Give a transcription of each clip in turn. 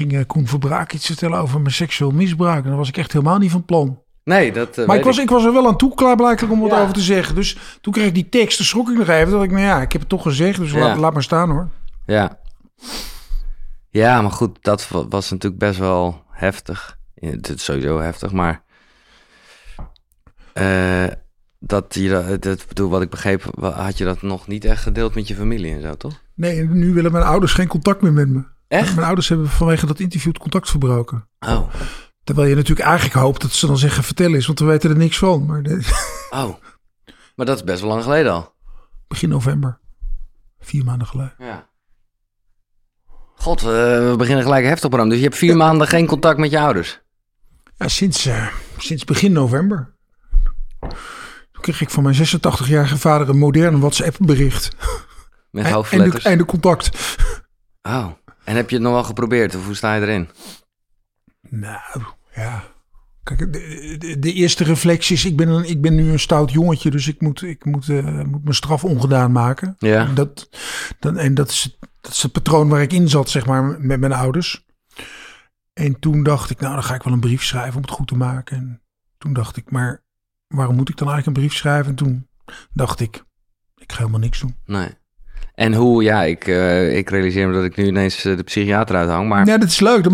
ging eh, Koen Verbraak iets vertellen over mijn seksueel misbruik. En daar was ik echt helemaal niet van plan. Nee, dat eh, Maar ik was, ik was er wel aan toe klaarblijkelijk om wat Ja. over te zeggen. Dus toen kreeg ik die tekst, toen schrok ik nog even. Dat ik, nou ja, ik heb het toch gezegd, dus Ja. laat, laat maar staan hoor. Ja. Ja, maar goed, dat wa- was natuurlijk best wel heftig. Het is sowieso heftig, maar... eh, dat je dat, bedoel, wat ik begreep, had je dat nog niet echt gedeeld met je familie en zo, toch? Nee, nu willen mijn ouders geen contact meer met me. Echt? Mijn ouders hebben vanwege dat interview het contact verbroken. Oh, Terwijl je natuurlijk eigenlijk hoopt dat ze dan zeggen vertel eens, want we weten er niks van. Maar de- oh. Maar dat is best wel lang geleden al. begin november, vier maanden geleden. Ja. God, eh, we beginnen gelijk heftig, Bram. Dus je hebt vier maanden geen contact met je ouders. Ja, sinds, eh, sinds begin november. Toen kreeg ik van mijn 86-jarige vader een moderne WhatsApp-bericht. Met Einde, hoofdletters. einde contact. Oh. En heb je het nog wel geprobeerd? Of hoe sta je erin? Nou, ja. Kijk, de, de, de eerste reflectie is, ik ben, een, ik ben nu een stout jongetje, dus ik moet, ik moet, eh, moet mijn straf ongedaan maken. Ja. En, dat, dan, en dat, is, dat is het patroon waar ik in zat, zeg maar, met mijn ouders. En toen dacht ik, nou, dan ga ik wel een brief schrijven om het goed te maken. En toen dacht ik, maar waarom moet ik dan eigenlijk een brief schrijven? En toen dacht ik, ik ga helemaal niks doen. Nee. En hoe, ja, ik, eh, ik realiseer me dat ik nu ineens eh, de psychiater uithang, maar... Ja, dat is leuk.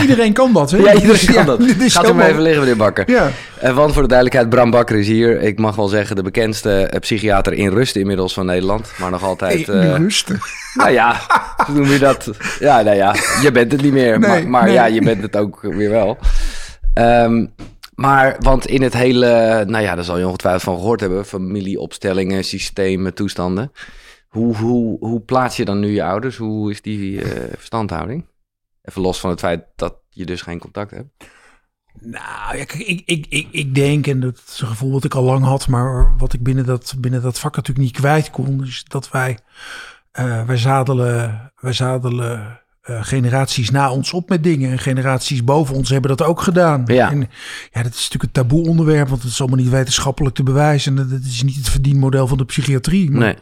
Iedereen, kan dat, hè? Ja, iedereen Dus, kan dat. Gaat u maar even liggen, meneer Bakker. Ja, Eh, want voor de duidelijkheid, Bram Bakker is hier. Ik mag wel zeggen de bekendste psychiater in rust inmiddels van Nederland. Maar nog altijd... eh, rusten. nou ja, hoe noem je dat? Ja, nou ja, je bent het niet meer. Nee, maar maar nee. ja, je bent het ook weer wel. Ehm, maar, want in het hele... Nou ja, daar zal je ongetwijfeld van gehoord hebben. Familieopstellingen, systemen, toestanden. Hoe, hoe, hoe plaats je dan nu je ouders? Hoe is die eh, verstandhouding? Even los van het feit dat je dus geen contact hebt. Nou, ja, kijk, ik, ik, ik, ik denk, en dat is een gevoel wat ik al lang had, maar wat ik binnen dat, binnen dat vak natuurlijk niet kwijt kon, is dat wij, eh, wij zadelen, wij zadelen eh, generaties na ons op met dingen. En generaties boven ons hebben dat ook gedaan. Ja. En ja, dat is natuurlijk een taboe onderwerp, want het is allemaal niet wetenschappelijk te bewijzen. En dat is niet het verdienmodel van de psychiatrie. Maar Nee.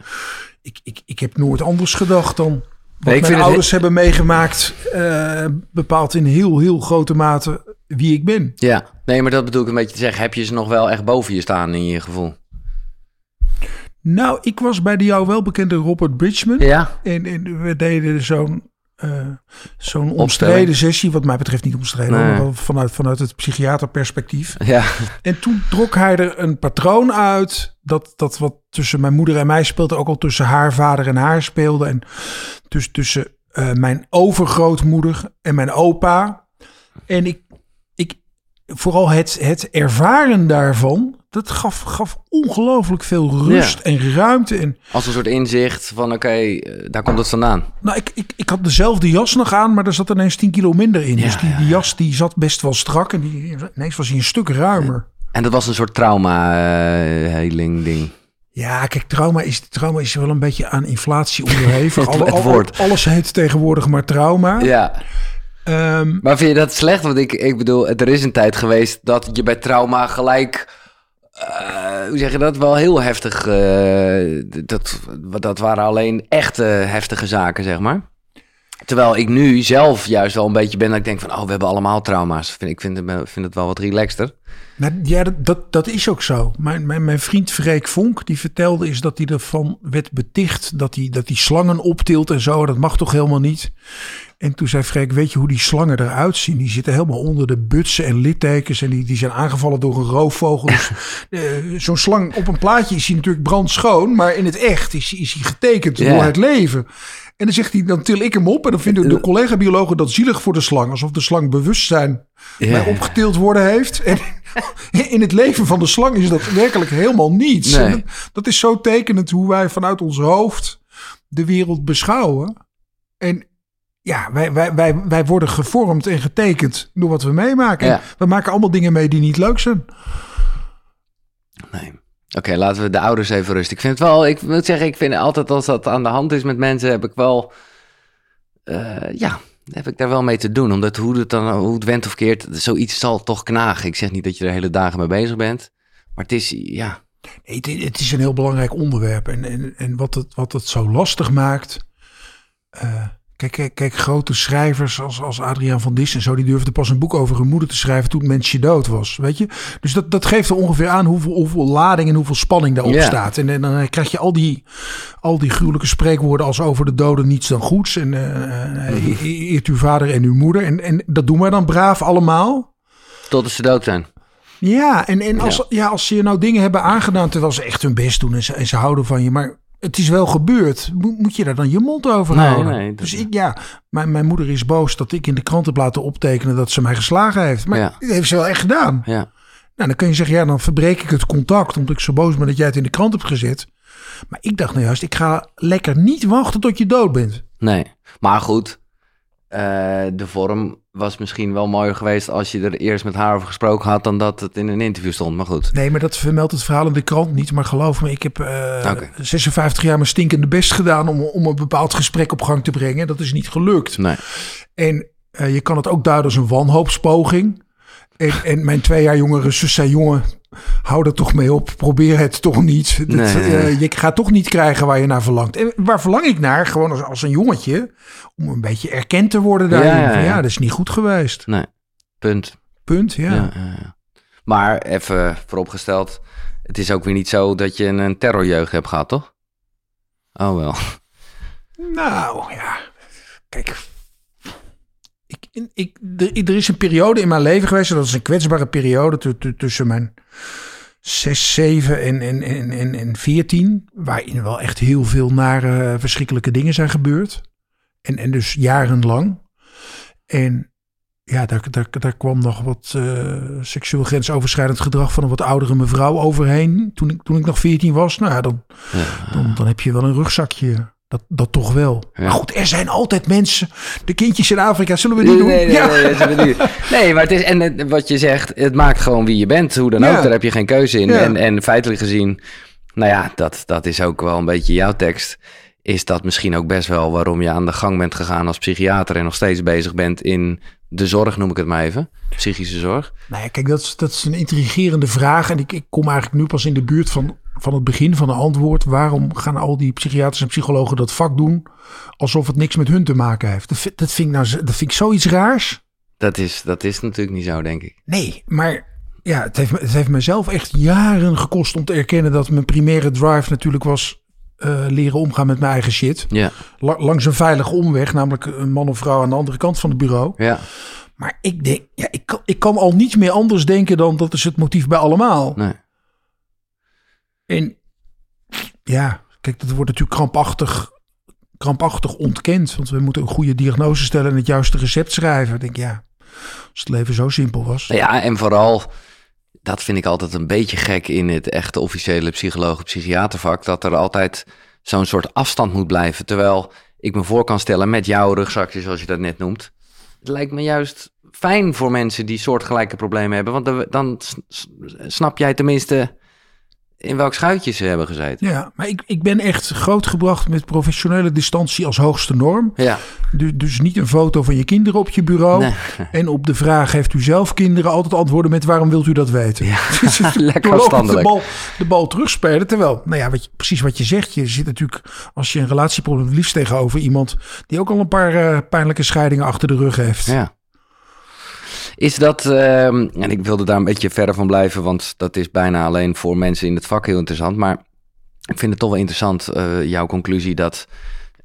Ik, ik, ik heb nooit anders gedacht dan wat Nee, ik mijn het ouders hebben meegemaakt. eh, bepaalt in heel, heel grote mate wie ik ben. Ja, nee, maar dat bedoel ik een beetje te zeggen. Heb je ze nog wel echt boven je staan in je gevoel? Nou, ik was bij de jou wel bekende Robert Bridgman. Ja? En, en we deden zo'n eh, zo'n omstreden sessie. Wat mij betreft niet omstreden, Nee. vanuit, vanuit het psychiaterperspectief. Ja. En toen trok hij er een patroon uit. Dat, dat wat tussen mijn moeder en mij speelde, ook al tussen haar vader en haar speelde. En dus tussen eh, mijn overgrootmoeder en mijn opa. En ik vooral het, het ervaren daarvan, dat gaf, gaf ongelooflijk veel rust Ja. en ruimte. En Als een soort inzicht van, oké, eh, daar komt het vandaan. nou, ik, ik, ik had dezelfde jas nog aan, maar er zat ineens 10 kilo minder in. Ja, dus die, die jas die zat best wel strak en die, ineens was hij een stuk ruimer. En dat was een soort trauma-heling ding. Ja, kijk, trauma is, trauma is wel een beetje aan inflatie onderhevig. Het- Alle- het al- woord. alles heet tegenwoordig maar trauma. Ja. Ehm, Maar vind je dat slecht? Want ik, ik bedoel, er is een tijd geweest dat je bij trauma gelijk... eh, hoe zeg je dat? Wel heel heftig... eh, dat, dat waren alleen echte heftige zaken, zeg maar. Terwijl ik nu zelf juist wel een beetje ben dat ik denk van... oh, we hebben allemaal trauma's. Vind- Ik vind het, vind het wel wat relaxter. ja, dat, dat, dat is ook zo. Mijn, mijn, mijn vriend Freek Vonk, die vertelde is dat hij ervan werd beticht dat hij, dat hij slangen optilt en zo. Dat mag toch helemaal niet? En toen zei Freek, weet je hoe die slangen eruit zien? Die zitten helemaal onder de butsen en littekens en die, die zijn aangevallen door een roofvogel. Dus, eh, Zo'n slang op een plaatje is hij natuurlijk brandschoon, maar in het echt is, hij- is hij getekend door het leven. En dan zegt hij, dan til ik hem op en dan vinden de collega-biologen dat zielig voor de slang. Alsof de slang bewustzijn bij opgetild worden heeft. En in het leven van de slang is dat werkelijk helemaal niets. Nee. En dat, dat is zo tekenend hoe wij vanuit ons hoofd de wereld beschouwen. En ja, wij, wij, wij, wij worden gevormd en getekend door wat we meemaken. Ja. We maken allemaal dingen mee die niet leuk zijn. Nee. Oké, laten we de ouders even rusten. Ik vind het wel, ik moet zeggen, ik vind altijd als dat aan de hand is met mensen, heb ik wel, eh, ja, heb ik daar wel mee te doen. Omdat hoe het dan, hoe het went of keert, zoiets zal toch knagen. Ik zeg niet dat je er hele dagen mee bezig bent, maar het is, ja, Nee, het, het is een heel belangrijk onderwerp. En, en, en wat, het, wat het zo lastig maakt. eh, Kijk, kijk, kijk, grote schrijvers als, als Adriaan van Dis en zo, die durfden pas een boek over hun moeder te schrijven toen het mensje dood was. Weet je? Dus dat, dat geeft er ongeveer aan hoeveel, hoeveel lading en hoeveel spanning daarop Ja. staat. En, en dan krijg je al die, al die gruwelijke spreekwoorden als over de doden niets dan goeds. En eh, eh, eert uw vader en uw moeder. En, en dat doen wij dan braaf allemaal. Totdat ze dood zijn. Ja, en, en als, Ja. ja. als ze je nou dingen hebben aangedaan terwijl ze echt hun best doen en ze, en ze houden van je, maar het is wel gebeurd, moet, je daar dan je mond over Nee, houden? nee, dat- dus ik, ja, mijn, mijn moeder is boos dat ik in de krant heb laten optekenen dat ze mij geslagen heeft. Maar Ja. dat heeft ze wel echt gedaan. Ja. Nou, dan kun je zeggen, ja, dan verbreek ik het contact omdat ik zo boos ben dat jij het in de krant hebt gezet. Maar ik dacht nou juist, ik ga lekker niet wachten tot je dood bent. Nee. Maar goed, eh, de vorm was misschien wel mooier geweest als je er eerst met haar over gesproken had dan dat het in een interview stond. Maar goed. Nee, maar dat vermeldt het verhaal in de krant niet. Maar geloof me, ik heb eh, Oké. 56 jaar mijn stinkende best gedaan om, om een bepaald gesprek op gang te brengen. Dat is niet gelukt. Nee. En eh, je kan het ook duiden als een wanhoopspoging. En, en mijn twee jaar jongere zus zei, jongen, hou er toch mee op. Probeer het toch niet. Dat, Nee. eh, je gaat toch niet krijgen waar je naar verlangt. En waar verlang ik naar? Gewoon als, als een jongetje. Om een beetje erkend te worden daarin. Ja, ja, dat is niet goed geweest. Nee. Punt. Punt, ja. Ja. ja, ja. Maar even vooropgesteld, het is ook weer niet zo dat je een terrorjeugd hebt gehad, toch? Oh wel. Nou, ja. Kijk. Ik, er, er is een periode in mijn leven geweest. Dat is een kwetsbare periode tu- tu- tussen mijn 6, 7 en, en, en, en, en 14. Waarin wel echt heel veel nare, verschrikkelijke dingen zijn gebeurd. En, en dus jarenlang. En ja, daar, daar, daar kwam nog wat eh, seksueel grensoverschrijdend gedrag van een wat oudere mevrouw overheen. Toen ik, toen ik nog 14 was. Nou ja, dan, dan, dan heb je wel een rugzakje. Dat, dat toch wel. Ja. Maar goed, er zijn altijd mensen. De kindjes in Afrika, zullen we die doen? Nee, nee, ja. nee, nee, niet. nee, maar het is, en het- wat je zegt, het maakt gewoon wie je bent, hoe dan Ja. ook. Daar heb je geen keuze in. En, en feitelijk gezien, nou ja, dat, dat is ook wel een beetje jouw tekst. Is dat misschien ook best wel waarom je aan de gang bent gegaan als psychiater en nog steeds bezig bent in de zorg, noem ik het maar even. Psychische zorg. Nou ja, kijk, dat is, dat is een intrigerende vraag. En ik, ik kom eigenlijk nu pas in de buurt van, van het begin van een antwoord. Waarom gaan al die psychiaters en psychologen dat vak doen alsof het niks met hun te maken heeft? Dat, vind- dat, vind, ik nou, dat vind ik zoiets raars. Dat is, dat is natuurlijk niet zo, denk ik. Nee, maar ja, het heeft, het heeft mezelf echt jaren gekost om te erkennen dat mijn primaire drive natuurlijk was eh, leren omgaan met mijn eigen shit. Ja, La- langs een veilige omweg, namelijk een man of vrouw aan de andere kant van het bureau. ja. Maar ik denk, ja, ik kan, ik kan al niet meer anders denken dan dat is het motief bij allemaal. Nee. En ja, kijk, dat wordt natuurlijk krampachtig, krampachtig ontkend. Want we moeten een goede diagnose stellen en het juiste recept schrijven. Ik denk, ja, als het leven zo simpel was. Nou Ja, en vooral, dat vind ik altijd een beetje gek in het echte officiële psycholoog-psychiatervak, dat er altijd zo'n soort afstand moet blijven. Terwijl ik me voor kan stellen met jouw rugzakje, zoals je dat net noemt. Het lijkt me juist fijn voor mensen die soortgelijke problemen hebben, want dan- snap jij tenminste in welk schuitje ze hebben gezeten. Ja, maar ik, ik ben echt grootgebracht met professionele distantie als hoogste norm. Ja, Dus, dus niet een foto van je kinderen op je bureau. Nee. En op de vraag, heeft u zelf kinderen? Altijd antwoorden met waarom wilt u dat weten? Ja, Dus lekker afstandelijk. De bal, de bal terugspelen. Terwijl, nou ja, wat je, precies wat je zegt. Je zit natuurlijk, als je een relatieprobleem liefst tegenover iemand die ook al een paar eh, pijnlijke scheidingen achter de rug heeft. Ja. Is dat, ehm, en ik wilde daar een beetje verder van blijven, want dat is bijna alleen voor mensen in het vak heel interessant. Maar ik vind het toch wel interessant, eh, jouw conclusie, dat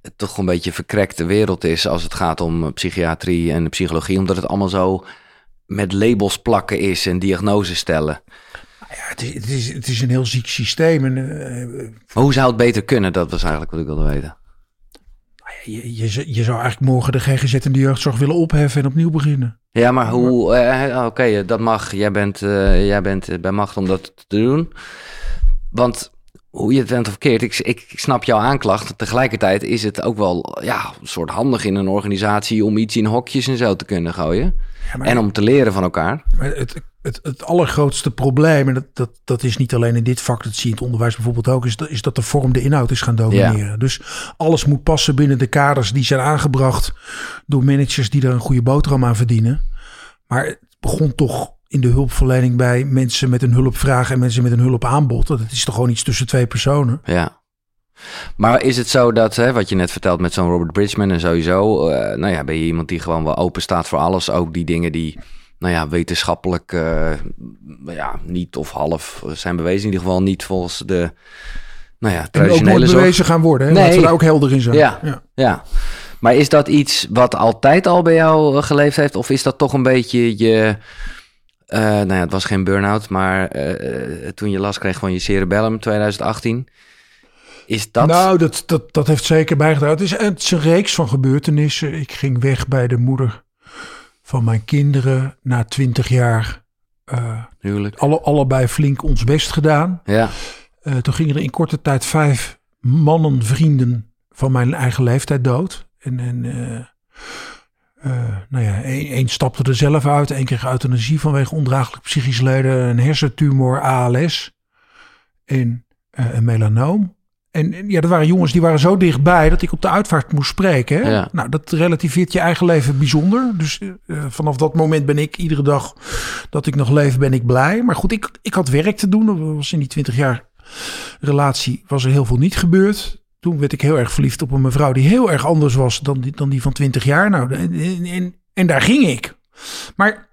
het toch een beetje een verkrekte wereld is als het gaat om eh, psychiatrie en psychologie, omdat het allemaal zo met labels plakken is en diagnoses stellen. Ja, het, is, het, is, het is een heel ziek systeem. En, eh, hoe zou het beter kunnen? Dat was eigenlijk wat ik wilde weten. Je, je, je zou eigenlijk morgen de GGZ en de jeugdzorg willen opheffen en opnieuw beginnen. Ja, maar hoe... eh, Oké, eh, dat mag. Jij bent, eh, jij bent eh, bij macht om dat te doen. Want hoe je het bent of verkeerd, ik, ik, ik snap jouw aanklacht. Tegelijkertijd is het ook wel ja, een soort handig in een organisatie... om iets in hokjes en zo te kunnen gooien. Ja, maar- En om te leren van elkaar. Maar het, het, het allergrootste probleem, en dat, dat, dat is niet alleen in dit vak, dat zie je in het onderwijs bijvoorbeeld ook, is dat, is dat de vorm de inhoud is gaan domineren. Dus alles moet passen binnen de kaders die zijn aangebracht door managers die er een goede boterham aan verdienen. Maar het begon toch in de hulpverlening bij mensen met een hulpvraag en mensen met een hulpaanbod. Dat is toch gewoon iets tussen twee personen. Ja. Maar is het zo dat, hè, wat je net vertelt met zo'n Robert Bridgman en sowieso, eh, nou ja, ben je iemand die gewoon wel open staat voor alles, ook die dingen die, nou ja, wetenschappelijk, uh, ja, niet of half zijn bewezen, in ieder geval niet volgens de, nou ja, traditionele en ook bewezen gaan worden, hè? Nee. Laten we daar ook helder in zijn. Ja, ja. ja. Maar is dat iets wat altijd al bij jou geleefd heeft, of is dat toch een beetje je uh, nou ja, het was geen burn-out, maar uh, toen je last kreeg van je cerebellum 2018. Is dat... Nou, dat, dat, dat heeft zeker bijgedragen. Het is, het is een reeks van gebeurtenissen. Ik ging weg bij de moeder van mijn kinderen na twintig jaar. Uh, Huwelijk. Alle, allebei flink ons best gedaan. Ja. Uh, toen gingen er in korte tijd vijf mannen, vrienden van mijn eigen leeftijd dood. En, en uh, nou ja, één stapte er zelf uit. Eén kreeg euthanasie vanwege ondraaglijk psychisch lijden. Een hersentumor, ALS en een melanoom. En ja, dat waren jongens die waren zo dichtbij dat ik op de uitvaart moest spreken. Hè? Ja. Nou, dat relativeert je eigen leven bijzonder. Dus uh, vanaf dat moment ben ik iedere dag dat ik nog leef, ben ik blij. Maar goed, ik, ik had werk te doen. Dat was in die twintig jaar relatie was er heel veel niet gebeurd toen werd ik heel erg verliefd op een mevrouw die heel erg anders was dan die, dan die van 20 jaar. Nou, en, en, en daar ging ik. Maar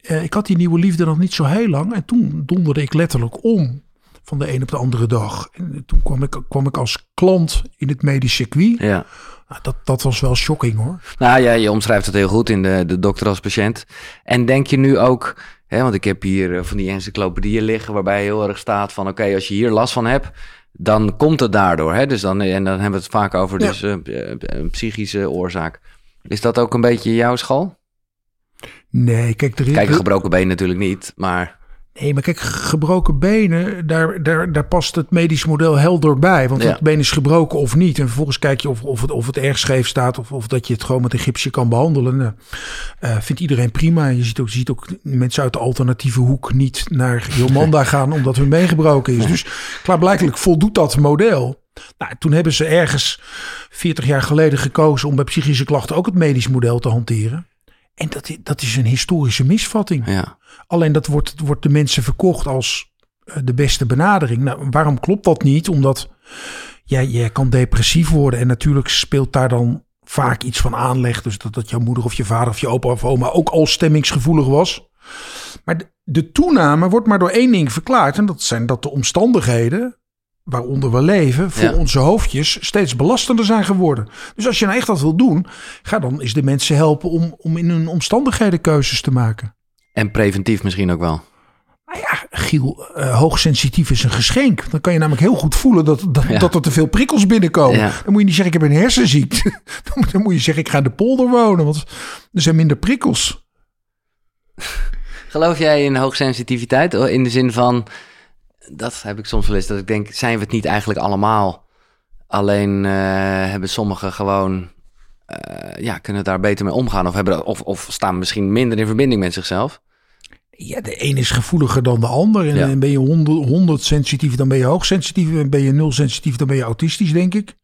eh, ik had die nieuwe liefde nog niet zo heel lang. En toen donderde ik letterlijk om van de een op de andere dag. En toen kwam ik, kwam ik als klant in het medisch circuit. Ja. Nou, dat, dat was wel shocking hoor. Nou ja, je omschrijft het heel goed in de, de dokter als patiënt. En denk je nu ook, hè, want ik heb hier eh, van die encyclopedieën liggen waarbij heel erg staat van oké, als je hier last van hebt dan komt het daardoor. Hè? Dus dan, en dan hebben we het vaak over Ja. dus, eh, een psychische oorzaak. Is dat ook een beetje jouw school? Nee, kijk, er is, Kijk, gebroken been natuurlijk niet, maar Nee, maar kijk, gebroken benen, daar, daar, daar past het medisch model helder bij. Want Ja. het been is gebroken of niet. En vervolgens kijk je of, of, het, of het erg scheef staat of, of dat je het gewoon met een gipsje kan behandelen. Nou, eh, vindt iedereen prima. Je ziet, ook, je ziet ook mensen uit de alternatieve hoek niet naar Jomanda gaan omdat hun been gebroken is. Dus klaarblijkelijk voldoet dat model. Nou, toen hebben ze ergens 40 jaar geleden gekozen om bij psychische klachten ook het medisch model te hanteren. En dat, i- dat is een historische misvatting. ja. Alleen dat wordt, wordt de mensen verkocht als eh, de beste benadering. Nou, waarom klopt dat niet? Omdat ja, je kan depressief worden en natuurlijk speelt daar dan vaak iets van aanleg. Dus dat, dat jouw moeder of je vader of je opa of oma ook al stemmingsgevoelig was. Maar de, de toename wordt maar door één ding verklaard. En dat zijn dat de omstandigheden waaronder we leven voor Ja. onze hoofdjes steeds belastender zijn geworden. Dus als je nou echt wat wil doen, ga dan eens de mensen helpen om, om in hun omstandigheden keuzes te maken. En preventief misschien ook wel. Nou ja, Giel, eh, hoogsensitief is een geschenk. Dan kan je namelijk heel goed voelen dat, dat, Ja. dat er te veel prikkels binnenkomen. Ja. Dan moet je niet zeggen, ik heb een hersenziekte. Dan moet, dan moet je zeggen, ik ga in de polder wonen, want er zijn minder prikkels. Geloof jij in hoogsensitiviteit? In de zin van, dat heb ik soms wel eens, dat ik denk, zijn we het niet eigenlijk allemaal? Alleen eh, hebben sommigen gewoon, eh, ja, kunnen daar beter mee omgaan. Of, hebben, of, of staan misschien minder in verbinding met zichzelf. Ja, de een is gevoeliger dan de ander. En Ja. ben je 100, 100 sensitief, dan ben je hoogsensitief. En ben je nul sensitief, dan ben je autistisch, denk ik.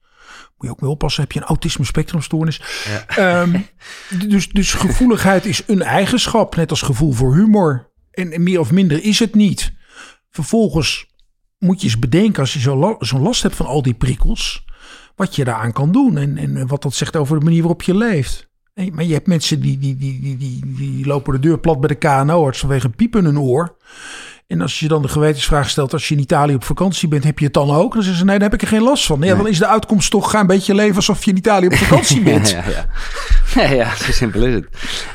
Moet je ook mee oppassen, heb je een autisme spectrumstoornis. Ehm, dus, dus gevoeligheid is een eigenschap, net als gevoel voor humor. En, en meer of minder is het niet. Vervolgens moet je eens bedenken, als je zo zo'n last hebt van al die prikkels, wat je daaraan kan doen. En, en wat dat zegt over de manier waarop je leeft. Nee, maar je hebt mensen die, die, die, die, die, die lopen de deur plat bij de KNO-arts vanwege een piep in hun oor. En als je dan de gewetensvraag stelt, als je in Italië op vakantie bent, heb je het dan ook? Dan zeggen ze, nee, daar heb ik er geen last van. Ja, dan is de uitkomst toch, ga een beetje leven alsof je in Italië op vakantie bent. Ja, ja, ja. zo simpel is het.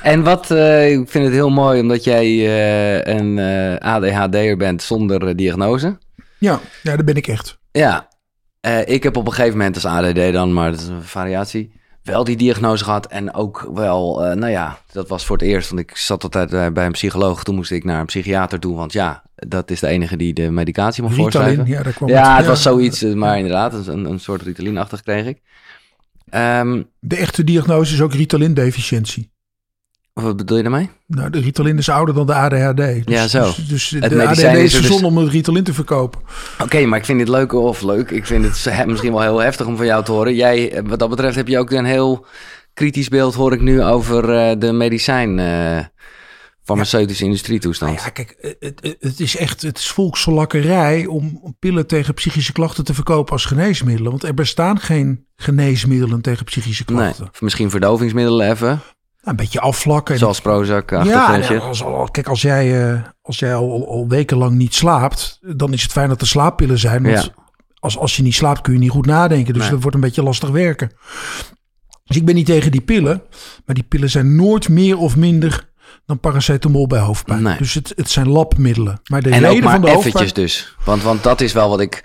En wat, eh, ik vind het heel mooi omdat jij eh, een eh, ADHD'er bent zonder diagnose. Ja, ja, daar ben ik echt. Ja, ik heb op een gegeven moment als ADD dan, maar dat is een variatie, wel die diagnose gehad. En ook wel, eh, nou ja, dat was voor het eerst, want ik zat altijd eh, bij een psycholoog. Toen moest ik naar een psychiater toe, want ja, dat is de enige die de medicatie mag Ritalin, voorschrijven. ja, daar kwam Ja, het was zoiets, eh, maar inderdaad, een, een soort Ritalin-achtig kreeg ik. Ehm, De echte diagnose is ook Ritalin-deficiëntie. Wat bedoel je daarmee? Nou, de Ritalin is ouder dan de ADHD. Dus, Ja, zo. Dus, dus de medicijn ADHD is er dus- om het Ritalin te verkopen. Oké, maar ik vind dit leuk of leuk. Ik vind het he- misschien wel heel heftig om van jou te horen. Jij, eh, wat dat betreft, heb je ook een heel kritisch beeld, hoor ik nu, over eh, de farmaceutische industrie toestand. Nou ja, kijk, het, het, het is echt het is volksverlakkerij om pillen tegen psychische klachten te verkopen als geneesmiddelen. Want er bestaan geen geneesmiddelen tegen psychische klachten. misschien verdovingsmiddelen even, een beetje afvlakken. en zoals Prozac, Ja, achtergrondje. en als, kijk, als jij, eh, als jij al, al- wekenlang niet slaapt, dan is het fijn dat er slaappillen zijn. Want Ja. als, als je niet slaapt, kun je niet goed nadenken. Dus Nee. dat wordt een beetje lastig werken. Dus ik ben niet tegen die pillen. Maar die pillen zijn nooit meer of minder dan paracetamol bij hoofdpijn. Nee. Dus het, het zijn labmiddelen. Maar de En ook reden maar van de eventjes hoofdpijn... dus. Want, want dat is wel wat ik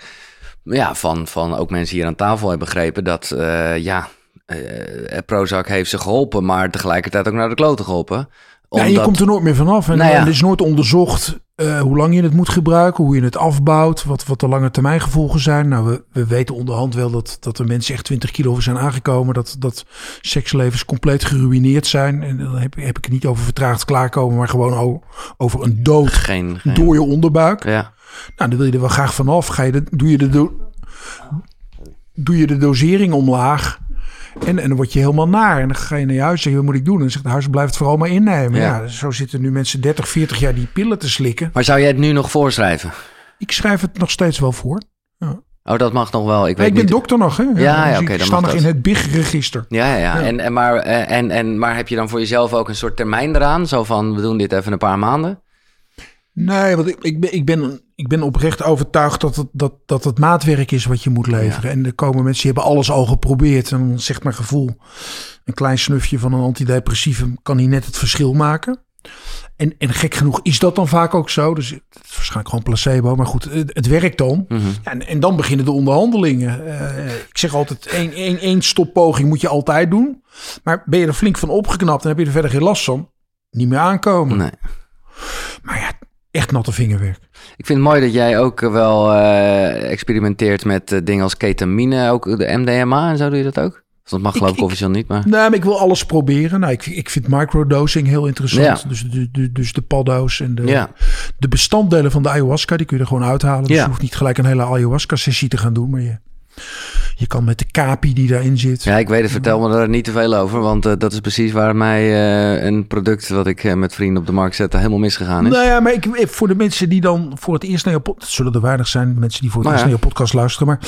ja, van, van ook mensen hier aan tafel heb begrepen. Dat eh, ja, eh, Prozac heeft ze geholpen, maar tegelijkertijd ook naar de kloten geholpen. Ja, Omdat, je komt er nooit meer vanaf. En Nou ja. er is nooit onderzocht eh, hoe lang je het moet gebruiken, hoe je het afbouwt, wat, wat de lange termijn gevolgen zijn. Nou, we, we weten onderhand wel dat, dat er mensen echt 20 kilo over zijn aangekomen. Dat, dat sekslevens compleet geruineerd zijn. En dan heb, heb ik het niet over vertraagd klaarkomen, maar gewoon over een dood geen, geen door je onderbuik. ja. Nou, dan wil je er wel graag vanaf. Ga je de, doe, je de do- doe je de dosering omlaag. En, en dan word je helemaal naar. En dan ga je naar je huis en zeg je, wat moet ik doen? En dan zegt de huis, blijf het vooral maar innemen. Ja. Ja. zo zitten nu mensen 30, 40 jaar die pillen te slikken. Maar zou jij het nu nog voorschrijven? Ik schrijf het nog steeds wel voor. Oh, dat mag nog wel. Ik weet ik ben niet. dokter nog, hè? Ja, ja, dus oké, ik dan sta mag nog in het BIG-register. Ja, ja, ja. Ja. En, en, maar, eh, en, en, maar heb je dan voor jezelf ook een soort termijn eraan? Zo van, we doen dit even een paar maanden? Nee, want ik, ik, ben, ik, ben, ik ben oprecht overtuigd dat het, dat, dat het maatwerk is wat je moet leveren. En er komen mensen die hebben alles al geprobeerd. En dan zegt mijn gevoel, een klein snufje van een antidepressivum kan hier net het verschil maken. En, en gek genoeg is dat dan vaak ook zo. Dus het is waarschijnlijk gewoon placebo. Maar goed, het, het werkt dan. Mhm. Ja, en, en dan beginnen de onderhandelingen. Eh, ik zeg altijd, één, één, één stoppoging moet je altijd doen. Maar ben je er flink van opgeknapt en heb je er verder geen last van, niet meer aankomen. Nee. Echt natte vingerwerk. Ik vind het mooi dat jij ook wel eh, experimenteert met eh, dingen als ketamine, ook de MDMA en zo doe je dat ook? Dat mag geloof ik ik- officieel niet, maar... Nee, maar ik wil alles proberen. Nou, ik, ik vind microdosing heel interessant. Ja. Dus, de, de, dus de paddo's en de, Ja. de bestanddelen van de ayahuasca, die kun je er gewoon uithalen. Dus Ja. je hoeft niet gelijk een hele ayahuasca-sessie te gaan doen. Maar je, je kan met de kapi die daarin zit. Ja, ik weet het. Vertel me daar niet te veel over, want eh, dat is precies waar mij eh, een product wat ik eh, met vrienden op de markt zette helemaal misgegaan is. Nou ja, maar ik, voor de mensen die dan voor het eerst naar je podcast... zullen er weinig zijn, mensen die voor het Maar eerst ja. naar je podcast luisteren. Maar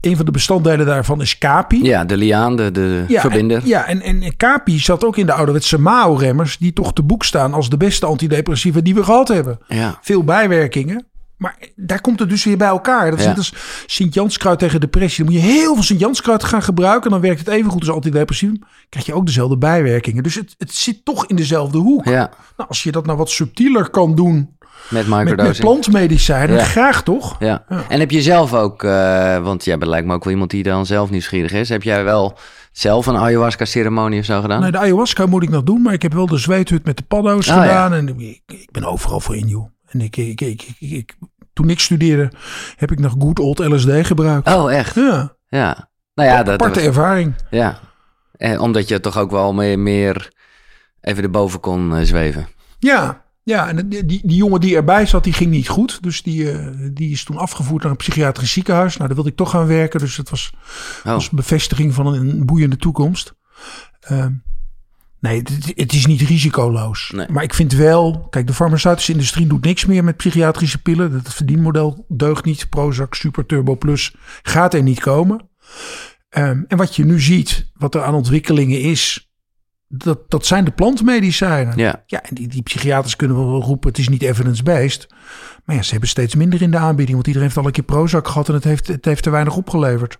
een van de bestanddelen daarvan is kapi. Ja, de liaan, de, de verbinder. En, ja, en, en Kapi zat ook in de ouderwetse Mao-remmers... die toch te boek staan als de beste antidepressiva die we gehad hebben. Ja. Veel bijwerkingen. Maar daar komt het dus weer bij elkaar. Dat is Ja. als Sint-Janskruid tegen depressie. Dan moet je heel veel Sint-Janskruid gaan gebruiken... en dan werkt het even goed als antidepressief. krijg je ook dezelfde bijwerkingen. Dus het, het zit toch in dezelfde hoek. Ja, Nou, als je dat nou wat subtieler kan doen... met met, met microdosing. plantmedicijnen, Ja. graag toch? Ja. Ja. En heb je zelf ook, eh, want jij bent lijkt me ook wel iemand die dan zelf nieuwsgierig is. Heb jij wel zelf een ayahuasca ceremonie of zo gedaan? Nee, de ayahuasca moet ik nog doen, maar ik heb wel de zweethut met de paddo's Ah, gedaan. En ik, ik ben overal voor in, joh. En ik, ik, ik, ik, toen ik studeerde, heb ik nog good old LSD gebruikt. Oh, echt? Ja, Ja. Nou ja, dat, aparte ervaring. ja. En omdat je toch ook wel meer, meer even erboven kon eh, zweven. Ja, ja en die, die, die jongen die erbij zat, die ging niet goed. Dus die, eh, die is toen afgevoerd naar een psychiatrisch ziekenhuis. Nou, daar wilde ik toch gaan werken. Dus het was, Oh. was een bevestiging van een boeiende toekomst. Ehm, nee, het, is niet risicoloos. Nee. Maar ik vind wel... Kijk, de farmaceutische industrie doet niks meer met psychiatrische pillen. Het verdienmodel deugt niet. Prozac, Super Turbo Plus gaat er niet komen. Ehm, en wat je nu ziet, wat er aan ontwikkelingen is... Dat, dat zijn de plantmedicijnen. Ja. Ja, en die, die psychiaters kunnen wel roepen, het is niet evidence-based. Maar ja, ze hebben steeds minder in de aanbieding. Want iedereen heeft al een keer Prozac gehad en het heeft, het heeft te weinig opgeleverd.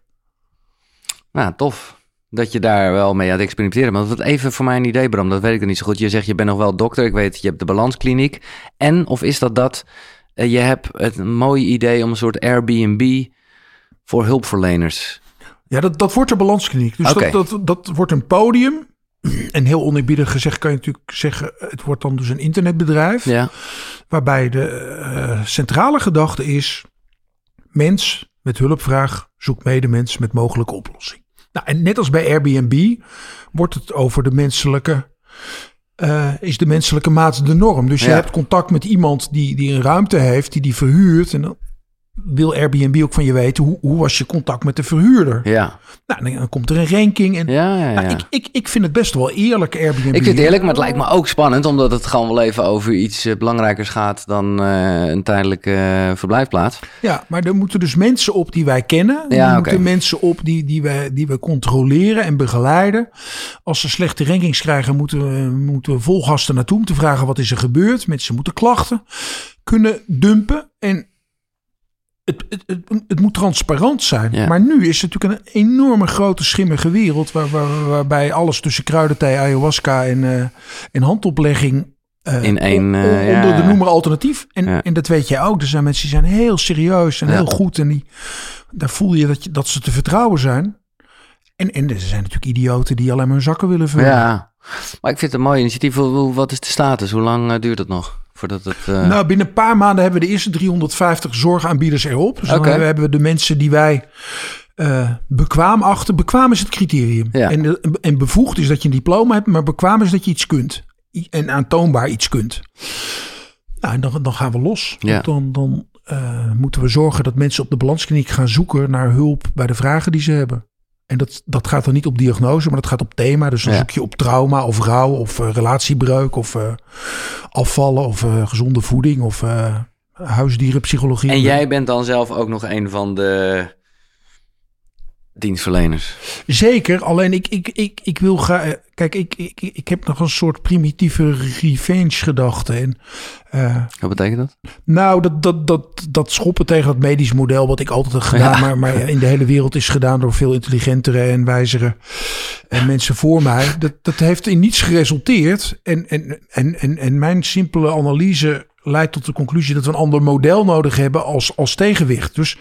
Nou, tof. Dat je daar wel mee aan het experimenteren. Maar wat even voor mij een idee, Bram, dat weet ik nog niet zo goed. Je zegt, je bent nog wel dokter. Ik weet, je hebt de balanskliniek. En, of is dat dat, eh, je hebt het een mooi idee om een soort Airbnb voor hulpverleners. Ja, dat, dat wordt de balanskliniek. Dus dat, dat, dat wordt een podium. En heel oneerbiedig gezegd kan je natuurlijk zeggen... het wordt dan dus een internetbedrijf... Ja, waarbij de eh, centrale gedachte is... mens met hulpvraag zoekt medemens met mogelijke oplossing. Nou, en net als bij Airbnb wordt het over de menselijke... eh, is de menselijke maat de norm. Dus je Ja. hebt contact met iemand die, die een ruimte heeft... die die verhuurt... en dan wil Airbnb ook van je weten hoe, hoe was je contact met de verhuurder. Ja, Nou, dan, komt er een ranking en ja, ja. ja. nou, ik, ik, ik vind het best wel eerlijk Airbnb. Ik vind het eerlijk, maar het lijkt me ook spannend, omdat het gewoon wel even over iets eh, belangrijkers gaat dan eh, een tijdelijke eh, verblijfplaats. Ja, maar er moeten dus mensen op die wij kennen. Ja, er moeten mensen op die, die, we, die we controleren en begeleiden. Als ze slechte rankings krijgen, moeten we, moeten we vol gasten naartoe om te vragen wat is er gebeurd. Mensen moeten klachten kunnen dumpen. En het, het, het, het moet transparant zijn. Ja. Maar nu is het natuurlijk een enorme grote schimmige wereld. Waar, waar, waarbij alles tussen kruidenthee, ayahuasca en, en handoplegging. eh, In één, ja, onder de noemer alternatief. En, Ja. en dat weet jij ook. Er zijn mensen die zijn heel serieus en heel goed. En die, daar voel je dat, je dat ze te vertrouwen zijn. En, en er zijn natuurlijk idioten die alleen maar hun zakken willen vullen. Ja, maar ik vind het een mooi initiatief. Wat is de status? Hoe lang duurt het nog? Voordat het... eh, Nou, binnen een paar maanden hebben we de eerste 350 zorgaanbieders erop. Dus dan hebben we de mensen die wij eh, bekwaam achter. Bekwaam is het criterium. Ja. En, en bevoegd is dat je een diploma hebt, maar bekwaam is dat je iets kunt. En aantoonbaar iets kunt. Nou, en dan, dan gaan we los. Ja. Want Dan, dan eh, moeten we zorgen dat mensen op de balanskliniek gaan zoeken naar hulp bij de vragen die ze hebben. En dat, dat gaat dan niet op diagnose, maar dat gaat op thema. Dus dan Ja. zoek je op trauma of rouw of eh, relatiebreuk of eh, afvallen of eh, gezonde voeding of huisdierenpsychologie. En jij bent dan zelf ook nog een van de dienstverleners. Zeker, alleen ik, ik, ik, ik wil graag. Kijk, ik, ik, ik heb nog een soort primitieve revenge gedachte. En eh, Wat betekent dat? nou, dat, dat, dat, dat schoppen tegen dat medisch model, wat ik altijd heb gedaan, Ja. maar, maar in de hele wereld is gedaan door veel intelligentere en wijzere eh, mensen voor mij. Dat, dat heeft in niets geresulteerd. En, en, en, en, en mijn simpele analyse leidt tot de conclusie dat we een ander model nodig hebben als, als tegenwicht. Dus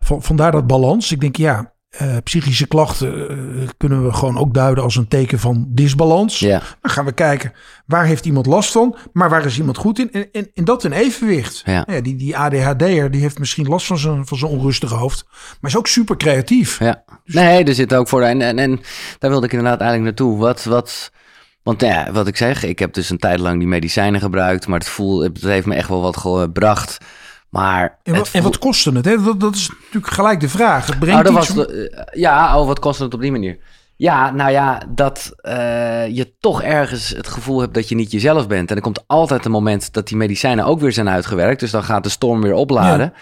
van, vandaar dat balans. Ik denk, ja, eh, psychische klachten eh, kunnen we gewoon ook duiden als een teken van disbalans. Ja, Dan gaan we kijken, waar heeft iemand last van, maar waar is iemand goed in? En, en, en dat in evenwicht. Ja. die, die ADHD'er die heeft misschien last van zijn, van zijn onrustige hoofd, maar is ook super creatief. ja. Nee, er zit ook voor. En, en, en daar wilde ik inderdaad eigenlijk naartoe. Wat, wat, want ja, wat ik zeg, ik heb dus een tijd lang die medicijnen gebruikt, maar het, voel, het heeft me echt wel wat gebracht. Maar En, wat, en kostte het? Hè? Dat, dat is natuurlijk gelijk de vraag. Het brengt Oh, dat iets was de- eh, ja, oh, wat kost het op die manier? Ja, nou ja, dat eh, je toch ergens het gevoel hebt dat je niet jezelf bent. En er komt altijd een moment dat die medicijnen ook weer zijn uitgewerkt. Dus dan gaat de storm weer opladen.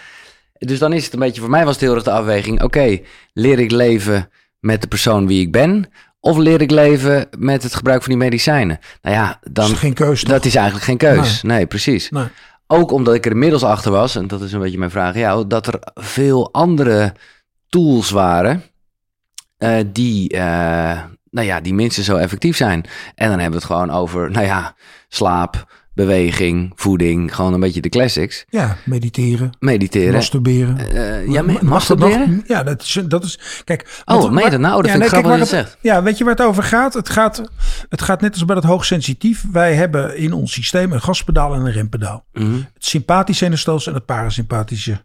Dus dan is het een beetje, voor mij was het heel erg de afweging. Oké, leer ik leven met de persoon wie ik ben? Of leer ik leven met het gebruik van die medicijnen? Nou ja, dat dan, is geen keuze. dat is eigenlijk geen keus. Nee, precies. Nee. Ook omdat ik er inmiddels achter was, en dat is een beetje mijn vraag aan jou, dat er veel andere tools waren eh, die, eh, nou ja, die minstens zo effectief zijn. En dan hebben we het gewoon over, nou ja, slaap, beweging, voeding, gewoon een beetje de classics. Ja, mediteren, Mediteren. masturberen. Eh, ja, Ma- dat? Ja, dat is, dat is kijk. Oh, wat- dat nou? Dat vind ik grappig dat je zegt. Ja, weet je waar het over gaat? Het gaat, het gaat net als bij het hoogsensitief. Wij hebben in ons systeem een gaspedaal en een rempedaal. Mhm. Het sympathisch zenuwstelsel en het parasympathische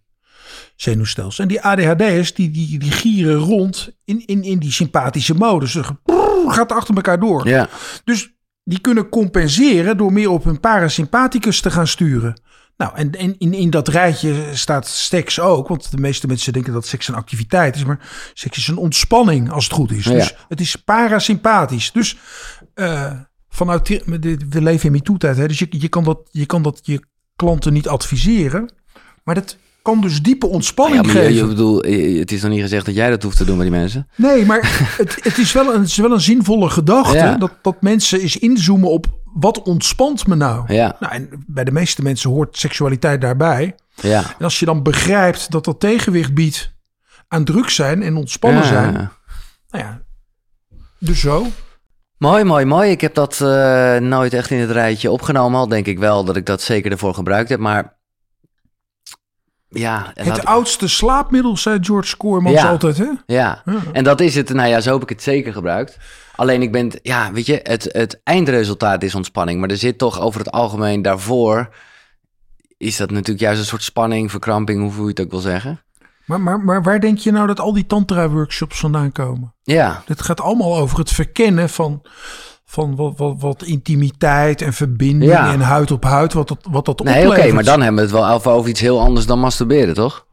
zenuwstelsel. En die ADHD'ers, die, die, die gieren rond in, in, in die sympathische modus. Ze gaan- gaat achter elkaar door. Ja, Dus die kunnen compenseren door meer op hun parasympathicus te gaan sturen. Nou, en, en in, in dat rijtje staat seks ook. Want de meeste mensen denken dat seks een activiteit is. Maar seks is een ontspanning als het goed is. Ja. Dus het is parasympathisch. Dus eh, vanuit, we leven in MeToo-tijd. hè, Dus je, je, kan dat, je kan dat je klanten niet adviseren. Maar dat kan dus diepe ja ontspanning je, geven. je bedoel, eh, het is nog niet gezegd dat jij dat hoeft te doen bij die mensen. Nee, maar het, het, is wel een, het is wel een zinvolle gedachte. Ja. Dat, dat mensen eens inzoomen op wat ontspant me nou. Ja, Nou, en bij de meeste mensen hoort seksualiteit daarbij. ja. En als je dan begrijpt dat dat tegenwicht biedt aan druk zijn en ontspannen Ja. zijn. Nou ja, dus zo. Mooi, mooi, mooi. Ik heb dat eh, nooit echt in het rijtje opgenomen. Al denk ik wel dat ik dat zeker ervoor gebruikt heb. Maar ja, en Het dat, oudste slaapmiddel, zei George Koormans Ja. altijd. Hè? ja. Ja. en dat is het. Nou ja, zo heb ik het zeker gebruikt. Alleen ik ben, ja, weet je, het, het eindresultaat is ontspanning. Maar er zit toch over het algemeen daarvoor... is dat natuurlijk juist een soort spanning, verkramping, hoe je het ook wil zeggen. Maar, maar, maar waar denk je nou dat al die tantra-workshops vandaan komen? Ja, Dit gaat allemaal over het verkennen van, van wat, wat, wat intimiteit en verbinding Ja. en huid op huid, wat dat, wat dat Nee, oké, oplevert. maar dan hebben we het wel over, over iets heel anders dan masturberen, toch?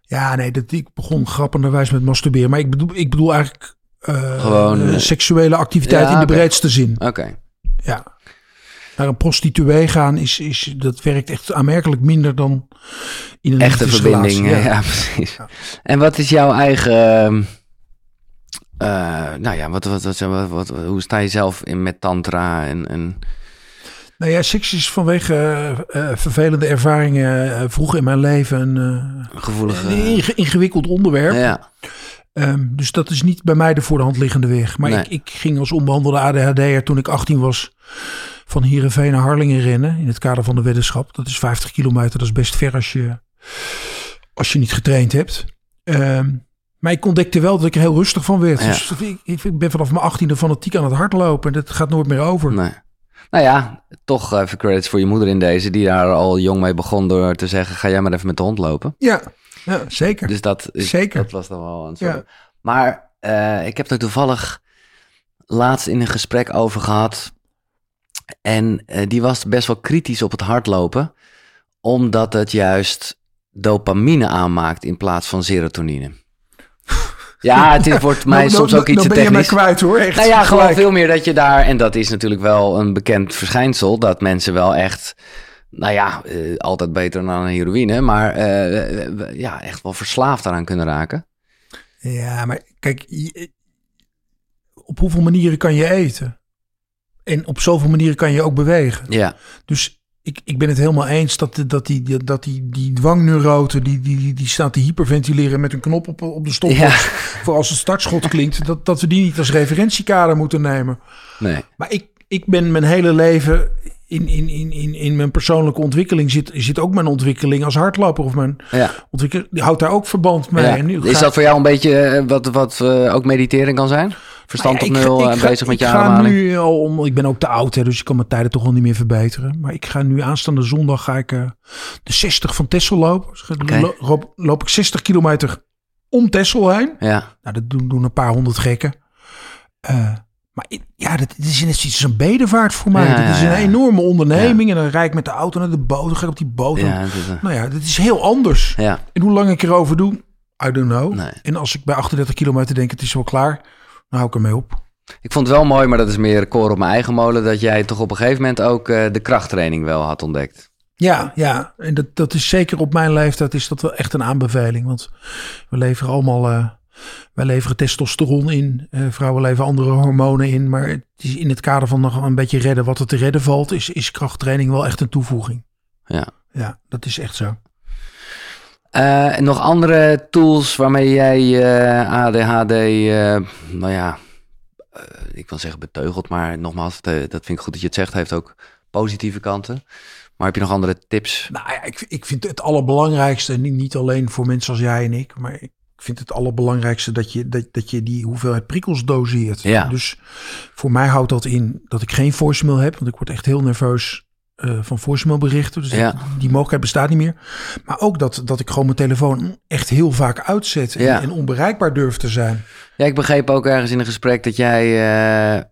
Ja, nee, dat, ik begon grappenderwijs met masturberen. Maar ik bedoel, ik bedoel eigenlijk eh, Gewoon, eh, eh, seksuele activiteit ja, in de oké. breedste zin. Oké. Ja. Naar een prostituee gaan, is, is, dat werkt echt aanmerkelijk minder dan in een Echte verbinding, ja, Ja. precies. En wat is jouw eigen... eh, nou ja, wat, wat, wat, wat, wat- hoe sta je zelf in met tantra en... en Nou ja, seks is vanwege eh, vervelende ervaringen eh, vroeg in mijn leven een, inge- ingewikkeld onderwerp. ja, Ehm, dus dat is niet bij mij de voor de hand liggende weg. Maar Nee. ik, ik ging als onbehandelde ADHD'er toen ik 18 was van Heerenveen naar Harlingen rennen. In het kader van de weddenschap. Dat is 50 kilometer. Dat is best ver als je, als je niet getraind hebt. Ehm, maar ik ontdekte wel dat ik er heel rustig van werd. Ja. Dus ik, ik ben vanaf mijn 18e fanatiek aan het hardlopen. En dat gaat nooit meer over. nee. Nou ja, toch even credits voor je moeder in deze... die daar al jong mee begon door te zeggen... ga jij maar even met de hond lopen. Ja, ja zeker. Dus dat, is, Zeker. dat was dan wel een Ja. soort... Maar eh, ik heb er toevallig laatst in een gesprek over gehad. En eh, die was best wel kritisch op het hardlopen. Omdat het juist dopamine aanmaakt in plaats van serotonine. Ja, het is, wordt mij soms ook iets te ben je technisch. kwijt hoor. Echt Nou ja, gewoon veel meer dat je daar... En dat is natuurlijk wel een bekend verschijnsel. Dat mensen wel echt... Nou ja, eh, altijd beter dan een heroïne. Maar eh, eh, ja, echt wel verslaafd daaraan kunnen raken. Ja, maar kijk, je- op hoeveel manieren kan je eten? En op zoveel manieren kan je ook bewegen. Ja, Dus ik, ik ben het helemaal eens dat, dat, die, dat die, die dwangneuroten, die, die, die, die staan te hyperventileren met een knop op, op de stopwatch. Ja. Voor als het startschot klinkt, dat, dat we die niet als referentiekader moeten nemen. nee. Maar ik, ik ben mijn hele leven in, in, in, in, in mijn persoonlijke ontwikkeling zit, zit ook mijn ontwikkeling als hardloper of mijn Ja. ontwikkeling, die houdt daar ook verband mee. Ja. En nu Is dat voor jou een beetje eh, wat, wat eh, ook mediteren kan zijn? Verstand op ik nul ga- en ik ga- bezig met ik je ga ademhaling? nu al om, ik ben ook te oud, hè, dus ik kan mijn tijden toch wel niet meer verbeteren. Maar ik ga nu aanstaande zondag ga ik eh, de 60 van Tessel lopen. Dus ga- lo- loop, loop ik 60 kilometer om Tessel heen. Ja, Nou, dat doen, doen een paar honderd gekken. Eh, maar ik- ja, dat, is net zoiets als een bedevaart voor mij. Ja, ja, is een ja. enorme onderneming. En dan rijd ik met de auto naar de boot. Dan ga ik op die boot. eh, Nou ja, dat is heel anders. ja, En hoe lang ik erover doe, I don't know. nee. En als ik bij 38 kilometer denk, het is wel klaar, dan hou ik ermee op. Ik vond het wel mooi, maar dat is meer koor op mijn eigen molen... dat jij toch op een gegeven moment ook eh, de krachttraining wel had ontdekt. Ja, ja. En dat, dat is zeker op mijn leeftijd is dat wel echt een aanbeveling. Want we leveren allemaal, eh, wij leveren testosteron in. eh, vrouwen leveren andere hormonen in. Maar het is in het kader van nog een beetje redden wat er te redden valt, is, is krachttraining wel echt een toevoeging. Ja. Ja, dat is echt zo. Eh, en nog andere tools waarmee jij eh, ADHD, eh, nou ja, ik wil zeggen beteugeld, maar nogmaals, dat vind ik goed dat je het zegt, heeft ook positieve kanten. Maar heb je nog andere tips? Nou ja, ik, ik vind het allerbelangrijkste, niet, niet alleen voor mensen als jij en ik, maar ik vind het allerbelangrijkste dat je, dat, dat je die hoeveelheid prikkels doseert. Ja. Dus voor mij houdt dat in dat ik geen voicemail heb, want ik word echt heel nerveus eh, van voicemailberichten. Dus Ja. die, mogelijkheid bestaat niet meer. Maar ook dat, dat ik gewoon mijn telefoon echt heel vaak uitzet en, Ja. en onbereikbaar durf te zijn. Ja, ik begreep ook ergens in een gesprek dat jij eh, eh,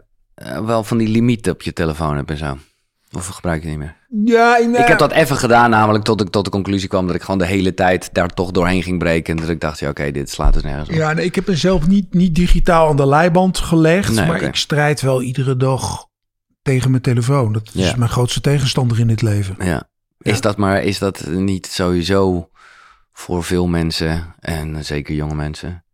wel van die limieten op je telefoon hebt en zo. Of gebruik je niet meer? Ja, Ik heb dat even gedaan, namelijk tot ik tot de conclusie kwam dat ik gewoon de hele tijd daar toch doorheen ging breken. En dat ik dacht, ja, oké, dit slaat dus nergens op. Ja, nee, ik heb mezelf niet, niet digitaal aan de leiband gelegd. Nee, maar ik strijd wel iedere dag tegen mijn telefoon. Dat is Ja. mijn grootste tegenstander in dit leven. Ja. Is dat maar, is dat niet sowieso voor veel mensen en zeker jonge mensen,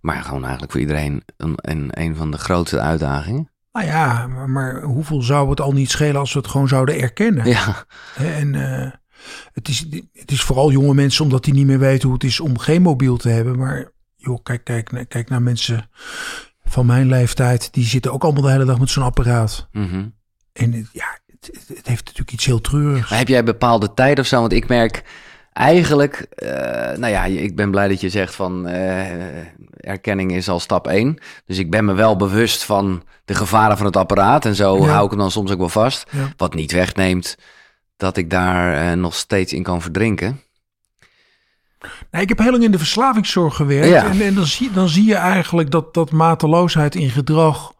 maar gewoon eigenlijk voor iedereen een, een, een van de grootste uitdagingen? Nou ja, maar, maar hoeveel zou het al niet schelen als we het gewoon zouden erkennen? Ja, En eh, het, is, het is vooral jonge mensen omdat die niet meer weten hoe het is om geen mobiel te hebben. Maar joh, kijk, kijk, kijk naar mensen van mijn leeftijd. Die zitten ook allemaal de hele dag met zo'n apparaat. mhm. En het- ja, het, het heeft natuurlijk iets heel treurigs. Maar heb jij bepaalde tijd of zo? Want ik merk eigenlijk, eh, nou ja, ik ben blij dat je zegt van eh, erkenning is al stap één. Dus ik ben me wel bewust van de gevaren van het apparaat en zo Ja. hou ik hem dan soms ook wel vast. Ja. Wat niet wegneemt dat ik daar eh, nog steeds in kan verdrinken. Nee, ik heb heel lang in de verslavingszorg gewerkt. Ja. En, en dan, zie, dan zie je eigenlijk dat, dat mateloosheid in gedrag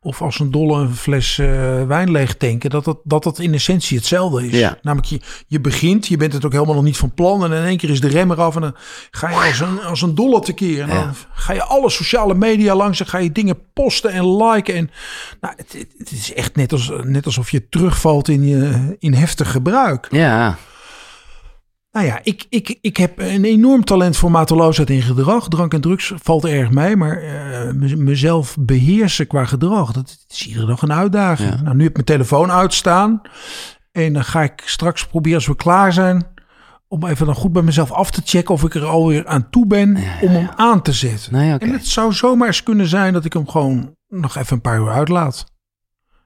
of als een dolle een fles eh, wijn leeg tanken, dat dat, dat dat in essentie hetzelfde is. Ja. Namelijk, je, je begint, je bent het ook helemaal nog niet van plan en in één keer is de rem eraf en dan ga je als een, als een dolle tekeer. En dan Ja. ga je alle sociale media langs en ga je dingen posten en liken. En nou, het, het is echt net, als, net alsof je terugvalt in, je, in heftig gebruik. Ja, Nou ja, ik, ik, ik heb een enorm talent voor mateloosheid in gedrag. Drank en drugs valt erg mee. Maar eh, me- mezelf beheersen qua gedrag, dat is iedere dag een uitdaging. Ja. Nou, nu heb ik mijn telefoon uitstaan. En dan ga ik straks proberen, als we klaar zijn... om even dan goed bij mezelf af te checken... of ik er alweer aan toe ben om hem aan te zetten. nee. En het zou zomaar eens kunnen zijn dat ik hem gewoon nog even een paar uur uitlaat.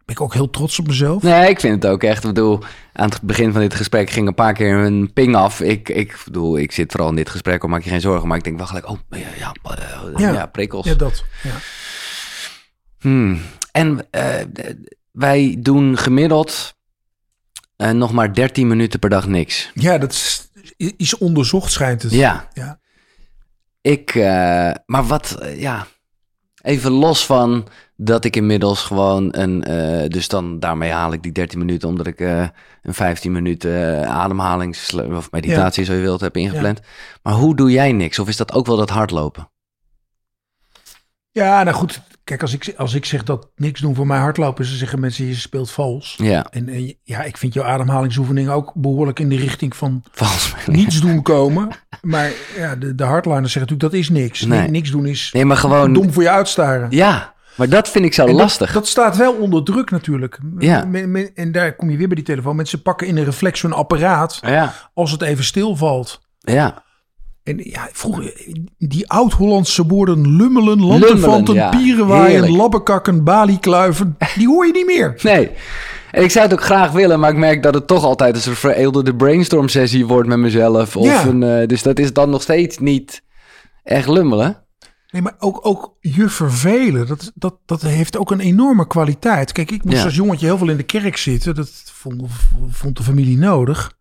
Ben ik ook heel trots op mezelf. Nee, ik vind het ook echt. Ik bedoel, aan het begin van dit gesprek ging een paar keer een ping af. Ik, ik bedoel, ik zit vooral in dit gesprek, maak je geen zorgen. Maar ik denk wel gelijk, oh, ja, ja, eh, Ja. ja, prikkels. Ja, dat. Ja. Hmm. En eh, wij doen gemiddeld eh, nog maar 13 minuten per dag niks. Ja, dat is, is onderzocht, schijnt het. Ja. Ja. Ik, maar wat, ja, even los van dat ik inmiddels gewoon een, eh, dus dan daarmee haal ik die 13 minuten omdat ik eh, een 15 minuten eh, ademhalings- of meditatie, zo je wilt, heb ingepland. Maar hoe doe jij niks? Of is dat ook wel dat hardlopen? Ja, nou goed. Kijk, als ik, als ik zeg dat niks doen voor mij hardlopen is, dan zeggen mensen je speelt vals. Ja, En, en ja, ik vind jouw ademhalingsoefening ook behoorlijk in de richting van niets doen komen. Maar ja, de, de hardliners zeggen natuurlijk dat is niks. Nee. Nee, niks doen is Nee, maar gewoon, dom voor je uitstaren. ja, maar dat vind ik zo dat- lastig. Dat, staat wel onder druk natuurlijk. Ja. Men- men- en daar kom je weer bij die telefoon. Mensen pakken in een reflex zo'n apparaat ja, als het even stilvalt. ja. En ja, vroeger, die oud-Hollandse woorden lummelen, lantefanten, ja. pierenwaaien, labbekakken, baliekluiven, die hoor je niet meer. Nee. En ik zou het ook graag willen, maar ik merk dat het toch altijd een soort veredelde brainstorm sessie wordt met mezelf. Of Ja. een, eh, dus dat is dan nog steeds niet echt lummelen. Nee, maar ook, ook je vervelen, dat, dat, dat heeft ook een enorme kwaliteit. Kijk, ik moest Ja. als jongetje heel veel in de kerk zitten. Dat vond, vond de familie nodig.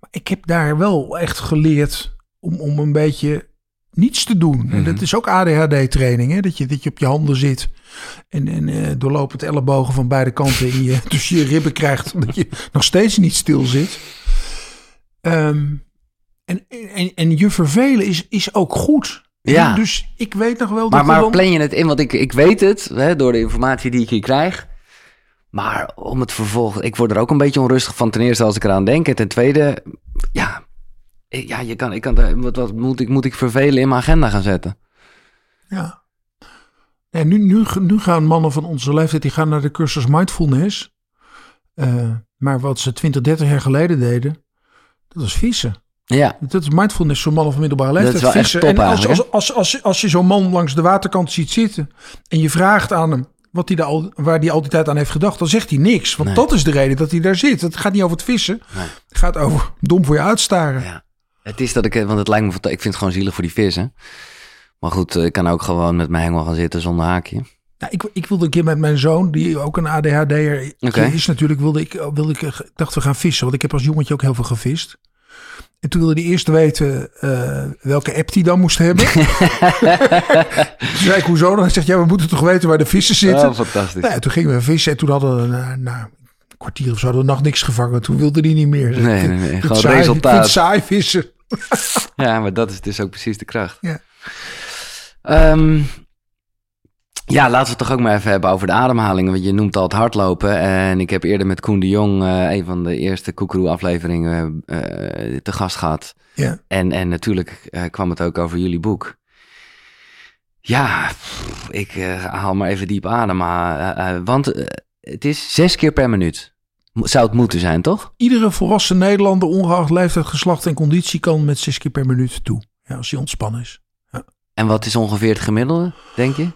Maar ik heb daar wel echt geleerd om, om een beetje niets te doen. En Mhm. dat is ook ADHD-training, hè? Dat, je, dat je op je handen zit en, en eh, doorlopend ellebogen van beide kanten in je, tussen je ribben krijgt, omdat je nog steeds niet stil zit. Ehm, en, en, en je vervelen is, is ook goed. Ja. Dus ik weet nog wel Maar, dat maar dan... plan je het in? Want ik, ik weet het, hè, door de informatie die ik hier krijg. Maar om het vervolg, ik word er ook een beetje onrustig van. Ten eerste als ik eraan denk. En ten tweede, ja, ja je kan, ik kan, wat, wat moet, ik, moet ik vervelen in mijn agenda gaan zetten? Ja. En nu, nu, nu gaan mannen van onze leeftijd die gaan naar de cursus mindfulness. Eh, maar wat ze 20, 30 jaar geleden deden, dat was vissen. Ja, Dat is mindfulness voor mannen van middelbare Dat is leeftijd. wel vissen. top en als, als, als, als, als, je zo'n man langs de waterkant ziet zitten en je vraagt aan hem wat hij daar al, waar hij al die tijd aan heeft gedacht, dan zegt hij niks. Want Nee. dat is de reden dat hij daar zit. Het gaat niet over het vissen. Nee. Het gaat over dom voor je uitstaren. ja. Het is dat ik, want het lijkt me, ik vind het gewoon zielig voor die vissen. Maar goed, eh, ik kan ook gewoon met mijn hengel gaan zitten zonder haakje. Nou, ik, ik wilde een keer met mijn zoon, die ook een ADHD'er is natuurlijk, wilde ik, wilde ik, ik dacht we gaan vissen. Want ik heb als jongetje ook heel veel gevist. En toen wilde hij eerst weten eh, welke app hij dan moest hebben. toen zei ik, hoezo dan? Hij zegt, ja, we moeten toch weten waar de vissen zitten. Oh, fantastisch. Nou, toen gingen we vissen en toen hadden we na, na een kwartier of zo hadden we nog niks gevangen. Toen wilde hij niet meer. Nee, nee, nee, gewoon saai, resultaat. saai vissen. Ja, maar dat is dus ook precies de kracht. Ja. Ehm, ja, laten we het toch ook maar even hebben over de ademhalingen. Want je noemt al het hardlopen. En ik heb eerder met Koen de Jong, eh, een van de eerste Koekeroe-afleveringen, eh, te gast gehad. Ja. En, en natuurlijk eh, kwam het ook over jullie boek. Ja, pff, ik haal maar even diep adem. Maar, want het is zes keer per minuut. Zou het moeten zijn, toch? Iedere volwassen Nederlander, ongeacht leeftijd, geslacht en conditie, kan met zes keer per minuut toe. Ja, als hij ontspannen is. En wat is ongeveer het gemiddelde, denk je?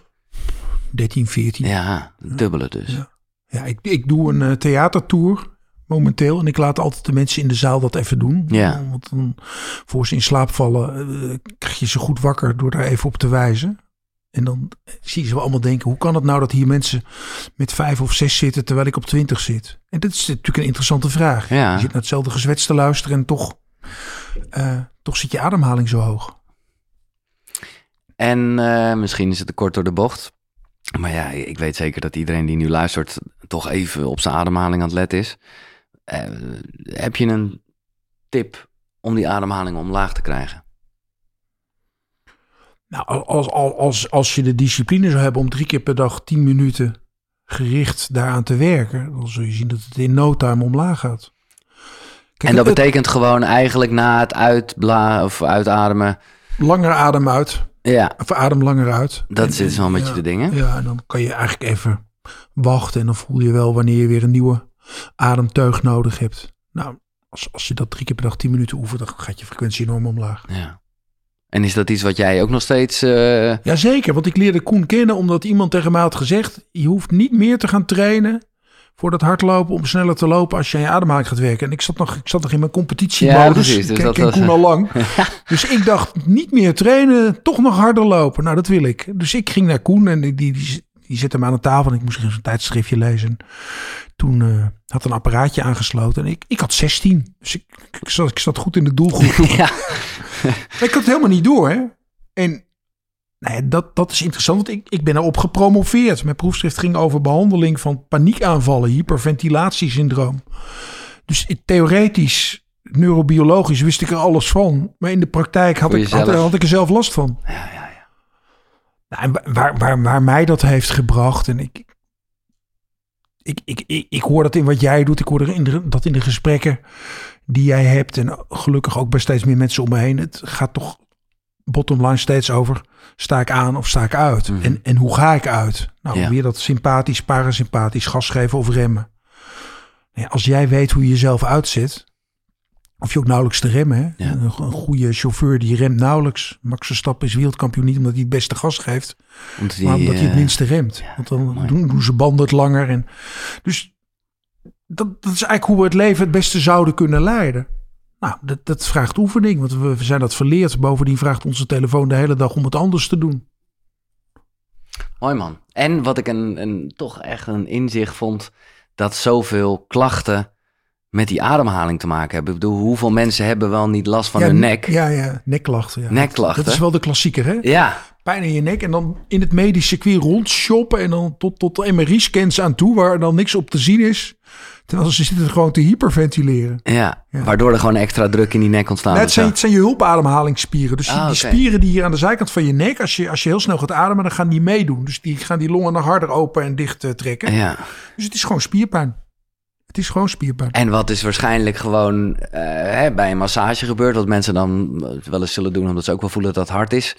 13, 14. Ja, dubbele dus. Ja. Ja, ik, ik doe een eh, theatertour momenteel. En ik laat altijd de mensen in de zaal dat even doen. Ja. Want dan, voor ze in slaap vallen, eh, krijg je ze goed wakker door daar even op te wijzen. En dan zie je ze allemaal denken, hoe kan het nou dat hier mensen met vijf of zes zitten terwijl ik op twintig zit? En dat is natuurlijk een interessante vraag. Ja. Je zit naar hetzelfde gezwets te luisteren en toch, eh, toch zit je ademhaling zo hoog. En eh, misschien is het te kort door de bocht. Maar ja, ik weet zeker dat iedereen die nu luistert toch even op zijn ademhaling aan het letten is. Eh, heb je een tip om die ademhaling omlaag te krijgen? Nou, als, als, als, als je de discipline zou hebben om drie keer per dag tien minuten gericht daaraan te werken, dan zul je zien dat het in no time omlaag gaat. Kijk, en dat betekent gewoon eigenlijk na het uitbla of uitademen. Langer adem uit. Ja. Of adem langer uit. Dat zit wel met ja, je de dingen. Ja, en dan kan je eigenlijk even wachten. En dan voel je wel wanneer je weer een nieuwe ademteug nodig hebt. Nou, als, als je dat drie keer per dag tien minuten oefent, dan gaat je frequentie enorm omlaag. Ja. En is dat iets wat jij ook nog steeds... Uh... Jazeker, want ik leerde Koen kennen omdat iemand tegen mij had gezegd... je hoeft niet meer te gaan trainen voor dat hardlopen om sneller te lopen als je aan je ademhaling gaat werken. En ik zat nog, ik zat nog in mijn competitiemodus. Ja, dus ik ken, ken Koen al lang. dus ik dacht, niet meer trainen, toch nog harder lopen. Nou, dat wil ik. Dus ik ging naar Koen en die, die, die, die zette me aan de tafel en ik moest een tijdschriftje lezen. Toen uh, had een apparaatje aangesloten en ik, ik had 16. Dus ik, ik, zat, ik zat goed in de doelgroep. ja. ik had het helemaal niet door, hè. En Nee, dat, dat is interessant, want ik, ik ben erop gepromoveerd. Mijn proefschrift ging over behandeling van paniekaanvallen, hyperventilatiesyndroom. Dus theoretisch, neurobiologisch wist ik er alles van. Maar in de praktijk had, ik, had, had, ik er zelf last van. Ja. Nou, en waar, waar, waar mij dat heeft gebracht, en ik, ik, ik, ik, ik hoor dat in wat jij doet, ik hoor er in de, dat in de gesprekken die jij hebt, en gelukkig ook bij steeds meer mensen om me heen. Het gaat toch bottom line steeds over sta ik aan of sta ik uit? Mhm. en, en hoe ga ik uit? Nou, ja. weer dat sympathisch, parasympathisch, gas geven of remmen. Ja, als jij weet hoe je jezelf uitzet, of je ook nauwelijks te remmen. Hè? Een, een, goede chauffeur die remt nauwelijks. Max Verstappen is wereldkampioen niet omdat hij het beste gas geeft, omdat maar omdat hij het eh, minste remt. Want dan doen, doen, ze banden het langer. En, dus dat, dat is eigenlijk hoe we het leven het beste zouden kunnen leiden. Nou, dat, dat vraagt oefening, want we, zijn dat verleerd. Bovendien vraagt onze telefoon de hele dag om het anders te doen. Mooi man. En wat ik een, een, toch echt een inzicht vond, dat zoveel klachten met die ademhaling te maken hebben. Ik bedoel, hoeveel mensen hebben wel niet last van hun nek? Ja, ja, nekklachten. Ja. Nekklachten. Dat is wel de klassieker, hè? Ja. Pijn in je nek en dan in het medisch circuit rondshoppen en dan tot, tot de MRI-scans aan toe, waar dan niks op te zien is. Terwijl ze zitten gewoon te hyperventileren. Ja, waardoor er gewoon extra druk in die nek ontstaat. Net zijn, het zijn je hulpademhalingsspieren. Dus ah, die spieren die hier aan de zijkant van je nek, als je, als je heel snel gaat ademen, dan gaan die meedoen. Dus die gaan die longen nog harder open en dicht uh, trekken. Ja. Dus het is gewoon spierpijn. Het is gewoon spierpijn. En wat is waarschijnlijk gewoon uh, hè, bij een massage gebeurt, wat mensen dan wel eens zullen doen, omdat ze ook wel voelen dat dat hard is,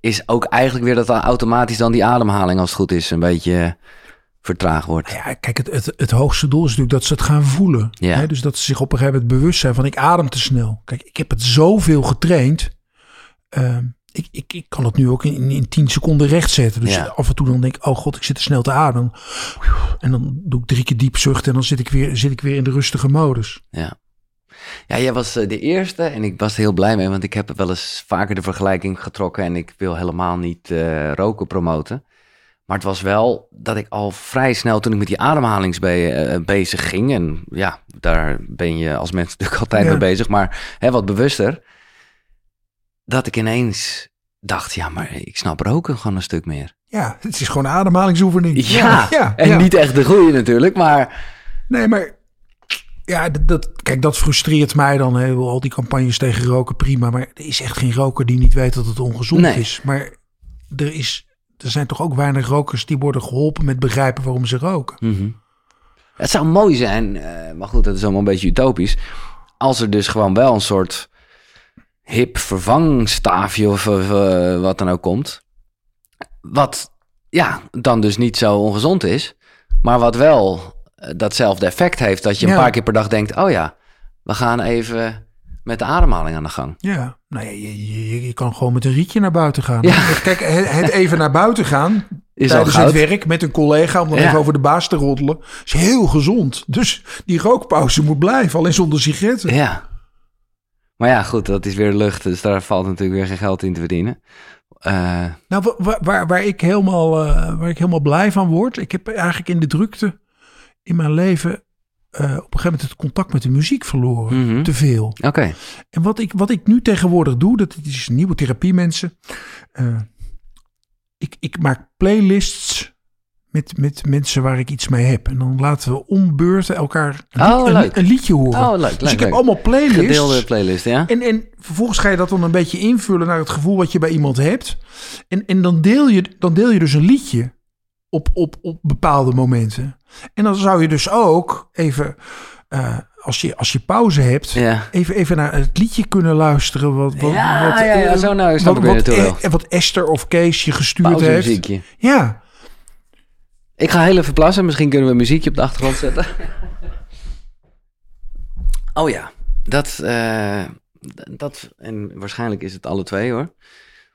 is ook eigenlijk weer dat automatisch dan die ademhaling, als het goed is, een beetje vertraagd wordt. Ja, kijk, het, het, het hoogste doel is natuurlijk dat ze het gaan voelen. Ja. Hè? Dus dat ze zich op een gegeven moment bewust zijn van ik adem te snel. Kijk, ik heb het zoveel getraind. Uh, ik, ik, ik kan het nu ook in, in 10 seconden rechtzetten. Dus ja. af en toe dan denk ik, oh god, ik zit te snel te ademen. En dan doe ik drie keer diep zuchten en dan zit ik weer, zit ik weer in de rustige modus. Ja. Ja, jij was eh, de eerste en ik was er heel blij mee, want ik heb wel eens vaker de vergelijking getrokken en ik wil helemaal niet uh, roken promoten. Maar het was wel dat ik al vrij snel, toen ik met die ademhalings uh, bezig ging, en ja, daar ben je als mens natuurlijk altijd mee bezig, maar hè, wat bewuster, dat ik ineens dacht, ja, maar ik snap roken gewoon een stuk meer. Ja, het is gewoon een ademhalingsoefening. Ja, ja, en niet echt de goede natuurlijk, maar... Nee, maar ja, dat, dat, kijk, dat frustreert mij dan. Hè. Al die campagnes tegen roken, prima. Maar er is echt geen roker die niet weet dat het ongezond is. Maar er is er zijn toch ook weinig rokers die worden geholpen met begrijpen waarom ze roken. Mhm. Het zou mooi zijn, uh, maar goed, dat is allemaal een beetje utopisch. Als er dus gewoon wel een soort hip vervangstaafje of uh, wat dan ook komt. Wat ja, dan dus niet zo ongezond is. Maar wat wel uh, datzelfde effect heeft. Dat je een paar keer per dag denkt: oh ja, we gaan even met de ademhaling aan de gang. Ja, nou ja, je, je, je kan gewoon met een rietje naar buiten gaan. Ja. Kijk, het, even naar buiten gaan is tijdens het werk met een collega om dan even over de baas te roddelen, is heel gezond. Dus die rookpauze moet blijven, alleen zonder sigaretten. Ja. Maar ja, goed, dat is weer lucht, dus daar valt natuurlijk weer geen geld in te verdienen. Uh... Nou, waar, waar, waar, ik helemaal, uh, waar ik helemaal blij van word, ik heb eigenlijk in de drukte in mijn leven uh, op een gegeven moment het contact met de muziek verloren. Mhm. Te veel. Oké. En wat ik, wat ik nu tegenwoordig doe, dat is nieuwe therapie mensen. Ik, ik maak playlists met, met mensen waar ik iets mee heb. En dan laten we om beurten elkaar een, Oh, een- liedje horen. Oh, leuk, dus leuk, ik heb leuk. allemaal playlists. Gedeelde playlist, ja? En, en vervolgens ga je dat dan een beetje invullen naar het gevoel wat je bij iemand hebt. En, en dan, deel je, dan deel je dus een liedje op, op, op bepaalde momenten. En dan zou je dus ook even, eh, als, je, als je pauze hebt, Ja. even, even naar het liedje kunnen luisteren. Wat, wat, Ja, wat, ja, ja, eh, zo nou wat, ik weer wat, wel. wat Esther of Kees je gestuurd heeft. Ja, Ik ga heel even plassen. Misschien kunnen we een muziekje op de achtergrond zetten. Oh ja, dat, eh, dat, en waarschijnlijk is het alle twee hoor.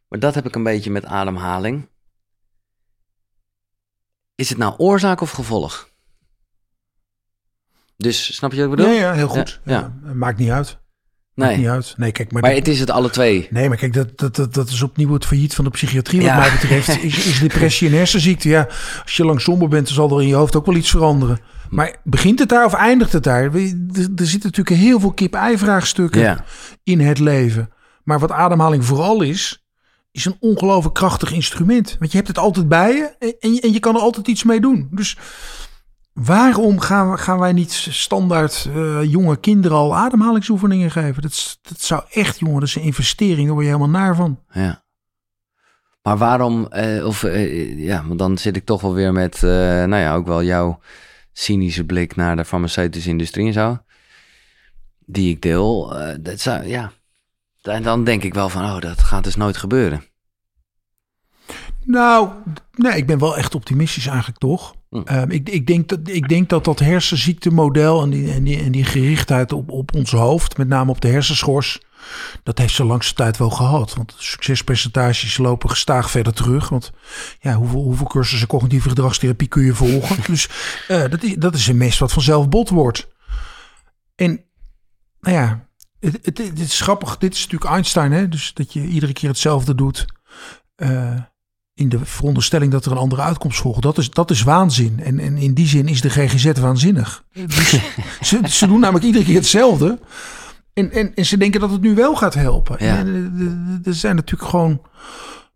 Maar dat heb ik een beetje met ademhaling. Is het nou oorzaak of gevolg? Dus, snap je wat ik bedoel? ja, ja, heel goed. Ja, Ja, maakt niet uit. Nee, niet uit. Nee, kijk, maar, maar het is het alle twee. Nee, maar kijk, dat, dat, dat, dat is opnieuw het failliet van de psychiatrie wat Ja. mij betreft. Is, is depressie en hersenziekte. Ja, als je lang somber bent, dan zal er in je hoofd ook wel iets veranderen. Maar begint het daar of eindigt het daar? Er, er zitten natuurlijk heel veel kip-ei-vraagstukken Ja, in het leven. Maar wat ademhaling vooral is, is een ongelooflijk krachtig instrument. Want je hebt het altijd bij je en- en je, en je kan er altijd iets mee doen. Dus waarom gaan, we, gaan wij niet standaard eh, jonge kinderen al ademhalingsoefeningen geven? Dat, dat zou echt, jongen, dat is een investering. Daar word je helemaal naar van. ja. Maar waarom, eh, of eh, ja, want dan zit ik toch wel weer met, nou ja, ook wel jouw cynische blik naar de farmaceutische industrie en zo. Die ik deel. dat zou, ja. En dan denk ik wel van, oh, dat gaat dus nooit gebeuren. Nou, nee, ik ben wel echt optimistisch eigenlijk toch. Hm. Ehm, ik, ik, denk dat, ik denk dat dat hersenziektemodel en die, en die, en die gerichtheid op, op ons hoofd, met name op de hersenschors, dat heeft ze langste tijd wel gehad. Want succespercentages lopen gestaag verder terug. Want ja, hoeveel, hoeveel cursussen cognitieve gedragstherapie kun je volgen? dus eh, dat, is, dat is een mes wat vanzelf bot wordt. En nou ja, het, het, het is grappig. Dit is natuurlijk Einstein, hè? dus dat je iedere keer hetzelfde doet. Eh, in de veronderstelling dat er een andere uitkomst volgt. Dat is, dat is waanzin. En, en in die zin is de GGZ waanzinnig. Ze, ze doen namelijk iedere keer hetzelfde. En, en, en ze denken dat het nu wel gaat helpen. Ja. En, eh, er zijn natuurlijk gewoon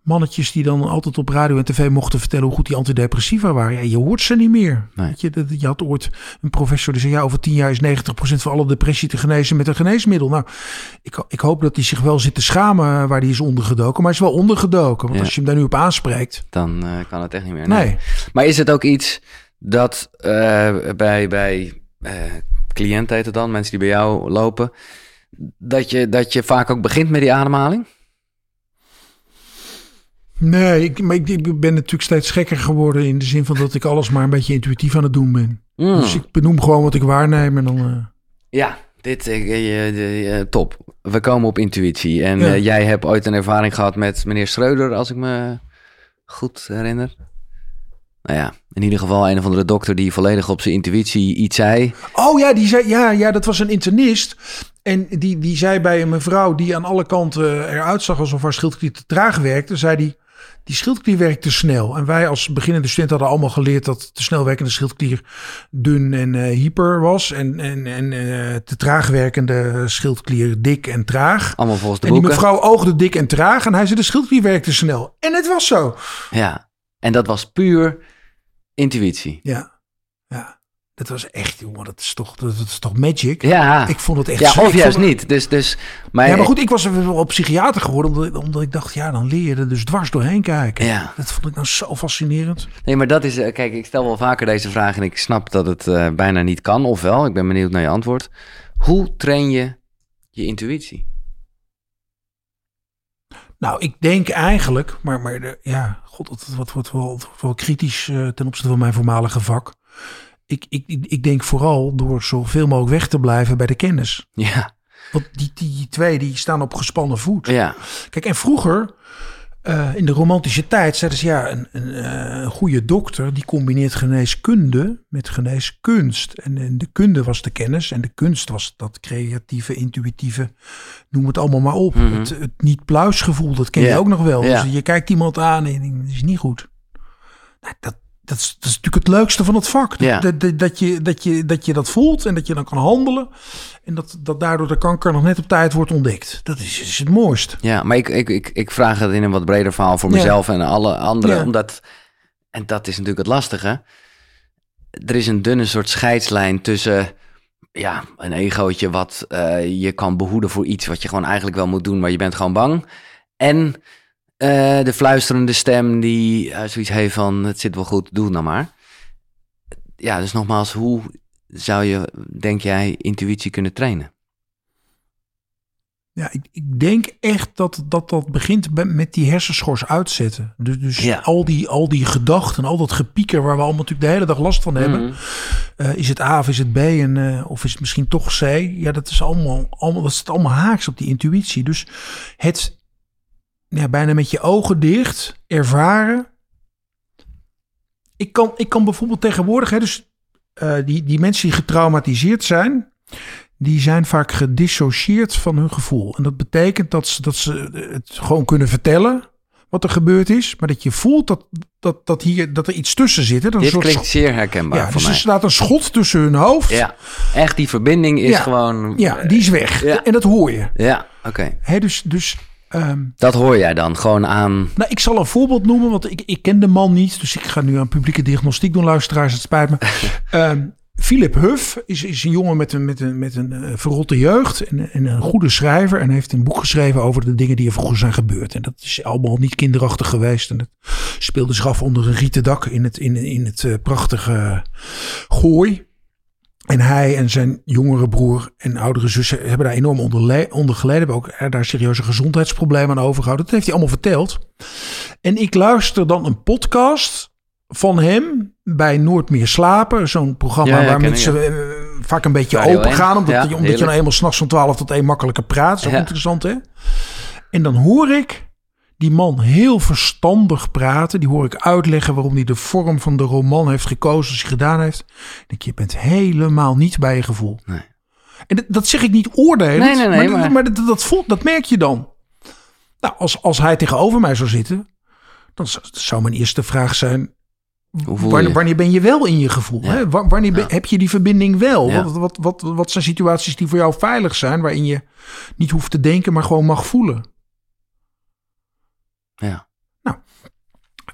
mannetjes die dan altijd op radio en tv mochten vertellen hoe goed die antidepressiva waren. Ja, je hoort ze niet meer. Nee. Weet je, dat, je had ooit een professor die zei, ja, over tien jaar is 90% van alle depressie te genezen met een geneesmiddel. Nou, ik, ik hoop dat hij zich wel zit te schamen waar hij is ondergedoken. Maar hij is wel ondergedoken. Want Ja. als je hem daar nu op aanspreekt, Dan eh, kan het echt niet meer. nee. Maar is het ook iets dat eh, bij, bij eh cliënten heet het dan, mensen die bij jou lopen, dat je, dat je vaak ook begint met die ademhaling? Nee, ik, maar ik, ik ben natuurlijk steeds gekker geworden in de zin van dat ik alles maar een beetje intuïtief aan het doen ben. Mm. Dus ik benoem gewoon wat ik waarneem en dan... eh, Ja, dit eh, eh, top. We komen op intuïtie. En Ja. jij hebt ooit een ervaring gehad met meneer Schreuder, als ik me goed herinner. Nou ja, in ieder geval een of andere dokter die volledig op zijn intuïtie iets zei. Oh ja, die zei, ja, ja, dat was een internist. En die, die zei bij een mevrouw die aan alle kanten eruit zag alsof haar schildklier te traag werkte, zei die, die schildklier werkt te snel. En wij als beginnende studenten hadden allemaal geleerd dat de snel werkende schildklier dun en eh, hyper was. En, en, en eh, te traag werkende schildklier dik en traag. Allemaal volgens de En die boeken. mevrouw oogde dik en traag en hij zei de schildklier werkte snel. En het was zo. Ja, en dat was puur intuïtie. Ja. Dat was echt, jongen, dat is toch, dat is toch magic? Ja, Ik vond het echt ja zo- of juist vond- niet. Dus, dus, maar, Ja, maar goed, ik was wel psychiater geworden omdat, omdat ik dacht, ja, dan leer je er dus dwars doorheen kijken. Ja. Dat vond ik nou zo fascinerend. Nee, maar dat is... eh, Kijk, ik stel wel vaker deze vraag en ik snap dat het eh, bijna niet kan. Ofwel, ik ben benieuwd naar je antwoord. Hoe train je je intuïtie? Nou, ik denk eigenlijk, maar, maar de- ja, god, dat wordt, wordt wel, wel kritisch eh, ten opzichte van mijn voormalige vak. Ik, ik, ik denk vooral door zoveel mogelijk weg te blijven bij de kennis. Ja, Want die, die twee die staan op gespannen voet. ja, Kijk, en vroeger, eh, in de romantische tijd, zeiden ze ja, een, een, eh, een goede dokter die combineert geneeskunde met geneeskunst. En, en de kunde was de kennis en de kunst was dat creatieve, intuïtieve, noem het allemaal maar op. Mhm. Het, het niet-pluisgevoel, dat ken je ook nog wel. Dus je kijkt iemand aan en je denkt, dat is niet goed. Nou, dat, dat is, dat is natuurlijk het leukste van het vak. Ja. Dat, dat, dat, je, dat, je, dat je dat voelt en dat je dan kan handelen. En dat, dat daardoor de kanker nog net op tijd wordt ontdekt. Dat is, is het mooist. Ja, maar ik, ik, ik, ik vraag het in een wat breder verhaal voor Ja. mezelf en alle anderen. Ja. Omdat, en dat is natuurlijk het lastige. Er is een dunne soort scheidslijn tussen ja, een egootje wat eh, je kan behoeden voor iets wat je gewoon eigenlijk wel moet doen, maar je bent gewoon bang. En eh, de fluisterende stem die eh, zoiets heeft van het zit wel goed, doe het nou maar. Ja, dus nogmaals, hoe zou je, denk jij, intuïtie kunnen trainen? Ja, ik, ik denk echt dat dat, dat begint met die hersenschors uitzetten. Dus, dus Ja. al, die, al die gedachten, al dat gepieker waar we allemaal natuurlijk de hele dag last van hebben. Mhm. Eh, is het A of is het B en, of is het misschien toch C? Ja, dat is allemaal, allemaal, dat zit allemaal haaks op die intuïtie. Dus het ja, bijna met je ogen dicht ervaren. Ik kan, ik kan bijvoorbeeld tegenwoordig, hè, dus eh, die, die mensen die getraumatiseerd zijn, die zijn vaak gedissocieerd van hun gevoel. En dat betekent dat ze, dat ze het gewoon kunnen vertellen wat er gebeurd is, maar dat je voelt dat, dat, dat, hier, dat er iets tussen zit. Hè? Dat Dit klinkt zeer herkenbaar ja, voor dus mij. er staat een schot tussen hun hoofd. Ja, echt die verbinding is Ja. gewoon... Ja, die is weg. Ja. En dat hoor je. Ja, oké. Hè, dus dus ehm, Dat hoor jij dan gewoon aan... nou, ik zal een voorbeeld noemen, want ik, ik ken de man niet. Dus ik ga nu aan publieke diagnostiek doen, luisteraars. Het spijt me. Ehm, Philip Huff is, is een jongen met een, met een, met een eh, verrotte jeugd en, en een goede schrijver. En heeft een boek geschreven over de dingen die er vroeger zijn gebeurd. En dat is allemaal niet kinderachtig geweest. En het speelde zich af onder een rieten dak in het, in, in het eh, prachtige Gooi. En hij en zijn jongere broer en oudere zus hebben daar enorm onder, le- onder geleden. Hebben ook daar serieuze gezondheidsproblemen aan overgehouden. Dat heeft hij allemaal verteld. En ik luister dan een podcast van hem bij Nooit meer slapen. Zo'n programma Ja, ja, waar ik, mensen eh, vaak een beetje Radio open 1. gaan. Omdat, je, omdat je nou eenmaal s'nachts van 12 tot 1 makkelijker praat. Dat is ook interessant hè. En dan hoor ik die man heel verstandig praten. Die hoor ik uitleggen waarom hij de vorm van de roman heeft gekozen als hij gedaan heeft. Ik denk, je bent helemaal niet bij je gevoel. Nee. En dat, dat zeg ik niet oordelend, Nee, nee, nee, maar, maar- maar dat, dat, voelt, dat merk je dan. Nou, als, als hij tegenover mij zou zitten, dan zou- zou mijn eerste vraag zijn... Wanneer, ben je wel in je gevoel? Ja. Hè? Wa- Wanneer ben- Ja. heb je die verbinding wel? Ja. Wat, wat, wat, wat zijn situaties die voor jou veilig zijn, waarin je niet hoeft te denken, maar gewoon mag voelen? Ja.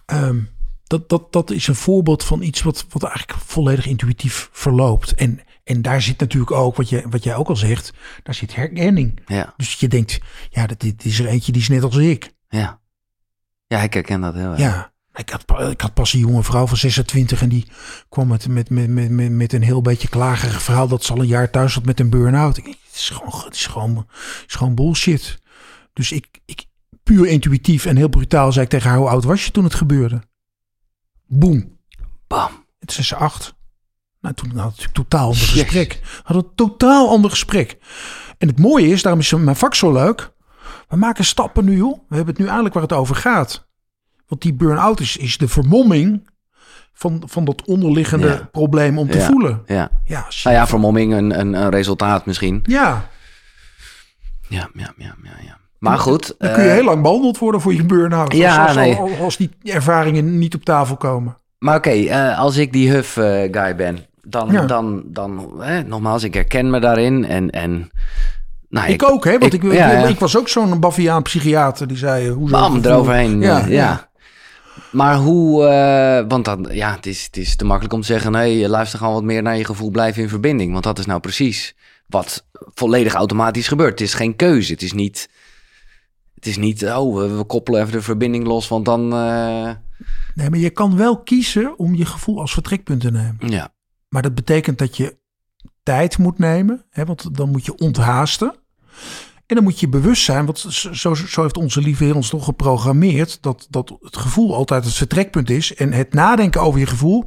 Ehm, dat, dat, dat is een voorbeeld van iets wat, wat eigenlijk volledig intuïtief verloopt. En, en daar zit natuurlijk ook, wat, je, wat jij ook al zegt, daar zit herkenning. Ja, Dus je denkt, ja, dit, dit is er eentje die is net als ik. ja. Ja, ik herken dat heel erg. Ja, ik had, ik had pas een jonge vrouw van 26 en die kwam met, met, met, met, met, met een heel beetje klagerig verhaal dat ze al een jaar thuis zat met een burn-out. Het is gewoon, het is gewoon, het is gewoon bullshit. Dus ik, ik, puur intuïtief en heel brutaal zei ik tegen haar, hoe oud was je toen het gebeurde? Boom. Bam. Het is ze acht. Nou, toen natuurlijk een totaal ander gesprek. We hadden een totaal ander gesprek. En het mooie is, daarom is mijn vak zo leuk. We maken stappen nu, joh. We hebben het nu eigenlijk waar het over gaat. Want die burn-out is, is de vermomming van, van dat onderliggende Ja. probleem om te Ja. voelen. Ja. Ja, shit. Nou ja, vermomming, een, een, een resultaat misschien. ja, Ja, ja, ja, ja. ja. Maar goed. dan kun je eh, heel lang behandeld worden voor je burn-out. Ja, als, nee. als, als die ervaringen niet op tafel komen. Maar oké, eh, als ik die Huff-guy ben, dan, Ja. dan, dan hè, nogmaals, ik herken me daarin. En, en nou, Ik, ook, hè? Want ik, ik- ja, was ook zo'n Baviaan psychiater die zei... eh, Hoezo bam, eroverheen. Ja, Ja. Maar hoe, eh, want dan, ja, het is, het is te makkelijk om te zeggen, nee, luister gewoon wat meer naar je gevoel, blijf in verbinding. Want dat is nou precies wat volledig automatisch gebeurt. Het is geen keuze, het is niet, het is niet, oh, we, we koppelen even de verbinding los, want dan, eh, Nee, maar je kan wel kiezen om je gevoel als vertrekpunt te nemen. ja, Maar dat betekent dat je tijd moet nemen. Hè, want dan moet je onthaasten. En dan moet je bewust zijn, want zo, zo heeft onze lieve Heer ons toch geprogrammeerd, dat, dat het gevoel altijd het vertrekpunt is. En het nadenken over je gevoel,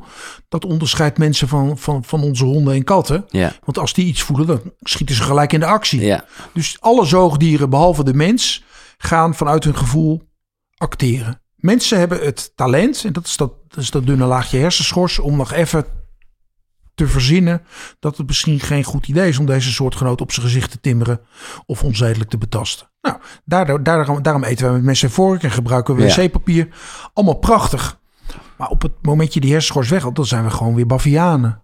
dat onderscheidt mensen van, van, van onze honden en katten. ja, Want als die iets voelen, dan schieten ze gelijk in de actie. ja, Dus alle zoogdieren, behalve de mens, gaan vanuit hun gevoel acteren. Mensen hebben het talent, en dat is dat, dat, is dat dunne laagje hersenschors, om nog even te verzinnen dat het misschien geen goed idee is om deze soortgenoot op zijn gezicht te timmeren of onzedelijk te betasten. Nou, daardoor, daarom, daarom eten wij met mes en vork en gebruiken we Ja. wc-papier. Allemaal prachtig. Maar op het moment je die hersenschors weghaalt, dan zijn we gewoon weer bavianen.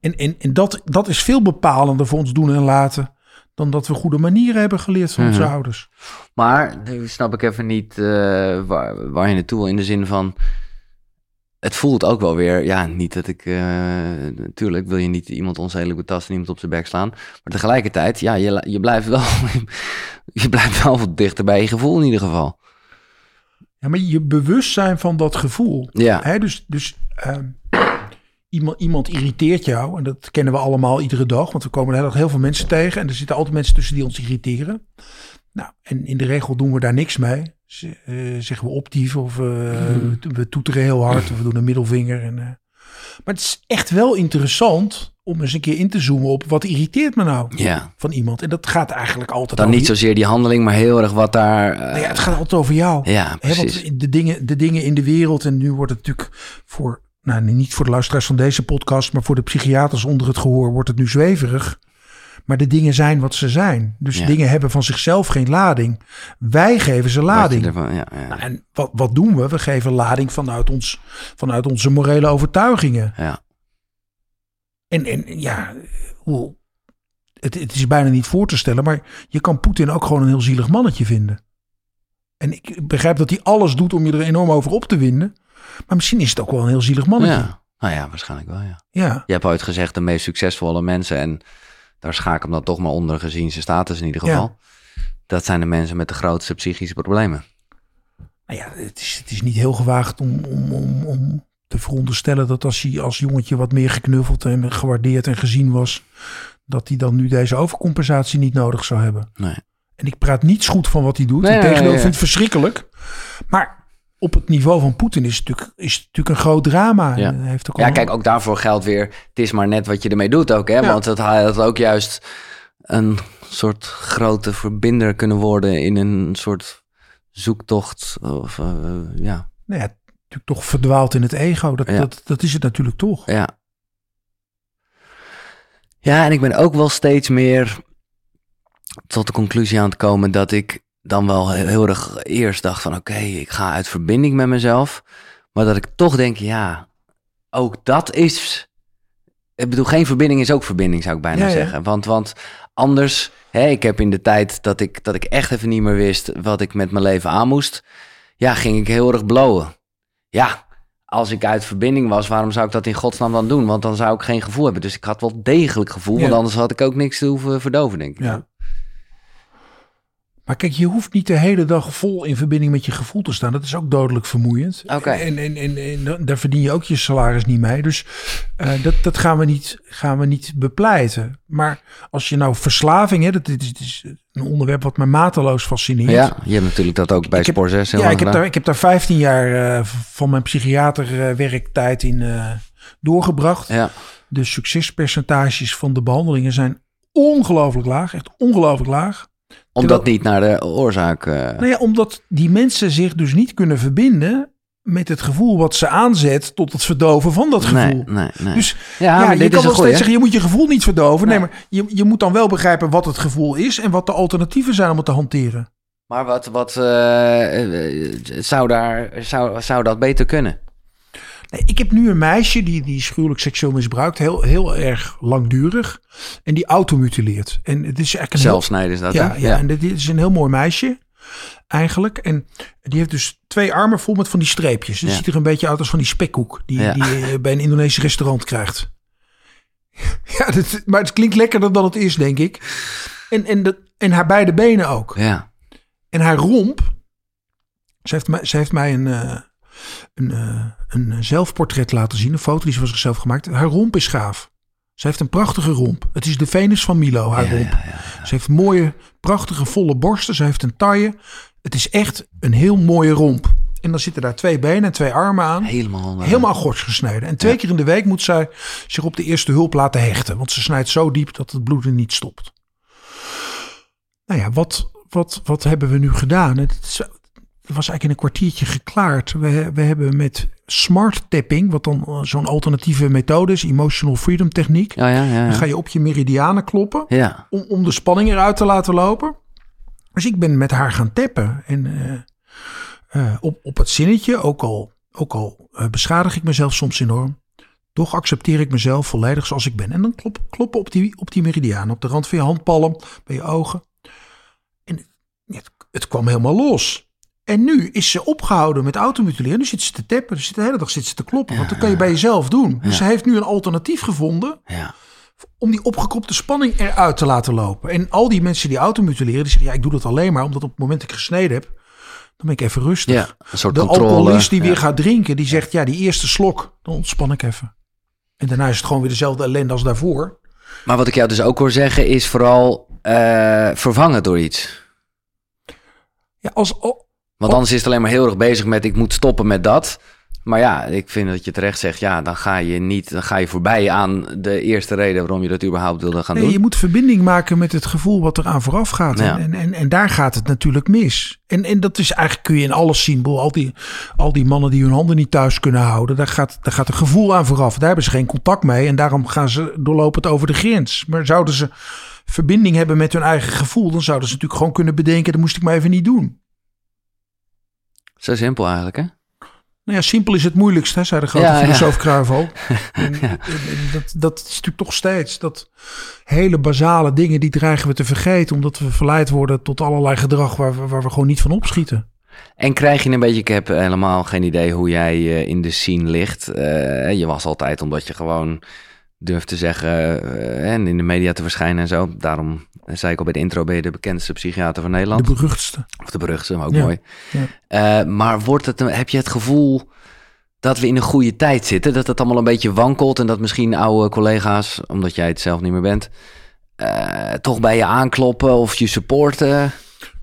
En, en, en dat, dat is veel bepalender voor ons doen en laten dan dat we goede manieren hebben geleerd van onze Mhm. ouders. Maar nu snap ik even niet eh, waar, waar je naartoe wil. In de zin van. Het voelt ook wel weer. Ja, niet dat ik. eh, natuurlijk wil je niet iemand onzedelijk betasten, niemand op zijn bek slaan. Maar tegelijkertijd, ja, je, je blijft wel. je blijft wel wat dichter bij je gevoel in ieder geval. Ja, maar je bewustzijn van dat gevoel. Ja. Hè, dus dus ehm, iemand, iemand irriteert jou. En dat kennen we allemaal iedere dag. Want we komen dag heel veel mensen tegen. En er zitten altijd mensen tussen die ons irriteren. Nou, en in de regel doen we daar niks mee. Z- eh, zeggen we optieven of eh, we toeteren heel hard. Of we doen een middelvinger. En, eh. Maar het is echt wel interessant om eens een keer in te zoomen op wat irriteert me nou Ja. van iemand. En dat gaat eigenlijk altijd Dan over niet zozeer die handeling, maar heel erg wat daar. Nou ja, het gaat altijd over jou. ja, Hè, precies. want de dingen, de dingen in de wereld, en nu wordt het natuurlijk voor, nou niet voor de luisteraars van deze podcast, maar voor de psychiaters onder het gehoor wordt het nu zweverig. Maar de dingen zijn wat ze zijn. Dus Ja. dingen hebben van zichzelf geen lading. Wij geven ze lading. ervan- ja, ja, Nou, en wat, wat doen we? We geven lading vanuit, ons, vanuit onze morele overtuigingen. ja. En, en ja, het, het is bijna niet voor te stellen, maar je kan Poetin ook gewoon een heel zielig mannetje vinden. En ik begrijp dat hij alles doet om je er enorm over op te winden. Maar misschien is het ook wel een heel zielig mannetje. ja. Nou ja, waarschijnlijk wel, ja. Ja, Je hebt ooit gezegd de meest succesvolle mensen. En daar schaak ik hem dan toch maar onder gezien zijn status in ieder Ja. geval. Dat zijn de mensen met de grootste psychische problemen. nou ja het, is, het is niet heel gewaagd om, om, om, om te veronderstellen dat als hij als jongetje wat meer geknuffeld en gewaardeerd en gezien was, dat hij dan nu deze overcompensatie niet nodig zou hebben. Nee. En ik praat niets goed van wat hij doet. Nee, Integendeel, nee, ik vind het verschrikkelijk. Maar op het niveau van Poetin is het natuurlijk, is natuurlijk een groot drama. Ja. Heeft ook Ja, kijk, ook daarvoor geldt weer. Het is maar net wat je ermee doet ook. Hè? Ja. Want het had ook juist een soort grote verbinder kunnen worden in een soort zoektocht. Of, eh, ja. nou ja, natuurlijk toch verdwaald in het ego. Dat, Ja. dat, dat is het natuurlijk toch. Ja. Ja, en ik ben ook wel steeds meer tot de conclusie aan het komen dat ik dan wel heel, erg eerst dacht van oké, ik ga uit verbinding met mezelf. Maar dat ik toch denk, ja, ook dat is... Ik bedoel, geen verbinding is ook verbinding, zou ik bijna Ja, ja. zeggen. Want, want anders, hè, ik heb in de tijd dat ik, dat ik echt even niet meer wist wat ik met mijn leven aan moest, ja, ging ik heel erg blowen. Ja, als ik uit verbinding was, waarom zou ik dat in godsnaam dan doen? Want dan zou ik geen gevoel hebben. Dus ik had wel degelijk gevoel, want anders had ik ook niks te hoeven verdoven, denk ik. Ja. Maar kijk, je hoeft niet de hele dag vol in verbinding met je gevoel te staan. Dat is ook dodelijk vermoeiend. Oké. En, en, en, en daar verdien je ook je salaris niet mee. Dus eh, dat, dat gaan, we niet, gaan we niet bepleiten. Maar als je nou verslaving, hè, dat dit is, dit is een onderwerp wat me mateloos fascineert. Ja, je hebt natuurlijk dat ook bij Ik Sport 6 heel Ja, ik heb, daar, ik heb daar 15 jaar eh, van mijn psychiaterwerktijd in eh, doorgebracht. Ja, De succespercentages van de behandelingen zijn ongelooflijk laag. Echt ongelooflijk laag. Omdat niet naar de oorzaak... eh, Nou ja, omdat die mensen zich dus niet kunnen verbinden met het gevoel wat ze aanzet tot het verdoven van dat gevoel. nee, nee, nee. Dus ja, ja, je kan wel steeds zeggen, je moet je gevoel niet verdoven. Nee, Nee. maar je, je moet dan wel begrijpen wat het gevoel is en wat de alternatieven zijn om het te hanteren. Maar wat, wat eh, eh, zou, daar, zou, zou dat beter kunnen? Ik heb nu een meisje die, die is gruwelijk seksueel misbruikt, heel, heel erg langdurig. En die automutileert. En het is eigenlijk een Zelfsnijden is dat, Ja, hè? ja, en dit is een heel mooi meisje eigenlijk. En die heeft dus twee armen vol met van die streepjes. Ja. ziet er een beetje uit als van die spekkoek die, Ja. die je bij een Indonesisch restaurant krijgt. Ja, dat, maar het klinkt lekkerder dan het is, denk ik. En, en, dat, en haar beide benen ook. Ja, En haar romp. Ze heeft mij, ze heeft mij een, eh, een, eh, een zelfportret laten zien. Een foto die ze van zichzelf gemaakt. Haar romp is gaaf. Ze heeft een prachtige romp. Het is de Venus van Milo, haar ja, romp. ja, ja. Ze heeft mooie, prachtige, volle borsten. Ze heeft een taille. Het is echt een heel mooie romp. En dan zitten daar twee benen en twee armen aan. Helemaal. eh, Helemaal gors gesneden. En twee keer in de week moet zij zich op de eerste hulp laten hechten. Want ze snijdt zo diep dat het bloeden niet stopt. Nou ja, wat, wat, wat hebben we nu gedaan? Het, is- was eigenlijk in een kwartiertje geklaard. We, we hebben met smart tapping, wat dan eh, zo'n alternatieve methode is, emotional freedom techniek. Ja, ja, ja. Dan ga je op je meridianen kloppen om, om de spanning eruit te laten lopen. Dus ik ben met haar gaan tappen. En eh, eh, op, op het zinnetje, ook al ook al uh, beschadig ik mezelf soms enorm, toch accepteer ik mezelf volledig zoals ik ben. En dan klop, kloppen op die, op die meridiaan, op de rand van je handpalm, bij je ogen. En het, het kwam helemaal los. En nu is ze opgehouden met automutileren. Nu zit ze te tappen. Dus de hele dag zit ze te kloppen. Want dat kan je bij jezelf doen. Dus ze heeft nu een alternatief gevonden. Ja. Om die opgekropte spanning eruit te laten lopen. En al die mensen die automutileren, die zeggen: Ja, ik doe dat alleen maar omdat op het moment dat ik gesneden heb. Dan ben ik even rustig. Ja, een soort de alcoholist die Ja. weer gaat drinken, die zegt: Ja, die eerste slok, dan ontspan ik even. En daarna is het gewoon weer dezelfde ellende als daarvoor. Maar wat ik jou dus ook hoor zeggen is vooral eh, vervangen door iets. Ja, als, al- Want anders is het alleen maar heel erg bezig met ik moet stoppen met dat. Maar ja, ik vind dat je terecht zegt, ja, dan ga je niet, dan ga je voorbij aan de eerste reden waarom je dat überhaupt wilde gaan Nee, doen. je moet verbinding maken met het gevoel wat eraan vooraf gaat. Ja. En, en, en daar gaat het natuurlijk mis. En, en dat is eigenlijk, kun je in alles zien. Boel, Al die, al die mannen die hun handen niet thuis kunnen houden, daar gaat, daar gaat een gevoel aan vooraf. Daar hebben ze geen contact mee en daarom gaan ze doorlopend over de grens. Maar zouden ze verbinding hebben met hun eigen gevoel, dan zouden ze natuurlijk gewoon kunnen bedenken, dat moest ik maar even niet doen. Zo simpel eigenlijk, hè? Nou ja, simpel is het moeilijkst, hè, zei de grote Ja, ja. filosoof en dat, dat is natuurlijk toch steeds dat hele basale dingen die dreigen we te vergeten, omdat we verleid worden tot allerlei gedrag waar we, waar we gewoon niet van opschieten. En krijg je een beetje, ik heb helemaal geen idee hoe jij eh, in de scene ligt. Eh, je was altijd omdat je gewoon durft te zeggen eh, en in de media te verschijnen en zo. Daarom zei ik al bij de intro, ben je de bekendste psychiater van Nederland. De beruchtste. Of de beruchtste, maar ook Ja, mooi. ja. Eh, maar wordt het, heb je het gevoel dat we in een goede tijd zitten? Dat het allemaal een beetje wankelt en dat misschien oude collega's, omdat jij het zelf niet meer bent, eh, toch bij je aankloppen of je supporten?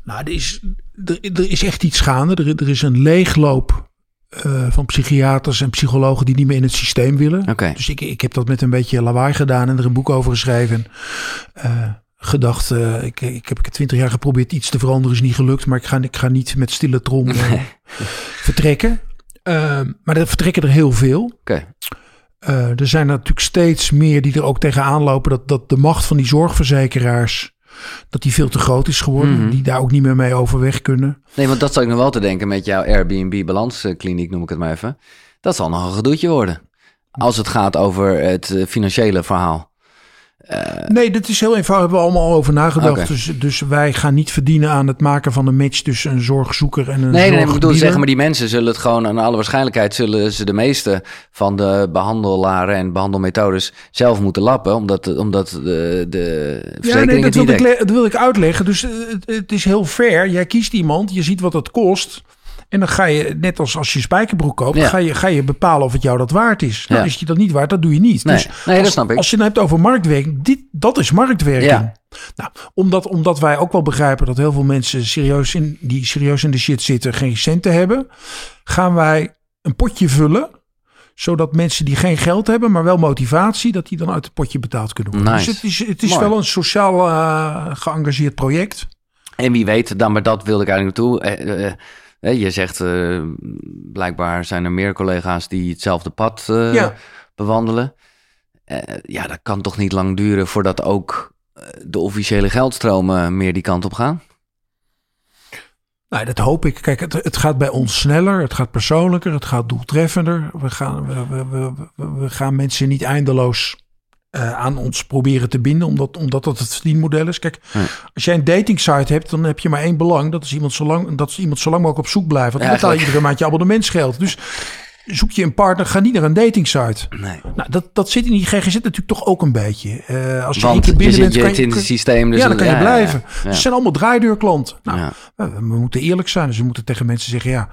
Nou, er is, er, er is echt iets gaande. Er, er is een leegloop eh, van psychiaters en psychologen die niet meer in het systeem willen. Dus ik, ik heb dat met een beetje lawaai gedaan en er een boek over geschreven. Eh, gedacht, eh, ik, ik heb twintig jaar geprobeerd iets te veranderen, is niet gelukt. Maar ik ga, ik ga niet met stille trom vertrekken. Eh, maar er vertrekken er heel veel. Er zijn natuurlijk steeds meer die er ook tegenaan lopen dat, dat de macht van die zorgverzekeraars, dat die veel te groot is geworden. Mhm. Die daar ook niet meer mee overweg kunnen. Nee, want dat zou ik nog wel te denken met jouw Airbnb-balanskliniek, noem ik het maar even. Dat zal nog een gedoetje worden. Als het gaat over het eh, financiële verhaal. Nee, dat is heel eenvoudig. Hebben we allemaal al over nagedacht. Dus, dus wij gaan niet verdienen aan het maken van een match tussen een zorgzoeker en een Nee, nee, nee, ik bedoel zeggen, maar die mensen zullen het gewoon, aan alle waarschijnlijkheid zullen ze de meeste van de behandelaren en behandelmethodes zelf moeten lappen, omdat, omdat de, de Ja, nee, dat het niet wil, ik, denkt. le- dat wil ik uitleggen. Dus eh, het, het is heel fair. Jij kiest iemand, je ziet wat het kost. En dan ga je, net als als je spijkerbroek koopt, Ja. ga, je, ga je bepalen of het jou dat waard is. Nou, Ja. is je dat niet waard, dat doe je niet. Nee, dus nee, dat als, snap ik. Als je het hebt over marktwerking, dit, dat is marktwerking. Ja. Nou, omdat, omdat wij ook wel begrijpen dat heel veel mensen serieus in, die serieus in de shit zitten, geen centen hebben, gaan wij een potje vullen zodat mensen die geen geld hebben, maar wel motivatie, dat die dan uit het potje betaald kunnen worden. Nice. Dus het is, het is Mooi. wel een sociaal eh, geëngageerd project. En wie weet, dan, maar dat wilde ik eigenlijk naartoe. Eh, eh, je zegt, eh, blijkbaar zijn er meer collega's die hetzelfde pad eh, Ja. bewandelen. Eh, ja, dat kan toch niet lang duren voordat ook de officiële geldstromen meer die kant op gaan? Nou, dat hoop ik. Kijk, het, het gaat bij ons sneller, het gaat persoonlijker, het gaat doeltreffender. We gaan, we, we- we gaan mensen niet eindeloos eh, aan ons proberen te binden, omdat, omdat dat het verdienmodel is. Kijk, Ja. als jij een dating site hebt, dan heb je maar één belang. Dat is iemand zo lang, dat is iemand zo lang mogelijk op zoek blijven. Want dan betaal je iedere maand je abonnementsgeld. Dus zoek je een partner, ga niet naar een dating site. Nee. Nou, dat, dat zit in die GGZ natuurlijk toch ook een beetje. Eh, als je Want keer je, binnen zit, bent, je kan in je, het systeem. Dus ja, dan kan je blijven. Ja, Dus het zijn allemaal draaideurklanten. Nou, Ja. we, we moeten eerlijk zijn. Dus we moeten tegen mensen zeggen: ja,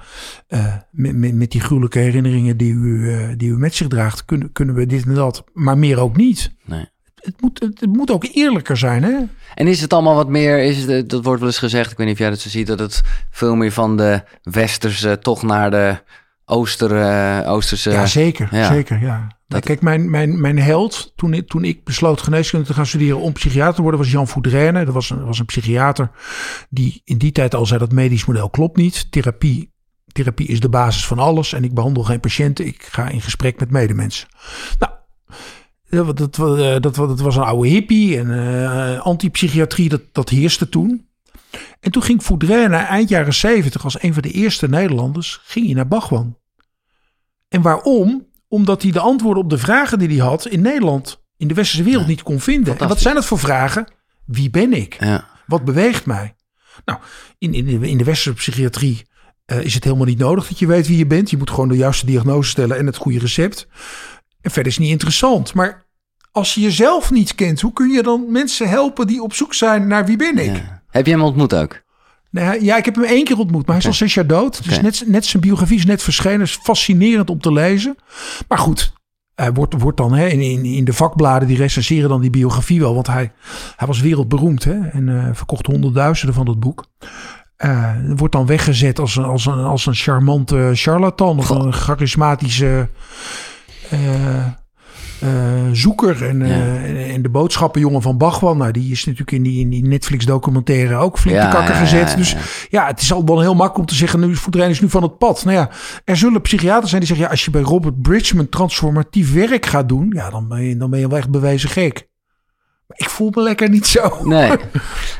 eh, met, met, met die gruwelijke herinneringen die u, eh, die u met zich draagt, kunnen, kunnen we dit en dat, maar meer ook niet. Nee. Het moet, het, het moet ook eerlijker zijn, hè? En is het allemaal wat meer, is het, dat wordt wel eens gezegd, ik weet niet of jij dat zo ziet, dat het veel meer van de westerse toch naar de ooster, eh, oosterse... ja, zeker. ja. zeker ja. Dat- kijk, mijn, mijn, mijn held, toen ik, toen ik besloot geneeskunde te gaan studeren om psychiater te worden, was Jan Foudrenne. Dat was een, was een psychiater die in die tijd al zei dat medisch model klopt niet. Therapie, therapie is de basis van alles en ik behandel geen patiënten. Ik ga in gesprek met medemensen. Nou, dat, dat, dat, dat, dat was een oude hippie en eh antipsychiatrie, dat, dat heerste toen. En toen ging Foudrenne eind jaren zeventig als een van de eerste Nederlanders ging hij naar Bachwan. En waarom? Omdat hij de antwoorden op de vragen die hij had in Nederland, in de westerse wereld, niet kon vinden. En wat zijn dat voor vragen? Wie ben ik? Ja. Wat beweegt mij? Nou, in, in, de, in de westerse psychiatrie eh, is het helemaal niet nodig dat je weet wie je bent. Je moet gewoon de juiste diagnose stellen en het goede recept. En verder is het niet interessant. Maar als je jezelf niet kent, hoe kun je dan mensen helpen die op zoek zijn naar wie ben ik? Ja. Heb je hem ontmoet ook? Nou, ja, ik heb hem één keer ontmoet, maar hij is al zes jaar dood. Dus net, net zijn biografie is net verschenen. is fascinerend om te lezen. Maar goed, hij wordt, wordt dan hè, in, in, in de vakbladen, die recenseren dan die biografie wel. Want hij, hij was wereldberoemd hè, en eh, verkocht honderdduizenden van dat boek. Eh, wordt dan weggezet als een, als een, als een charmante charlatan of een charismatische eh, zoeker. En, eh, en, de boodschappenjongen van Bachwan, nou, die is natuurlijk in die, in die Netflix-documentaire ook flink de kakker gezet. Dus ja. het is al wel heel makkelijk om te zeggen, nu iedereen is nu van het pad. Nou ja, er zullen psychiaters zijn die zeggen, ja, als je bij Robert Bridgman transformatief werk gaat doen, ja, dan ben je, dan ben je wel echt bewezen gek. Ik voel me lekker niet zo. Nee.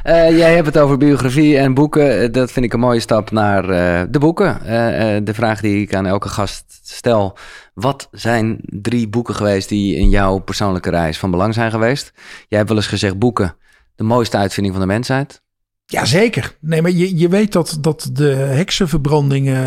Eh, jij hebt het over biografie en boeken. Eh, Dat vind ik een mooie stap naar eh, de boeken. Eh, eh, de vraag die ik aan elke gast stel. Wat zijn drie boeken geweest die in jouw persoonlijke reis van belang zijn geweest? Jij hebt wel eens gezegd boeken, de mooiste uitvinding van de mensheid. Jazeker. Nee, maar je, je weet dat, dat de heksenverbrandingen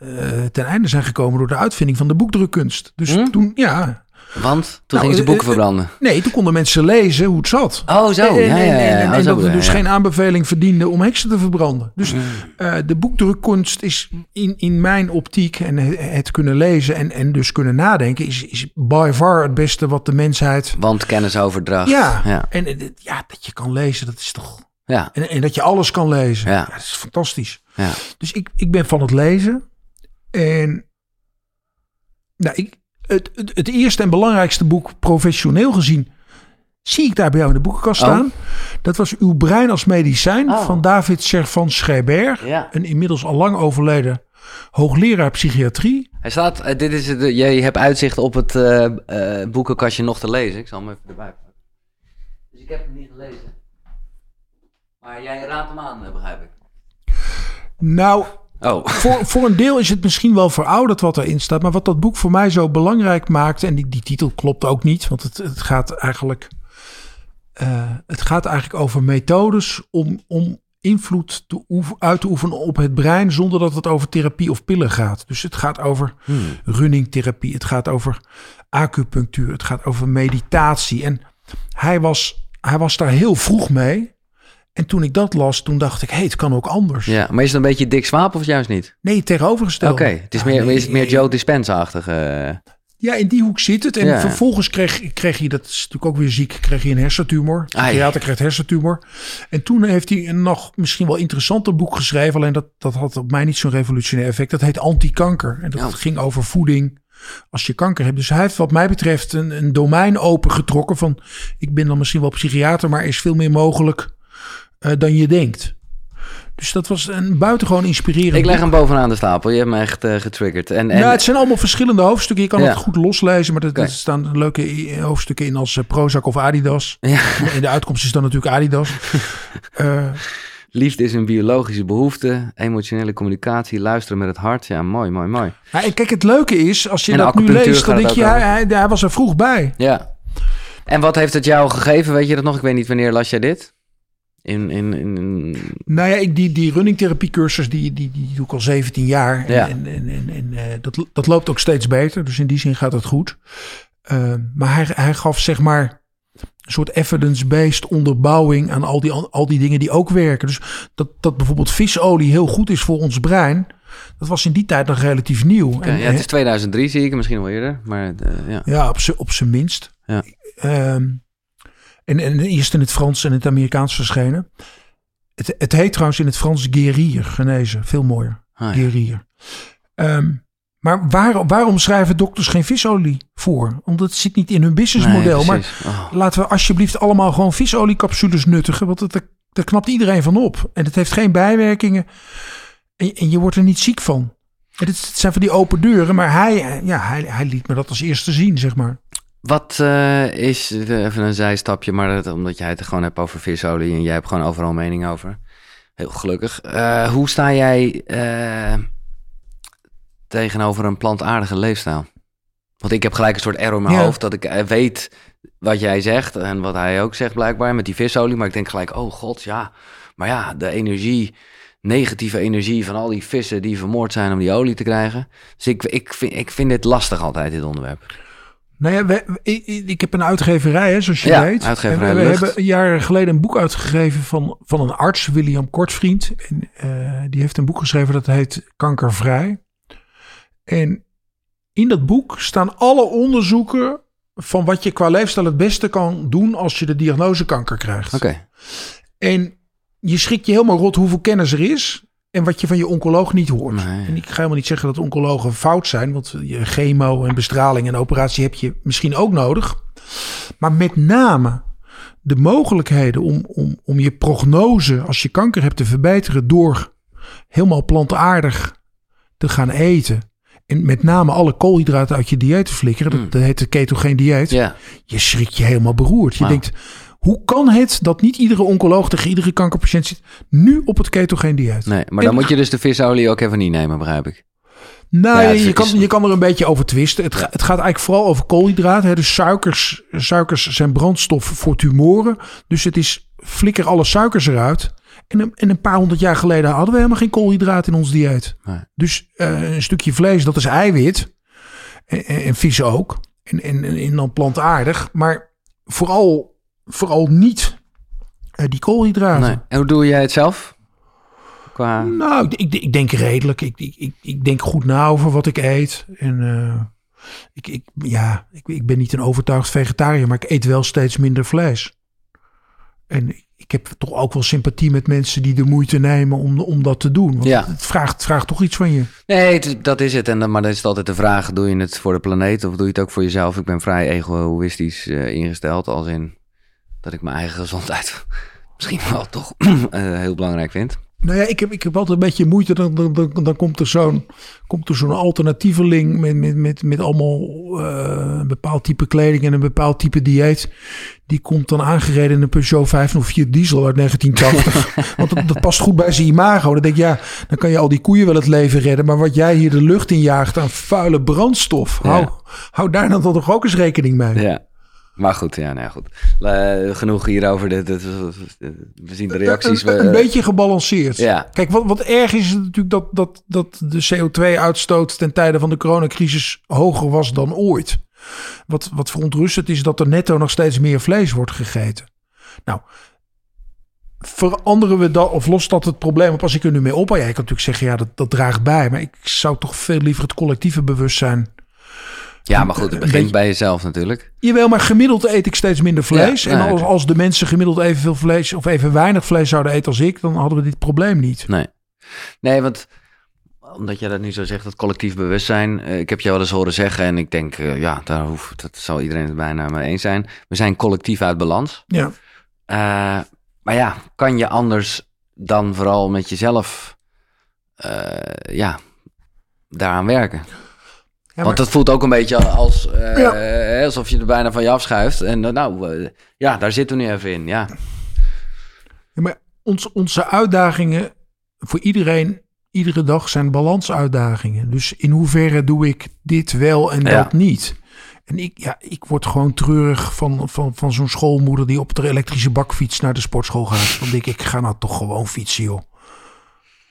eh, ten einde zijn gekomen door de uitvinding van de boekdrukkunst. Dus Hm? toen, ja. Want toen Nou, gingen ze eh, boeken eh, verbranden. Nee, toen konden mensen lezen hoe het zat. Oh, zo. En, Ja, ja, ja. en, Oh, zo dat we dus geen aanbeveling verdienden om heksen te verbranden. Dus eh, de boekdrukkunst is in, in mijn optiek en het, kunnen lezen en, en dus kunnen nadenken, is, is by far het beste wat de mensheid. Want kennisoverdracht. Ja, Ja. En, en ja, dat je kan lezen, dat is toch. Ja. En, en dat je alles kan lezen. Ja. dat is fantastisch. ja. Dus ik, ik ben van het lezen. En nou, ik, het, het, het eerste en belangrijkste boek, professioneel gezien, zie ik daar bij jou in de boekenkast Oh. staan. Dat was Uw brein als medicijn Oh. van David Servan Schreiber. Ja. Een inmiddels al lang overleden hoogleraar psychiatrie. Hij staat, eh, dit is het, eh, jij hebt uitzicht op het eh, boekenkastje nog te lezen. Ik zal hem even erbij pakken. Dus ik heb hem niet gelezen. Maar jij raadt hem aan, begrijp ik. Nou, Oh, voor, voor een deel is het misschien wel verouderd wat erin staat. Maar wat dat boek voor mij zo belangrijk maakt. En die, die titel klopt ook niet. Want het, het gaat eigenlijk. eh, het gaat eigenlijk over methodes om, om invloed te oefen- uit te oefenen op het brein. zonder dat het over therapie of pillen gaat. Dus het gaat over runningtherapie. Het gaat over acupunctuur. Het gaat over meditatie. En hij was, hij was daar heel vroeg mee. En toen ik dat las, toen dacht ik, hé, het kan ook anders. ja. Maar is het een beetje dik Swaap of juist niet? Nee, tegenovergesteld. Oké, het is, Ja, meer, nee, is het meer Joe Dispenza-achtig. eh. Ja, in die hoek zit het. En Ja. vervolgens kreeg, kreeg hij, dat is natuurlijk ook weer ziek, kreeg hij een hersentumor. Ai. Psychiater krijgt hersentumor. En toen heeft hij een nog misschien wel interessanter boek geschreven. Alleen dat, dat had op mij niet zo'n revolutionair effect. Dat heet Anti-kanker. En dat Ja. ging over voeding als je kanker hebt. Dus hij heeft wat mij betreft een, een domein opengetrokken van... ik ben dan misschien wel psychiater, maar er is veel meer mogelijk eh, dan je denkt. Dus dat was een buitengewoon inspirerend Ik leg boek. hem bovenaan de stapel. Je hebt me echt eh, getriggerd. En, en, Ja, het zijn allemaal verschillende hoofdstukken. Je kan Ja. het goed loslezen, maar er staan leuke i- hoofdstukken in als eh, Prozac of Adidas. Ja. En de uitkomst is dan natuurlijk Adidas. Eh, Liefde is een biologische behoefte. Emotionele communicatie. Luisteren met het hart. Ja, mooi, mooi, mooi. en kijk, het leuke is, als je En dat nu leest, dan denk je, hij, hij, hij was er vroeg bij. Ja. En wat heeft het jou gegeven? Weet je dat nog? Ik weet niet wanneer las jij dit? In, in, in, Nou ja, ik, die, die runningtherapie cursus, die, die, die doe ik al 17 jaar. En, Ja. en, en, en, en, eh, dat, dat loopt ook steeds beter. Dus in die zin gaat het goed. Eh, maar hij, hij gaf zeg maar een soort evidence-based onderbouwing aan al die, al die dingen die ook werken. Dus dat, dat bijvoorbeeld visolie heel goed is voor ons brein. Dat was in die tijd nog relatief nieuw. En, ja, het is 2003 zie ik, misschien wel eerder. Maar eh, ja. Ja, op op zijn minst. Ja. Ehm, en, en eerst in het Frans en het Amerikaans verschenen. Het, het heet trouwens in het Frans guérir, genezen. Veel mooier. Ah, ja. Ehm, maar waar, waarom schrijven dokters geen visolie voor? Omdat het zit niet in hun businessmodel. Nee, maar. Oh. laten we alsjeblieft allemaal gewoon visoliecapsules nuttigen. Want het, daar knapt iedereen van op. En het heeft geen bijwerkingen. En, en je wordt er niet ziek van. Het, het zijn van die open deuren. Maar hij, ja, hij, hij liet me dat als eerste zien, zeg maar. Wat eh, is, eh, even een zijstapje, maar dat, omdat jij het gewoon hebt over visolie en jij hebt gewoon overal mening over. Heel gelukkig. Eh, hoe sta jij tegenover een plantaardige leefstijl? Want ik heb gelijk een soort error in mijn Ja. hoofd dat ik weet wat jij zegt en wat hij ook zegt blijkbaar met die visolie. Maar ik denk gelijk, oh god, ja. Maar ja, de energie, negatieve energie van al die vissen die vermoord zijn om die olie te krijgen. Dus ik, ik, vind, ik vind dit lastig altijd, dit onderwerp. Nou ja, we, ik, ik heb een uitgeverij, hè, zoals je Ja, weet. uitgeverij En we, hebben jaren geleden een boek uitgegeven van, van een arts, William Kortvriend. En, eh, die heeft een boek geschreven dat heet Kankervrij. En in dat boek staan alle onderzoeken van wat je qua leefstijl het beste kan doen als je de diagnose kanker krijgt. Oké, En je schrikt je helemaal rot hoeveel kennis er is en wat je van je oncoloog niet hoort. Nee. En ik ga helemaal niet zeggen dat oncologen fout zijn, want je chemo en bestraling en operatie heb je misschien ook nodig. Maar met name de mogelijkheden om, om, om je prognose als je kanker hebt te verbeteren door helemaal plantaardig te gaan eten. En met name alle koolhydraten uit je dieet te flikkeren. Dat, dat heet het ketogeen dieet ja. je schrikt je helemaal beroerd. Je denkt, hoe kan het dat niet iedere oncoloog tegen iedere kankerpatiënt zit nu op het ketogeen dieet? Nee, maar En- dan moet je dus de visolie ook even niet nemen, begrijp ik. Nou, Ja, je, kan, je kan er een beetje over twisten. Het, het gaat eigenlijk vooral over koolhydraten. Hè. Dus suikers, suikers zijn brandstof voor tumoren. Dus het is flikker alle suikers eruit. En een, en een paar honderd jaar geleden hadden we helemaal geen koolhydraat in ons dieet. Nee. Dus eh, een stukje vlees, dat is eiwit. En, en, en vis ook. En, en, en dan plantaardig. Maar vooral, vooral niet eh, die koolhydraten. Nee. En hoe doe jij het zelf? Qua... Nou, ik, ik, ik denk redelijk. Ik, ik, ik, denk goed na over wat ik eet. En eh, ik, ik, ja, ik, ik ben niet een overtuigd vegetariër, maar ik eet wel steeds minder vlees. En ik heb toch ook wel sympathie met mensen die de moeite nemen om, om dat te doen. Want Ja. het, vraagt, het vraagt toch iets van je. Nee, dat is het. En dan, maar dan is het altijd de vraag: doe je het voor de planeet of doe je het ook voor jezelf? Ik ben vrij egoïstisch eh, ingesteld, als in dat ik mijn eigen gezondheid misschien wel toch eh, heel belangrijk vind. Nou ja, ik heb, ik heb altijd een beetje moeite. Dan, dan, dan, dan komt er zo'n komt er zo'n alternatieveling met, met, met, met allemaal eh, een bepaald type kleding en een bepaald type dieet. Die komt dan aangereden in een Peugeot 504 diesel uit 1980. Want dat, dat past goed bij zijn imago. Dan denk ik, ja, dan kan je al die koeien wel het leven redden. Maar wat jij hier de lucht in jaagt aan vuile brandstof. Hou, hou daar dan toch ook eens rekening mee. Ja. Maar goed, ja, nou ja, goed. Eh, genoeg hierover. Dit, dit- we zien de reacties. Een, we- een beetje gebalanceerd. Ja. Kijk, wat, wat erg is, is natuurlijk dat, dat, dat de CO2-uitstoot ten tijde van de coronacrisis hoger was dan ooit. Wat, wat verontrustend is dat er netto nog steeds meer vlees wordt gegeten. Nou, veranderen we dat of lost dat het probleem op als ik er nu mee op? Ja, je kan natuurlijk zeggen, ja, dat, dat draagt bij. Maar ik zou toch veel liever het collectieve bewustzijn ja, maar goed, het begint beetje- bij jezelf natuurlijk. Jawel, maar gemiddeld eet ik steeds minder vlees. Ja, en nee, als, als de mensen gemiddeld evenveel vlees of even weinig vlees zouden eten als ik, dan hadden we dit probleem niet. Nee. Nee, want omdat jij dat nu zo zegt, dat collectief bewustzijn. eh, ik heb je wel eens horen zeggen en ik denk, eh, ja, daar hoeft, dat zal iedereen het bijna mee eens zijn. We zijn collectief uit balans. Ja. Eh, maar ja, kan je anders dan vooral met jezelf, ja, daaraan werken? Want dat voelt ook een beetje als, eh, Ja. eh, alsof je er bijna van je afschuift. En eh, nou, ja, daar zitten we nu even in, ja. Ja, maar ons, onze uitdagingen voor iedereen, iedere dag zijn balansuitdagingen. Dus in hoeverre doe ik dit wel en Ja. dat niet? En ik, ja, ik word gewoon treurig van, van, van zo'n schoolmoeder die op de elektrische bakfiets naar de sportschool gaat. Dan denk ik, ik ga nou toch gewoon fietsen, joh.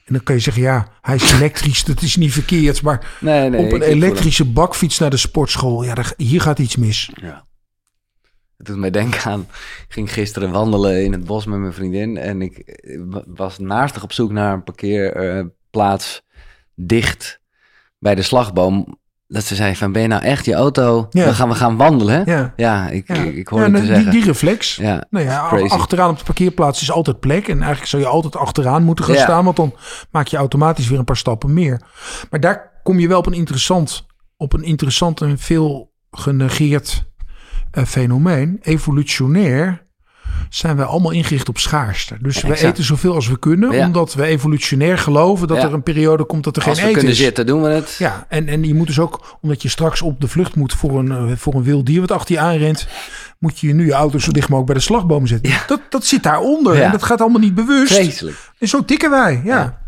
En dan kan je zeggen, ja, hij is elektrisch, dat is niet verkeerd. Maar Nee, nee. op een elektrische bakfiets naar de sportschool, ja, daar- hier gaat iets mis. Ja. Het doet mij denken aan. Ik ging gisteren wandelen in het bos met mijn vriendin. En ik eh, wa- was naastig op zoek naar een parkeerplaats dicht bij de slagboom. Dat ze zei: van ben je nou echt je auto? Ja. We, gaan, we gaan wandelen. Ja, Ja, ik, ja. ik, Ja, het te die, zeggen. die reflex. ja, Nou ja, achteraan op de parkeerplaats is altijd plek. En eigenlijk zou je altijd achteraan moeten gaan staan. Want dan maak je automatisch weer een paar stappen meer. Maar daar kom je wel op een interessant, op een interessant en veel genegeerd eh, fenomeen. Evolutionair zijn wij allemaal ingericht op schaarste. Dus we eten zoveel als we kunnen. Ja. Omdat we evolutionair geloven dat Ja. er een periode komt dat er Als geen we eten kunnen is. zitten, doen we het. Ja, en, en je moet dus ook, omdat je straks op de vlucht moet voor een, eh, voor een wild dier wat achter je aanrent, moet je nu je auto zo dicht mogelijk bij de slagboom zetten. Dat, dat zit daaronder Ja. en dat gaat allemaal niet bewust. Vreselijk. En zo tikken wij, ja. Ja.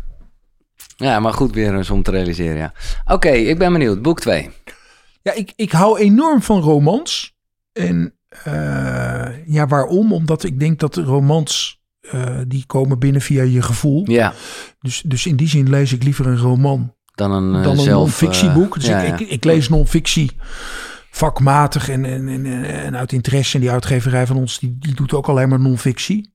Ja, maar goed weer eens om te realiseren, ja. Oké, ik ben benieuwd. Boek 2. Ja, ik, ik hou enorm van romans. En eh, ja, waarom? Omdat ik denk dat romans, eh, die komen binnen via je gevoel. Ja, Dus, dus in die zin lees ik liever een roman dan een, eh, dan een non-fictieboek. Dus ja, ik, ja. Ik, ik lees non-fictie vakmatig en, en, en, en uit interesse. En die uitgeverij van ons, die, die doet ook alleen maar non-fictie.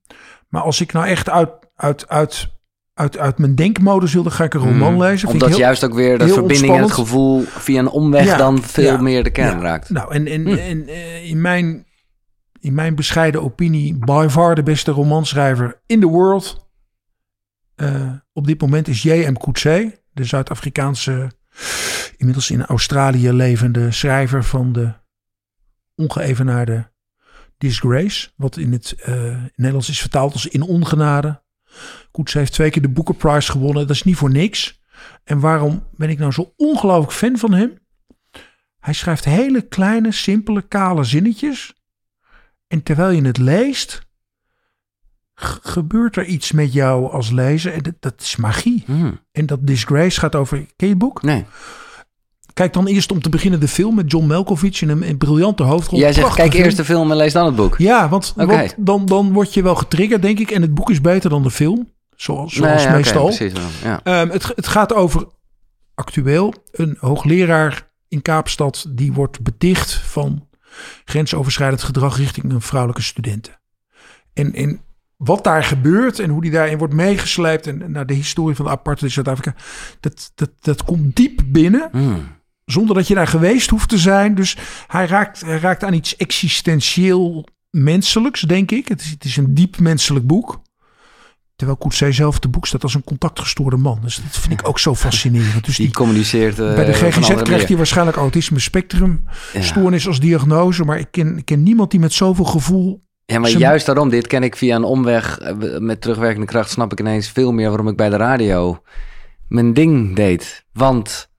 Maar als ik nou echt uit, uit, uit, uit, uit mijn denkmodus wilde, ga ik een roman Mm, lezen. Omdat heel, juist ook weer de verbinding en het gevoel via een omweg Ja, dan veel ja, meer de kern ja. raakt. Nou, en, en, Hm. en in, mijn, in mijn bescheiden opinie, by far de beste romanschrijver in the world. eh, op dit moment is J.M. Coetzee, de Zuid-Afrikaanse, inmiddels in Australië levende schrijver van de ongeëvenaarde Disgrace. Wat in het eh, Nederlands is vertaald als In Ongenade. Coetzee heeft twee keer de Booker Prize gewonnen. Dat is niet voor niks. En waarom ben ik nou zo ongelooflijk fan van hem? Hij schrijft hele kleine, simpele, kale zinnetjes. En terwijl je het leest, gebeurt er iets met jou als lezer. En dat, dat is magie. Hm, En dat Disgrace gaat over. Ken je het boek? Nee. Kijk dan eerst om te beginnen de film met John Malkovich in een, een briljante hoofdrol. Jij zegt, kijk film. eerst de film en lees dan het boek. Ja, want, dan, dan word je wel getriggerd, denk ik. En het boek is beter dan de film. Zoals, zoals Nee, oké, meestal. precies wel, ja. Ehm, het, het gaat over actueel een hoogleraar in Kaapstad die wordt beticht van grensoverschrijdend gedrag richting een vrouwelijke studenten. En, en wat daar gebeurt en hoe die daarin wordt meegesleept en naar de historie van de apartheid in Zuid-Afrika, dat, dat, dat komt diep binnen Hm. zonder dat je daar geweest hoeft te zijn. Dus hij raakt, hij raakt aan iets existentieel menselijks, denk ik. Het is, het is een diep menselijk boek. Terwijl Coetzee zelf de boek staat als een contactgestoorde man. Dus dat vind ik ook zo fascinerend. Dus Die die, communiceert eh, bij de een GGZ krijgt hij waarschijnlijk autisme spectrum Ja. stoornis als diagnose. Maar ik ken, ik ken niemand die met zoveel gevoel... Ja, maar juist daarom, dit ken ik via een omweg eh, met terugwerkende kracht, snap ik ineens veel meer waarom ik bij de radio mijn ding deed. Want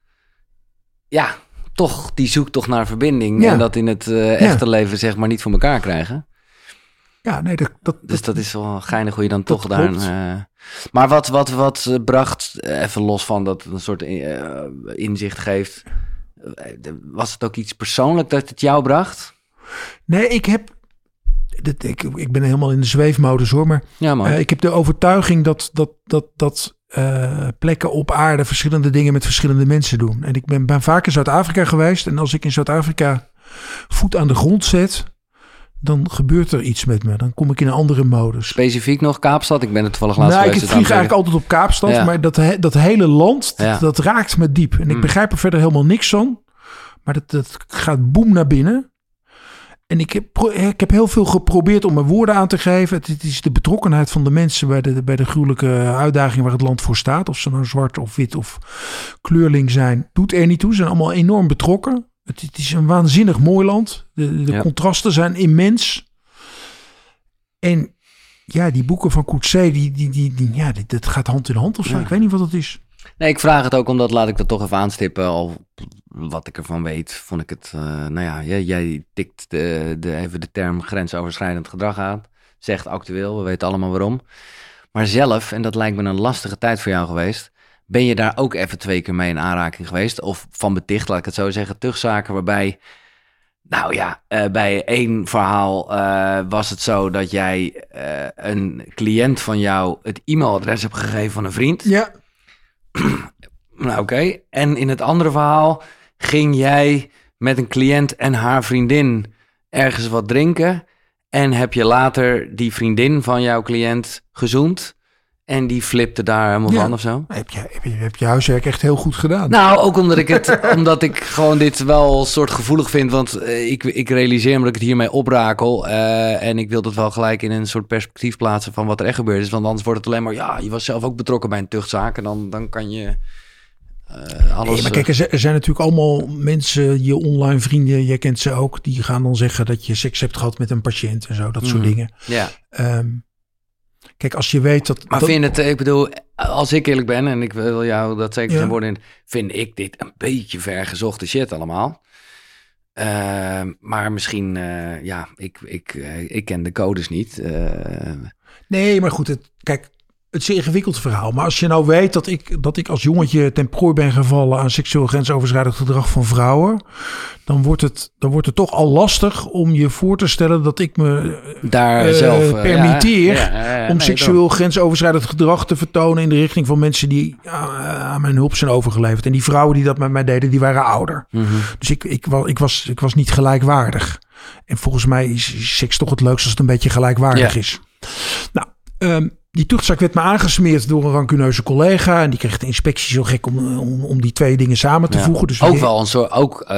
ja, toch, die zoekt toch naar verbinding Ja. en dat in het eh, echte leven zeg maar niet voor elkaar krijgen. Ja, nee, dat, dat, Dus dat is wel geinig hoe je dan toch daar... eh, maar wat, wat, wat eh, bracht, eh, even los van dat een soort inzicht geeft, was het ook iets persoonlijk dat het jou bracht? Nee, ik heb... Dit, ik, ik ben helemaal in de zweefmodus hoor, maar Ja man. Eh, ik heb de overtuiging dat, dat, dat, dat plekken op aarde verschillende dingen met verschillende mensen doen. En ik ben, ben vaak in Zuid-Afrika geweest. En als ik in Zuid-Afrika voet aan de grond zet, dan gebeurt er iets met me. Dan kom ik in een andere modus. Specifiek nog Kaapstad? Ik ben er toevallig laatst Nou, ik geweest. vlieg dus eigenlijk altijd op Kaapstad, Ja. maar dat, he- dat hele land, dat, Ja. dat raakt me diep. En ik Mm. begrijp er verder helemaal niks van. Maar dat, dat gaat boem naar binnen. En ik heb, ik heb heel veel geprobeerd om mijn woorden aan te geven. Het, het is de betrokkenheid van de mensen bij de, bij de gruwelijke uitdaging waar het land voor staat. Of ze nou zwart of wit of kleurling zijn, doet er niet toe. Ze zijn allemaal enorm betrokken. Het, het is een waanzinnig mooi land. De, de Ja. contrasten zijn immens. En ja, die boeken van Coetzee, die, die, die, die, ja, dit, dat gaat hand in hand of zo. Ja. Ik weet niet wat het is. Nee, ik vraag het ook omdat, laat ik dat toch even aanstippen, al wat ik ervan weet, vond ik het, eh, nou ja, jij, jij tikt de, de, even de term grensoverschrijdend gedrag aan, zegt actueel, we weten allemaal waarom. Maar zelf, en dat lijkt me een lastige tijd voor jou geweest, ben je daar ook even twee keer mee in aanraking geweest? Of van beticht, laat ik het zo zeggen, tuchtzaken waarbij, nou ja, eh, bij één verhaal eh, was het zo dat jij eh, een cliënt van jou het e-mailadres hebt gegeven van een vriend. Ja, Nou, oké. En in het andere verhaal ging jij met een cliënt en haar vriendin ergens wat drinken. En heb je later die vriendin van jouw cliënt gezoend. En die flipte daar helemaal Ja. van of zo. heb je, heb, je, heb je huiswerk echt heel goed gedaan. Nou, ook omdat ik het, omdat ik gewoon dit wel een soort gevoelig vind. Want eh, ik, ik realiseer me dat ik het hiermee oprakel. eh, en ik wil dat wel gelijk in een soort perspectief plaatsen van wat er echt gebeurd is. Want anders wordt het alleen maar, ja, je was zelf ook betrokken bij een tuchtzaak. En dan, dan kan je eh, alles... Nee, maar kijk, er zijn- natuurlijk allemaal mensen, je online vrienden, jij kent ze ook, die gaan dan zeggen dat je seks hebt gehad met een patiënt en zo, dat soort Mhm. dingen. ja. Ehm, kijk, als je weet dat. Maar dat- vind het, ik bedoel, als ik eerlijk ben, en ik wil jou dat zeker Ja. in, vind ik dit een beetje vergezochte shit allemaal. Ehm, maar misschien, eh, ja, ik, ik, eh, ik ken de codes niet. Eh, Nee, maar goed, het, kijk, het is een ingewikkeld verhaal. Maar als je nou weet dat ik, dat ik als jongetje ten prooi ben gevallen aan seksueel grensoverschrijdend gedrag van vrouwen, dan wordt, het, dan wordt het toch al lastig om je voor te stellen dat ik me Daar eh, zelf eh, permitteer ja, ja, ja, om nee, seksueel grensoverschrijdend gedrag te vertonen in de richting van mensen die eh, aan mijn hulp zijn overgeleverd. En die vrouwen die dat met mij deden, die waren ouder. Mhm. Dus ik, ik, ik, was, ik was niet gelijkwaardig. En volgens mij is seks toch het leukste als het een beetje gelijkwaardig is. Nou, ehm, die tuchtzaak werd me aangesmeerd door een rancuneuze collega. En die kreeg de inspectie zo gek om, om, om die twee dingen samen te Ja. voegen. Dus ook we- wel een soort, ook eh,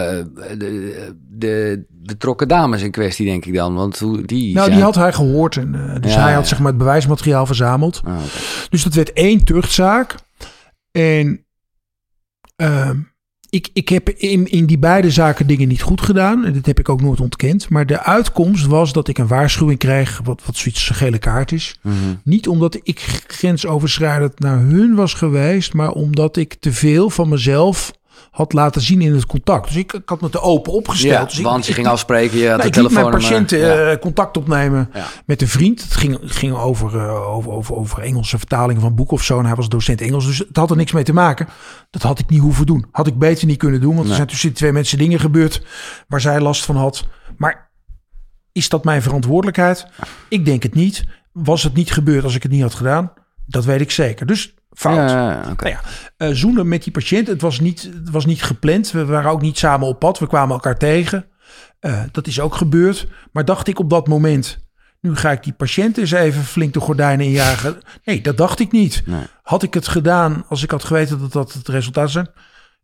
de, de betrokken dames in kwestie, denk ik dan. Want hoe die. Nou, zijn- die had hij gehoord. En, eh, dus Ja, hij had ja. zeg maar het bewijsmateriaal verzameld. Ah. Dus dat werd één tuchtzaak. En ehm, ik, ik heb in, in die beide zaken dingen niet goed gedaan. En dat heb ik ook nooit ontkend. Maar de uitkomst was dat ik een waarschuwing kreeg. Wat, wat zoiets een gele kaart is. Mhm. Niet omdat ik grensoverschrijdend naar hun was geweest. Maar omdat ik te veel van mezelf had laten zien in het contact. Dus ik, ik had me te open opgesteld. Ja, dus ik- want je ik- ging afspreken, je had nou, de ik liet mijn telefoon. patiënten eh, contact opnemen Ja. met een vriend. Het ging, ging over, eh, over, over, over Engelse vertalingen van boeken of zo. En hij was docent Engels, dus het had er niks mee te maken. Dat had ik niet hoeven doen. Had ik beter niet kunnen doen, want er zijn tussen twee mensen dingen gebeurd waar zij last van had. Maar is dat mijn verantwoordelijkheid? Ik denk het niet. Was het niet gebeurd als ik het niet had gedaan? Dat weet ik zeker. Dus fout. Nou ja, eh, zoenen met die patiënt. Het was, niet, het was niet gepland. We waren ook niet samen op pad. We kwamen elkaar tegen. Eh, dat is ook gebeurd. Maar dacht ik op dat moment... nu ga ik die patiënt eens even flink de gordijnen injagen. Nee, dat dacht ik niet. Nee. Had ik het gedaan als ik had geweten dat dat het resultaat zijn?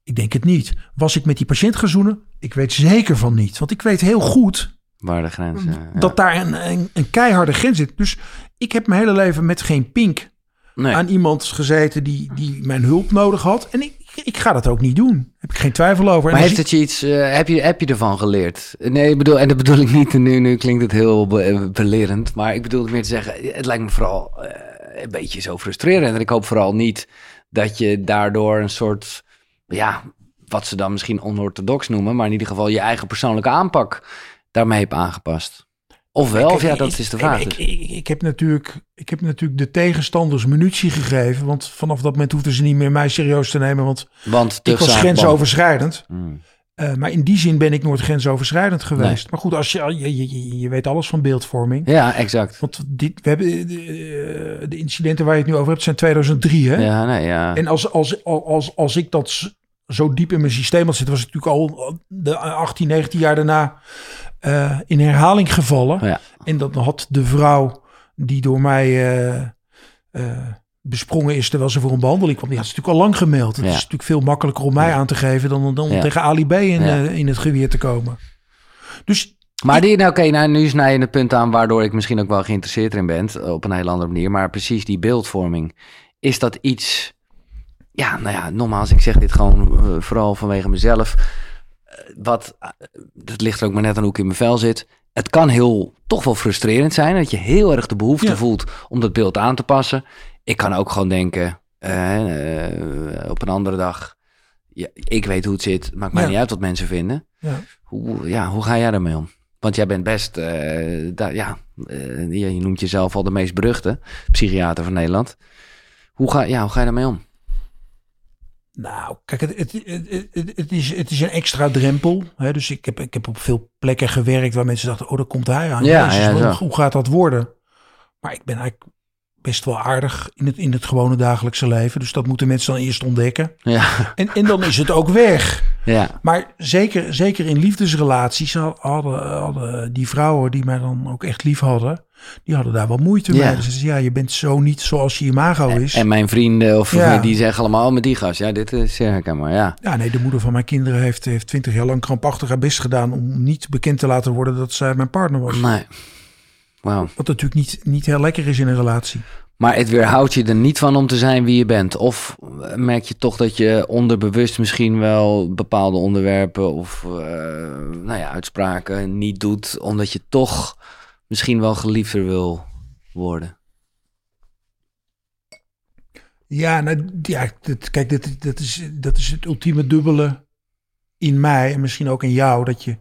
Ik denk het niet. Was ik met die patiënt gaan zoenen? Ik weet zeker van niet. Want ik weet heel goed Waar de grens. eh, ja. dat daar een, een, een keiharde grens zit. Dus ik heb mijn hele leven met geen pink Nee. aan iemand gezeten die, die mijn hulp nodig had. En ik, ik ga dat ook niet doen. Daar heb ik geen twijfel over. Maar heeft het je iets, eh, heb, je, heb je ervan geleerd? Nee, ik bedoel, en dat bedoel ik niet, nu, nu klinkt het heel be- eh, belerend, maar ik bedoel het meer te zeggen, het lijkt me vooral eh, een beetje zo frustrerend. En ik hoop vooral niet dat je daardoor een soort, ja, wat ze dan misschien onorthodox noemen, maar in ieder geval je eigen persoonlijke aanpak daarmee hebt aangepast. Ofwel, of ja, dat ik- is de vraag. Ik, dus. ik, ik heb natuurlijk, ik heb natuurlijk de tegenstanders munitie gegeven. Want vanaf dat moment hoefden ze niet meer mij serieus te nemen. Want Want ik was grensoverschrijdend. Hmm. Eh, maar in die zin ben ik nooit grensoverschrijdend geweest. Nee. Maar goed, als je, je, je, je weet alles van beeldvorming. Ja, exact. Want dit, we hebben eh, de, de incidenten waar je het nu over hebt zijn 2003. Hè? Ja, nee, ja. En als, als, als, als ik dat zo diep in mijn systeem had zitten, was ik natuurlijk al de 18, 19 jaar daarna eh, in herhaling gevallen. Ja. En dan had de vrouw die door mij eh, eh, besprongen is terwijl ze voor een behandeling kwam, die had ze natuurlijk al lang gemeld. Het Ja. is natuurlijk veel makkelijker om mij aan te geven dan, dan om Ja. tegen Ali B in, in het geweer te komen. Dus Maar die, nou, oké, nou, nu snij je het punt aan waardoor ik misschien ook wel geïnteresseerd in ben, op een hele andere manier. Maar precies die beeldvorming, is dat iets, ja, nou ja, nogmaals, ik zeg dit gewoon vooral vanwege mezelf. Eh, wat, eh, dat ligt er ook maar net aan hoe ik in mijn vel zit. Het kan heel, toch wel frustrerend zijn, dat je heel erg de behoefte Ja. voelt om dat beeld aan te passen. Ik kan ook gewoon denken, eh, eh, op een andere dag, ja, ik weet hoe het zit, maakt mij Ja. niet uit wat mensen vinden. ja. Hoe, ja, hoe ga jij daarmee om? Want jij bent best, eh, daar- ja, eh, je, je noemt jezelf al de meest beruchte psychiater van Nederland. Hoe ga, ja, hoe ga je daarmee om? Nou, kijk, het, het, het, het, is, het is een extra drempel. Hè? Dus ik heb, ik heb op veel plekken gewerkt waar mensen dachten, oh, daar komt hij aan. Ja, Jezus, ja, hoe, zo. hoe gaat dat worden? Maar ik ben eigenlijk best wel aardig in het, in het gewone dagelijkse leven. Dus dat moeten mensen dan eerst ontdekken. Ja, En, en dan is het ook weg. ja, Maar zeker, zeker in liefdesrelaties hadden, hadden die vrouwen die mij dan ook echt lief hadden, die hadden daar wel moeite Ja. mee. Dus ze zeiden, ja, je bent zo niet zoals je imago is. en mijn vrienden of Ja. die zeggen allemaal, oh, met die gast, ja, dit is zeer herkenbaar, ja. Ja, nee, de moeder van mijn kinderen heeft, heeft twintig jaar lang krampachtig haar best gedaan om niet bekend te laten worden dat zij mijn partner was. Nee, wauw. Wat natuurlijk niet, niet heel lekker is in een relatie. Maar het weerhoudt je er niet van om te zijn wie je bent? Of merk je toch dat je onderbewust misschien wel bepaalde onderwerpen of eh, nou ja, uitspraken niet doet, omdat je toch misschien wel geliefder wil worden? Ja, nou, ja kijk, dit, dat, is, dat is het ultieme dubbele in mij en misschien ook in jou. Dat je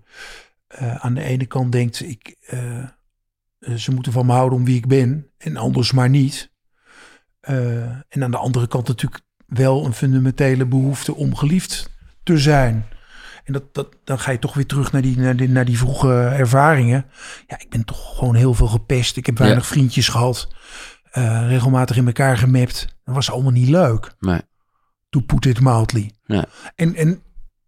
eh, aan de ene kant denkt, ik, eh, eh, ze moeten van me houden om wie ik ben en anders maar niet. En aan de andere kant natuurlijk wel een fundamentele behoefte om geliefd te zijn. En dat, dat, dan ga je toch weer terug naar die, naar die, naar die vroege ervaringen. Ja, ik ben toch gewoon heel veel gepest. Ik heb weinig Ja. vriendjes gehad. eh, regelmatig in elkaar gemapt. Dat was allemaal niet leuk. Nee. To put it mildly. Ja. En, en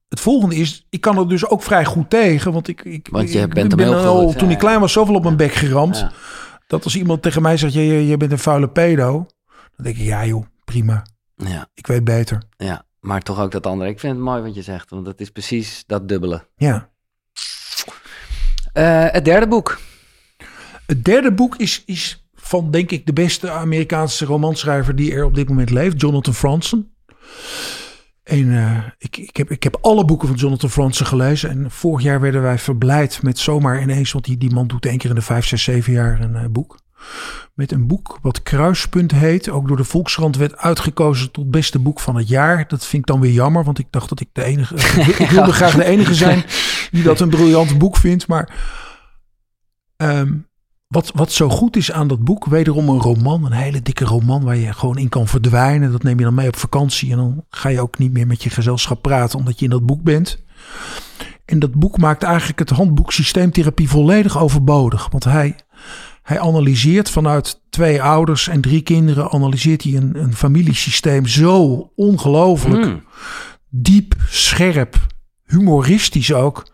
het volgende is, ik kan er dus ook vrij goed tegen. Want ik, ik, Want je ik bent ben heel al, toen ik klein was, zoveel op mijn bek geramd. Dat als iemand tegen mij zegt, je, je, je bent een vuile pedo. Dan denk ik, ja joh, prima. Ja, Ik weet beter. ja, maar toch ook dat andere. Ik vind het mooi wat je zegt, want dat is precies dat dubbele. Ja. Eh, het derde boek. Het derde boek is, is van, denk ik, de beste Amerikaanse romanschrijver die er op dit moment leeft. Jonathan Franzen. En eh, ik, ik, heb, ik heb alle boeken van Jonathan Franzen gelezen. En vorig jaar werden wij verblijd met zomaar ineens, want die, die man doet één keer in de vijf, zes, zeven jaar een eh, boek. Met een boek wat Kruispunt heet. Ook door de Volkskrant werd uitgekozen tot beste boek van het jaar. Dat vind ik dan weer jammer, want ik dacht dat ik de enige... ik wilde graag de enige zijn die dat een briljant boek vindt. Maar ehm, wat, wat zo goed is aan dat boek, wederom een roman. Een hele dikke roman waar je gewoon in kan verdwijnen. Dat neem je dan mee op vakantie. En dan ga je ook niet meer met je gezelschap praten, omdat je in dat boek bent. En dat boek maakt eigenlijk het handboek systeemtherapie volledig overbodig. Want hij, hij analyseert vanuit twee ouders en drie kinderen, analyseert hij een, een familiesysteem zo ongelooflijk Hmm. diep, scherp, humoristisch ook.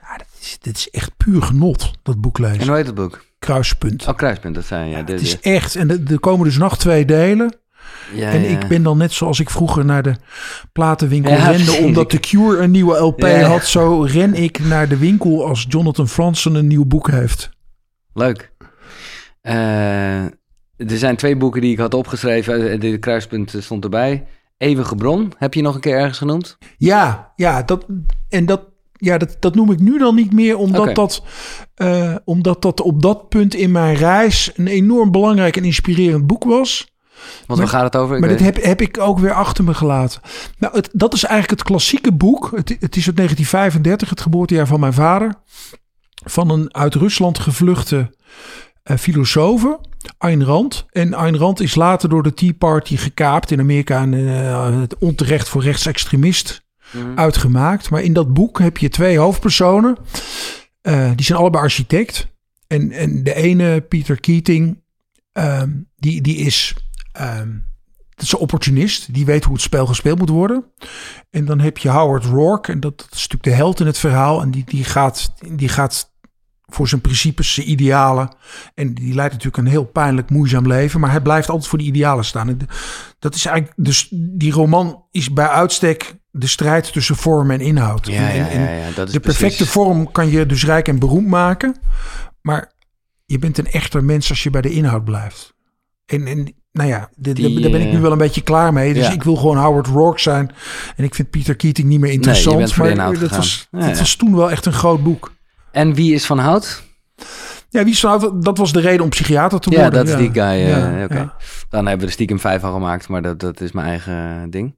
Ja, dat, is, dit is echt puur genot, dat boek En lezen. hoe heet het boek? Kruispunt. Oh, Kruispunt, dat zijn ja. Ja, de- het is echt, en er- komen dus nog twee delen. ja, en ja. ik ben dan net zoals ik vroeger naar de platenwinkel Ja, rende, omdat The Cure een nieuwe LP had. Zo ren ik naar de winkel als Jonathan Franzen een nieuw boek heeft. Leuk. Eh, er zijn twee boeken die ik had opgeschreven. Eh, De kruispunt stond erbij. Eeuwige bron, heb je nog een keer ergens genoemd? Ja, ja, dat, en dat, ja dat, dat noem ik nu dan niet meer, omdat, dat, eh, omdat dat op dat punt in mijn reis een enorm belangrijk en inspirerend boek was. Want waar gaat het over? Ik Maar weet- dit heb, heb ik ook weer achter me gelaten. Nou, het, dat is eigenlijk het klassieke boek. Het, het is uit 1935, het geboortejaar van mijn vader. Van een uit Rusland gevluchte eh filosoof, Ayn Rand. En Ayn Rand is later door de Tea Party gekaapt in Amerika. En het onterecht voor rechtsextremist Mhm. uitgemaakt. Maar in dat boek heb je twee hoofdpersonen. Eh, die zijn allebei architect. En, en de ene, Peter Keating, ehm, die, die is... ehm, dat is een opportunist. Die weet hoe het spel gespeeld moet worden. En dan heb je Howard Rourke. En dat, dat is natuurlijk de held in het verhaal. En die, die, gaat, die gaat voor zijn principes, zijn idealen. En die leidt natuurlijk een heel pijnlijk, moeizaam leven. Maar hij blijft altijd voor die idealen staan. En dat is eigenlijk, dus die roman is bij uitstek de strijd tussen vorm en inhoud. Ja, En- ja, ja, ja, dat is de perfecte precies- vorm kan je dus rijk en beroemd maken. Maar je bent een echter mens als je bij de inhoud blijft. En, en nou ja, de- de- Die, daar ben ik nu eh, wel een beetje klaar mee. Dus ja. ik wil gewoon Howard Rourke zijn. En ik vind Peter Keating niet meer interessant. de maar dat, was, Ja, dat was toen wel echt een groot boek. En wie is van hout? Ja, wie is nou, dat was de reden om psychiater te Ja, worden. dat is die guy. eh, Ja, Oké. ja. Dan hebben we er stiekem vijf van gemaakt, maar dat, dat is mijn eigen ding.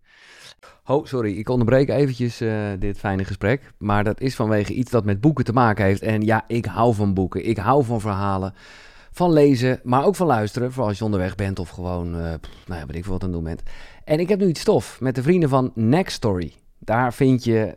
Oh, sorry, ik onderbreek eventjes eh, dit fijne gesprek. Maar dat is vanwege iets dat met boeken te maken heeft. En ja, ik hou van boeken. Ik hou van verhalen. Van lezen, maar ook van luisteren. Voor als je onderweg bent of gewoon, eh pff, nou ja, weet ik veel wat aan het doen bent. En ik heb nu iets stof met de vrienden van Next Story. Daar vind je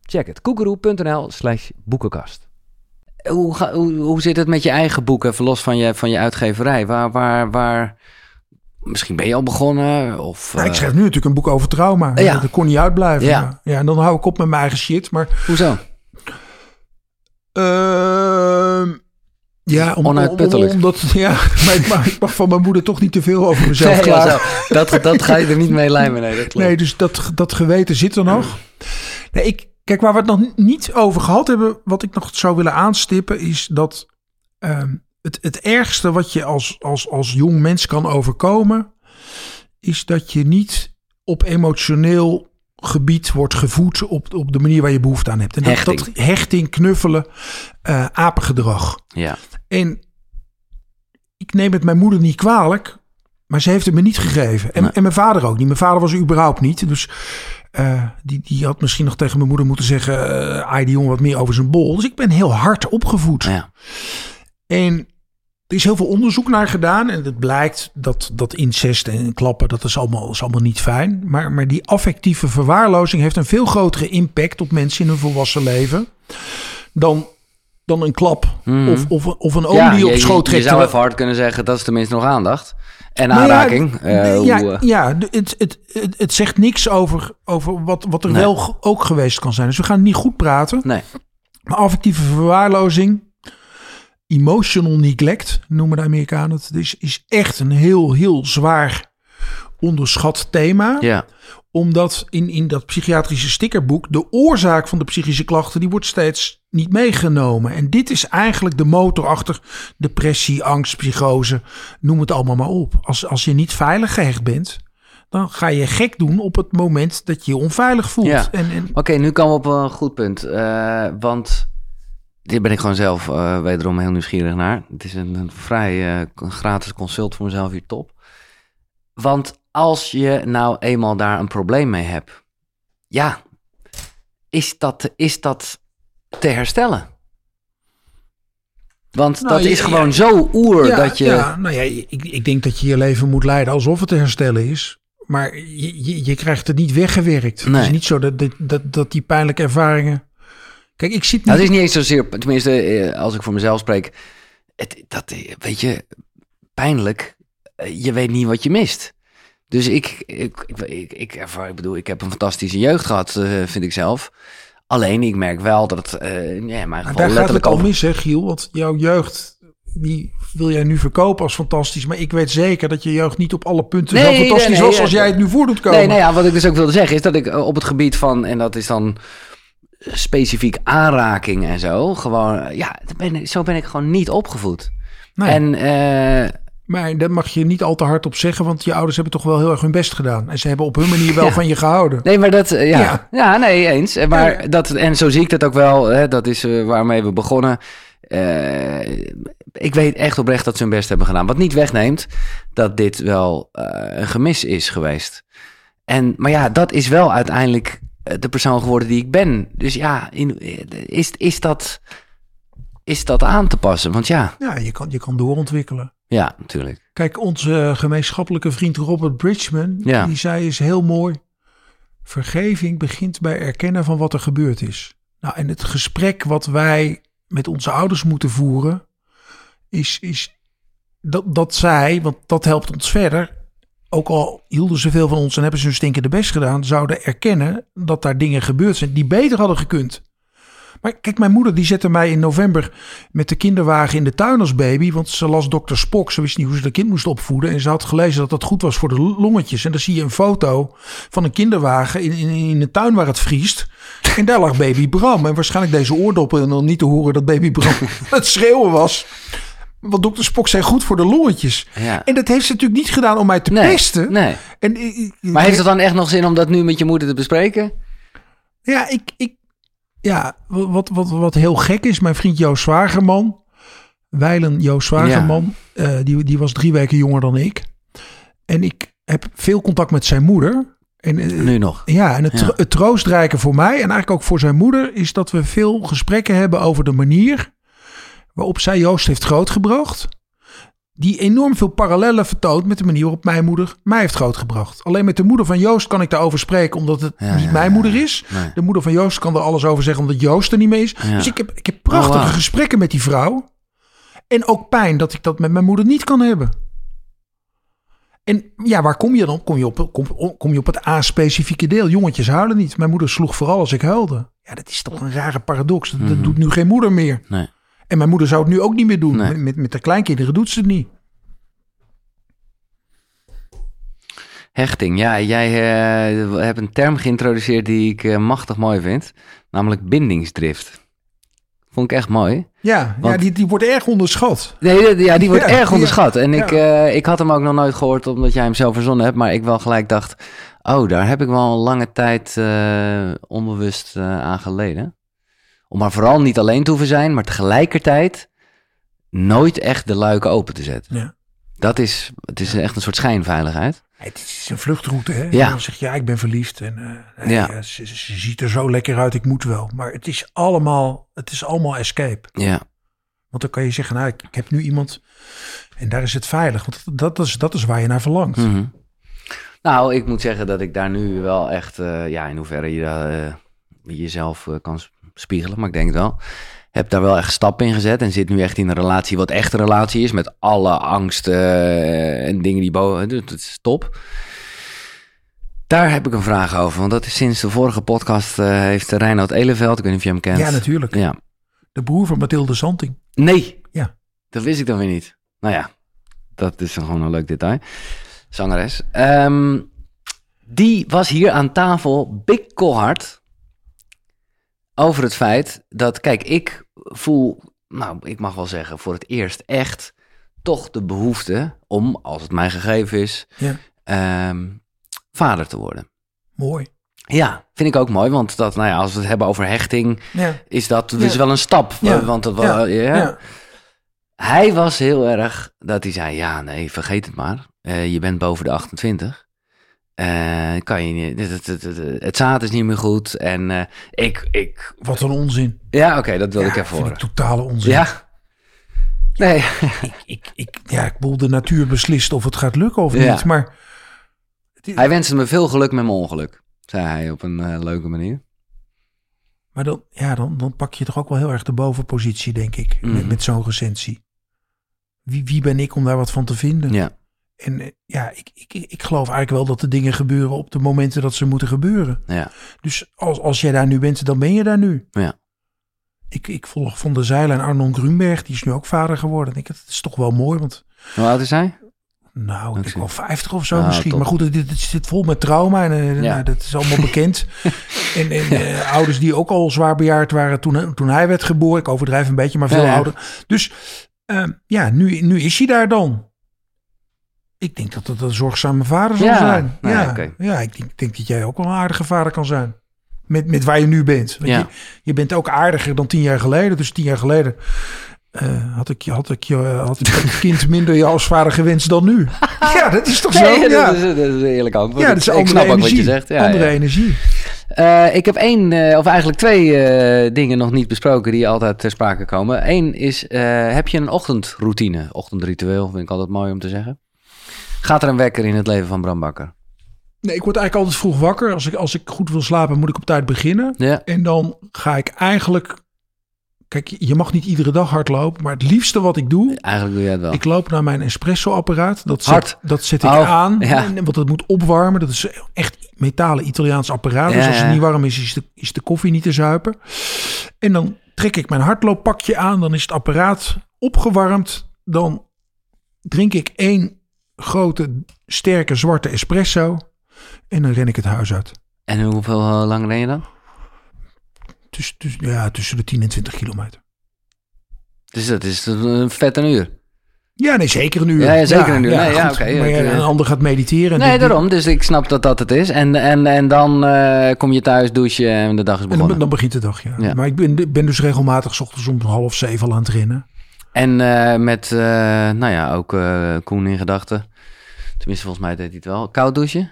Check het, koekeroe.nl slash boekenkast. Hoe, ga- hoe, hoe zit het met je eigen boeken, even los van je, van je uitgeverij? Waar, waar, waar... Misschien ben je al begonnen, of... Nou, ik eh, schrijf nu natuurlijk een boek over trauma. Ja. Dat kon niet uitblijven. Ja. Ja. en dan hou ik op met mijn eigen shit. Maar Hoezo? Ehm ja, om, Onuitputtelijk. om- omdat, ja, maar ik mag, ik mag van mijn moeder toch niet te veel over mezelf Nee, klagen. ja, dat, dat ga je er niet mee lijmen, nee, dat klopt. Nee, dus dat, dat geweten zit er nog. Nee, ik, kijk, waar we het nog niet over gehad hebben, wat ik nog zou willen aanstippen, is dat ehm, het, het ergste wat je als, als, als jong mens kan overkomen, is dat je niet op emotioneel gebied wordt gevoed op, op de manier waar je behoefte aan hebt. En dat Hechting. dat hechting, knuffelen, eh, apengedrag. Ja. En ik neem het mijn moeder niet kwalijk, maar ze heeft het me niet gegeven. En, Nee. en mijn vader ook niet. Mijn vader was er überhaupt niet. Dus eh, die, die had misschien nog tegen mijn moeder moeten zeggen... eh ai, die jongen wat meer over zijn bol. Dus ik ben heel hard opgevoed. ja. En er is heel veel onderzoek naar gedaan. En het blijkt dat, dat incest en klappen, dat is allemaal, is allemaal niet fijn. Maar, maar die affectieve verwaarlozing heeft een veel grotere impact op mensen in hun volwassen leven. Dan, dan een klap Mhm. of, of, of een oom ja, die op je, schoot je, trekt. je zou even hard kunnen zeggen, dat is tenminste nog aandacht. En Nou ja, aanraking. Ja, hoe, ja het, het, het, het zegt niks over, over wat, wat er Nee. wel ook geweest kan zijn. Dus we gaan het niet goed praten. nee. Maar affectieve verwaarlozing, emotional neglect, noemen de Amerikanen het, is, is echt een heel, heel zwaar onderschat thema. Ja. Omdat in, in dat psychiatrische stickerboek de oorzaak van de psychische klachten, die wordt steeds niet meegenomen. En dit is eigenlijk de motor achter depressie, angst, psychose, noem het allemaal maar op. Als, als je niet veilig gehecht bent, dan ga je gek doen op het moment dat je je onveilig voelt. Ja. En, en Oké, nu komen we op een goed punt. Eh, want dit ben ik gewoon zelf eh, wederom heel nieuwsgierig naar. Het is een, een vrij eh, gratis consult voor mezelf hier top. Want als je nou eenmaal daar een probleem mee hebt, ja, is dat, is dat te herstellen? Want Nou, dat is ja, gewoon ja. zo oer ja, dat je... Ja, nou ja, ik, ik denk dat je je leven moet leiden alsof het te herstellen is. Maar je, je, je krijgt het niet weggewerkt. Het is niet zo dat, dat, dat, die pijnlijke ervaringen... Kijk, ik zit niet... Nou, het is niet eens zozeer, tenminste, eh, als ik voor mezelf spreek, het, dat, eh, weet je, pijnlijk, eh, je weet niet wat je mist. Dus ik, ik, ik, ik, ik, ervaar- ik bedoel, ik heb een fantastische jeugd gehad, eh, vind ik zelf. Alleen, ik merk wel dat het, eh ja, in mijn geval daar letterlijk al mis, hè, Giel? Want jouw jeugd, die wil jij nu verkopen als fantastisch. Maar ik weet zeker dat je jeugd niet op alle punten Nee, zo fantastisch nee, was als jij het nu voor doet komen. Nee, nou ja, wat ik dus ook wilde zeggen is dat ik eh, op het gebied van, en dat is dan specifiek aanraking en zo, gewoon, ja, dat ben, ik- zo ben ik gewoon niet opgevoed. Nee, En eh, maar daar mag je niet al te hard op zeggen, want je ouders hebben toch wel heel erg hun best gedaan. En ze hebben op hun manier wel Ja. van je gehouden. Nee, maar dat, eh, ja. Ja. ja. nee, eens. Eh, Maar dat, en zo zie ik dat ook wel. Hè, dat is eh, waarmee we begonnen. Ik weet echt oprecht dat ze hun best hebben gedaan. Wat niet wegneemt dat dit wel een gemis is geweest. En, maar ja, dat is wel uiteindelijk de persoon geworden die ik ben. Dus ja, in, is, is, dat, is dat aan te passen? Want ja, Ja, je kan, je kan doorontwikkelen. ja, natuurlijk. Kijk, onze gemeenschappelijke vriend Robert Bridgman, Ja. die zei is heel mooi. Vergeving begint bij erkennen van wat er gebeurd is. Nou, en het gesprek wat wij met onze ouders moeten voeren, is, is dat, dat zij, want dat helpt ons verder, ook al hielden ze veel van ons en hebben ze hun stinkende best gedaan, zouden erkennen dat daar dingen gebeurd zijn die beter hadden gekund. Maar kijk, mijn moeder die zette mij in november met de kinderwagen in de tuin als baby. Want ze las dokter Spock. Ze wist niet hoe ze de kind moest opvoeden. En ze had gelezen dat dat goed was voor de longetjes. En dan zie je een foto van een kinderwagen in, in, in de tuin waar het vriest. En daar lag baby Bram. En waarschijnlijk deze oordoppen. En dan niet te horen dat baby Bram het schreeuwen was. Want dokter Spock zei goed voor de longetjes. Ja. En dat heeft ze natuurlijk niet gedaan om mij te Nee, pesten. nee. En, ik- ik- Maar heeft het dan echt nog zin om dat nu met je moeder te bespreken? Ja, ik, ik, ja wat, wat, wat heel gek is, mijn vriend Joost Zwagerman, Weilen Joost Zwagerman, eh, die, die was drie weken jonger dan ik. En ik heb veel contact met zijn moeder. En, eh, Nu nog. ja, en het, Ja. het troostrijke voor mij en eigenlijk ook voor zijn moeder is dat we veel gesprekken hebben over de manier waarop zij Joost heeft grootgebracht. Die enorm veel parallellen vertoont met de manier waarop mijn moeder mij heeft grootgebracht. Alleen met de moeder van Joost kan ik daarover spreken, omdat het Ja, niet ja, mijn moeder is. Nee. De moeder van Joost kan er alles over zeggen, omdat Joost er niet mee is. Dus ik heb, ik heb prachtige Oh, gesprekken met die vrouw. En ook pijn dat ik dat met mijn moeder niet kan hebben. En ja, waar kom je dan? Kom je op, kom, kom je op het A-specifieke deel. Jongetjes huilen niet. Mijn moeder sloeg vooral als ik huilde. Ja, dat is toch een rare paradox. Dat, dat doet nu geen moeder meer. Nee. En mijn moeder zou het nu ook niet meer doen. Nee. Met, met, de kleinkinderen doet ze het niet. Hechting, ja, jij eh, hebt een term geïntroduceerd die ik eh, machtig mooi vind, namelijk bindingsdrift. Vond ik echt mooi. Ja, ja die, die wordt erg onderschat. Nee, ja, die wordt Ja, erg onderschat. En ik, eh, ik had hem ook nog nooit gehoord omdat jij hem zelf verzonnen hebt, maar ik wel gelijk dacht, Oh, daar heb ik wel een lange tijd onbewust aan geleden. Om maar vooral niet alleen te hoeven zijn, maar tegelijkertijd nooit echt de luiken open te zetten. Ja. Dat is, het is echt een soort schijnveiligheid. Het is een vluchtroute, hè? Ja. Dan zeg je, ja, ik ben verliefd. En eh, Ja. ja. ze, ze ziet er zo lekker uit, ik moet wel. Maar het is allemaal, het is allemaal escape. Ja, Want dan kan je zeggen, nou, ik, ik heb nu iemand en daar is het veilig. Want dat, dat, is, dat is waar je naar verlangt. Mhm. Nou, ik moet zeggen dat ik daar nu wel echt, eh, ja, in hoeverre je eh, jezelf kan spiegelen, maar ik denk het wel. Heb daar wel echt stappen in gezet en zit nu echt in een relatie wat echt een relatie is, met alle angsten eh, en dingen die boven. Dus dat is top. Daar heb ik een vraag over, want dat is sinds de vorige podcast eh, heeft Reinoud Eleveld, ik weet niet of je hem kent. Ja, natuurlijk. Ja. De broer van Mathilde Santing. Nee. Ja. Dat wist ik dan weer niet. Nou ja, dat is dan gewoon een leuk detail. Zangeres. Ehm, die was hier aan tafel bikkelhard over het feit dat, kijk, ik voel, nou, ik mag wel zeggen, voor het eerst echt toch de behoefte om, als het mij gegeven is, Ja. ehm, vader te worden. Mooi. Ja, vind ik ook mooi, want dat, nou ja, als we het hebben over hechting, Ja. is dat dus Ja. wel een stap. Ja. Want dat, Ja. ja. Ja. Hij was heel erg dat hij zei: Ja, nee, vergeet het maar. Eh, je bent boven de 28. Eh, kan je niet, het, het, het, zaad is niet meer goed. En eh, ik, ik, Wat een onzin. ja, oké, dat wil ja, ik even horen. ik totale onzin. Ja. Nee, Ik, ik, ja, ik bedoel, de natuur beslist of het gaat lukken of Ja. niet. Maar hij wenste me veel geluk met mijn ongeluk, zei hij op een eh, leuke manier. Maar dan, ja, dan, dan pak je toch ook wel heel erg de bovenpositie, denk ik, Mhm. met, met zo'n recensie. Wie, wie ben ik om daar wat van te vinden? Ja, En eh, ja, ik, ik, ik geloof eigenlijk wel dat de dingen gebeuren op de momenten dat ze moeten gebeuren. ja, Dus als, als jij daar nu bent, dan ben je daar nu. ja. Ik, ik volg Van der Zeilen en Arnon Grunberg, die is nu ook vader geworden. Ik denk, dat is toch wel mooi, want Hoe oud is hij? nou, ik denk zie. wel 50 of zo Ah, misschien. top. Maar goed, het, het zit vol met trauma en eh, Ja. nou, dat is allemaal bekend. en en eh, ouders die ook al zwaar bejaard waren toen, toen hij werd geboren. Ik overdrijf een beetje, maar veel Ja, ouder. Dus eh, ja, nu, nu is hij daar dan. Ik denk dat dat een zorgzame vader zal Ja, zijn. nou, ja, ja ik denk, denk dat jij ook wel een aardige vader kan zijn. Met, met waar je nu bent. Want Ja. je, je bent ook aardiger dan tien jaar geleden. Dus tien jaar geleden eh, had, ik, je- had, ik je, had ik het kind minder je als vader gewenst dan nu. ja, dat is toch zo? Nee, ja. dat, is, dat is een eerlijk antwoord. ja, dat is ik andere snap ook energie. wat je zegt. Ja, andere ja. energie. Eh, ik heb één, eh, of eigenlijk twee dingen nog niet besproken die altijd ter sprake komen. Eén is, heb je een ochtendroutine? Ochtendritueel vind ik altijd mooi om te zeggen. Gaat er een wekker in het leven van Bram Bakker? Nee, ik word eigenlijk altijd vroeg wakker. Als ik, als ik goed wil slapen, moet ik op tijd beginnen. Ja, En dan ga ik eigenlijk... Kijk, je mag niet iedere dag hardlopen. Maar het liefste wat ik doe... eigenlijk doe jij het wel. Ik loop naar mijn espresso-apparaat. Dat zet, Hard. dat zet ik Oh, aan. ja. En, want dat moet opwarmen. Dat is echt metalen Italiaans apparaat. Ja, dus als het niet warm is, is de, is de koffie niet te zuipen. En dan trek ik mijn hardlooppakje aan. Dan is het apparaat opgewarmd. Dan drink ik één grote, sterke, zwarte espresso. En dan ren ik het huis uit. En hoeveel eh, lang ren je dan? Tussen, tussen, ja, tussen de 10 en 20 kilometer. Dus dat is een vet een uur. Ja, nee, zeker een uur. Ja, ja, zeker een uur. Nee, ja, maar het, een eh, ander gaat mediteren. en Nee, daarom. Dus ik snap dat dat het is. En, en, en dan eh, kom je thuis, douchen en de dag is En begonnen. dan, dan begint de dag, ja. Maar ik ben, ben dus regelmatig 's ochtends om half zeven al aan het rennen. En eh, met, eh, nou ja, ook eh, Koen in gedachten. Tenminste, volgens mij deed hij het wel. Koud douchen?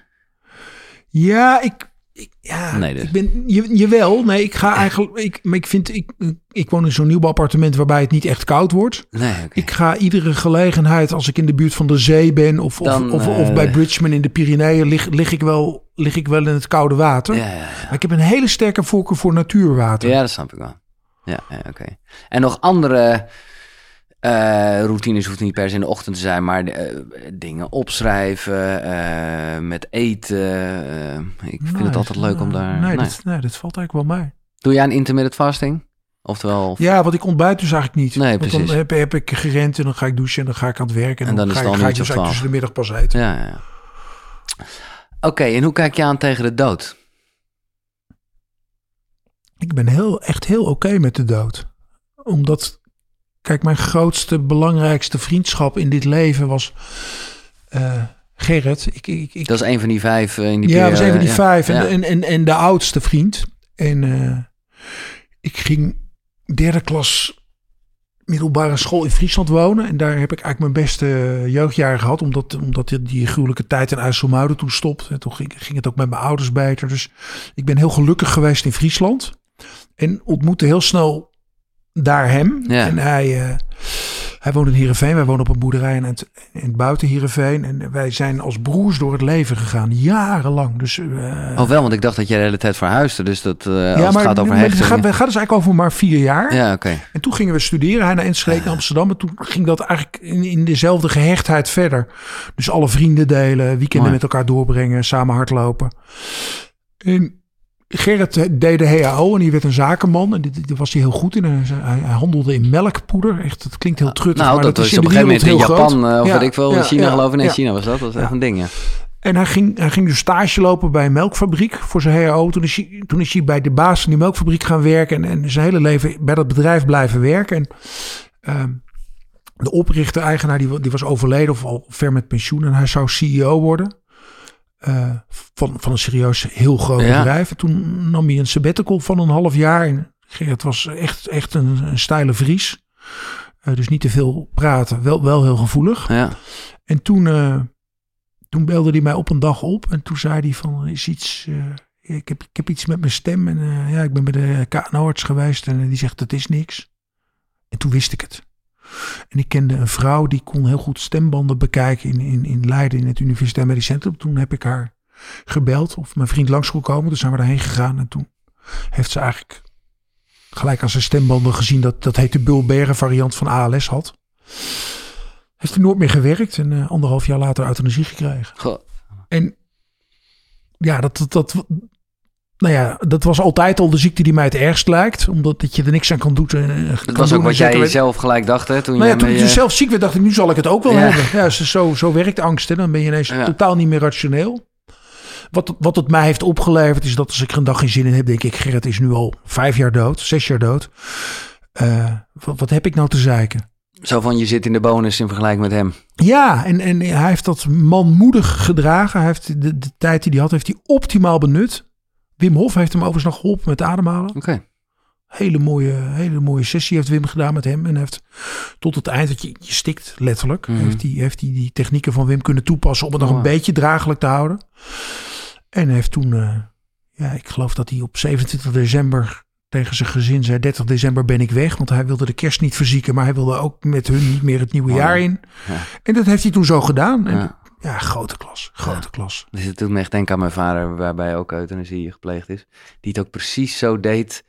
Ja, ik, ik, ja, Nee, dus. ik ben, je, jawel. Nee, ik ga eigenlijk, ik, maar ik vind, ik, ik woon in zo'n nieuw appartement waarbij het niet echt koud wordt. Nee. Ik ga iedere gelegenheid, als ik in de buurt van de zee ben of, Dan, of, of, eh, of bij Bridgman in de Pyreneeën, lig, lig, ik wel, lig ik wel in het koude water. Ja, ja, ja. Maar ik heb een hele sterke voorkeur voor natuurwater. ja, dat snap ik wel. Ja, ja oké. En nog andere eh, routines hoeft niet per se in de ochtend te zijn, maar eh, dingen opschrijven, eh, met eten. ik vind het altijd leuk om daar... Nee, nee. Dat, nee, dat valt eigenlijk wel mee. Doe jij een intermittent fasting? Oftewel... Ja, want ik ontbijt dus eigenlijk niet. Nee, precies. dan heb, heb ik gerend en dan ga ik douchen en dan ga ik aan het werk. En, En dan is ga, ik, ga ik dus tussen de middag pas eten. Ja, ja, ja. Oké, en hoe kijk je aan tegen de dood? Ik ben heel, echt heel oké met de dood. Omdat, kijk, mijn grootste, belangrijkste vriendschap in dit leven was eh, Gerrit. Ik, ik, ik, Dat is een van die vijf eh, in die ja, dat een van die ja. vijf. En, Ja. en, en, en de oudste vriend. En eh, ik ging derde klas middelbare school in Friesland wonen. En daar heb ik eigenlijk mijn beste jeugdjaren gehad. Omdat, omdat die gruwelijke tijd in IJsselmuiden toen stopte. En toen ging, ging het ook met mijn ouders beter. Dus ik ben heel gelukkig geweest in Friesland. En ontmoette heel snel daar hem. Ja. En hij, eh, hij woont in Heerenveen. Wij wonen op een boerderij in het, in het buiten Heerenveen. En wij zijn als broers door het leven gegaan. Jarenlang. Dus, Oh wel, want ik dacht dat jij de hele tijd verhuisde. Dus dat eh, als ja, het maar gaat over maar het gaat, het gaat dus eigenlijk over maar vier jaar. Ja, oké. En toen gingen we studeren. Hij naar Enschede, naar Amsterdam. En toen ging dat eigenlijk in, in dezelfde gehechtheid verder. Dus alle vrienden delen, weekenden Mooi. met elkaar doorbrengen, samen hardlopen. En Gerrit deed de HAO en die werd een zakenman. En dit, was hij heel goed in. Hij, hij handelde in melkpoeder. Echt, het klinkt heel truttig, Nou, maar dat, is in op een gegeven moment in Japan, groot. eh, of Ja, weet ik wel, in ja, China ja, geloof ik. Nee. China was dat. Dat was echt een ding, ja. En hij ging, hij ging dus stage lopen bij een melkfabriek voor zijn HAO. Toen is hij, toen is hij bij de baas van die melkfabriek gaan werken. En, en zijn hele leven bij dat bedrijf blijven werken. En ehm, de oprichter, eigenaar, die, die was overleden of al ver met pensioen. En hij zou CEO worden. Eh, van, van een serieus heel groot Ja. bedrijf. En toen nam hij een sabbatical van een half jaar. En Gerrit was echt, echt een, een steile Fries. Eh, dus niet te veel praten. Wel, wel heel gevoelig. Ja. En toen, eh, toen belde hij mij op een dag op. En toen zei hij van, is iets... ik, heb, ik heb iets met mijn stem. En ja, ik ben bij de KNO-arts geweest. En die zegt, dat is niks. En toen wist ik het. En ik kende een vrouw die kon heel goed stembanden bekijken in, in, in Leiden in het Universitair Medisch Centrum. Toen heb ik haar gebeld of mijn vriend langs kon komen. Dus zijn we daarheen gegaan. En toen heeft ze eigenlijk gelijk aan zijn stembanden gezien dat dat heet de Bulberen variant van ALS had. Heeft hij nooit meer gewerkt en eh, anderhalf jaar later euthanasie gekregen. Goh. En ja, dat, dat, dat, nou ja, dat was altijd al de ziekte die mij het ergst lijkt. Omdat dat je er niks aan kan doen. eh, Dat kan was ook wat jij weet- zelf gelijk dacht, hè? Toen nou ja, toen ik met dus je- zelf ziek werd, dacht ik, nu zal ik het ook wel Ja. hebben. Ja, zo- zo, werkt angst. Hè. Dan ben je ineens Ja. totaal niet meer rationeel. Wat, wat het mij heeft opgeleverd, is dat als ik er een dag geen zin in heb, denk ik, Gerrit is nu al vijf jaar dood, zes jaar dood. Eh, wat, wat heb ik nou te zeiken? Zo van, je zit in de bonus in vergelijking met hem. Ja, en, en hij heeft dat manmoedig gedragen. Hij heeft de, de tijd die hij had, heeft hij optimaal benut. Wim Hof heeft hem overigens nog geholpen met ademhalen. Oké. Hele mooie, hele mooie sessie heeft Wim gedaan met hem. En heeft tot het eind, dat je, je stikt letterlijk, Mhm. heeft hij heeft hij die technieken van Wim kunnen toepassen om het nog een Mooi. beetje draaglijk te houden. En heeft toen, eh, ja, ik geloof dat hij op 27 december tegen zijn gezin zei, 30 december ben ik weg. Want hij wilde de kerst niet verzieken, maar hij wilde ook met hun niet meer het nieuwe Oh, jaar in. ja. En dat heeft hij toen zo gedaan. En Ja. Ja, grote klas, grote klas. Dus het doet me echt denken aan mijn vader, waarbij ook euthanasie gepleegd is. Die het ook precies zo deed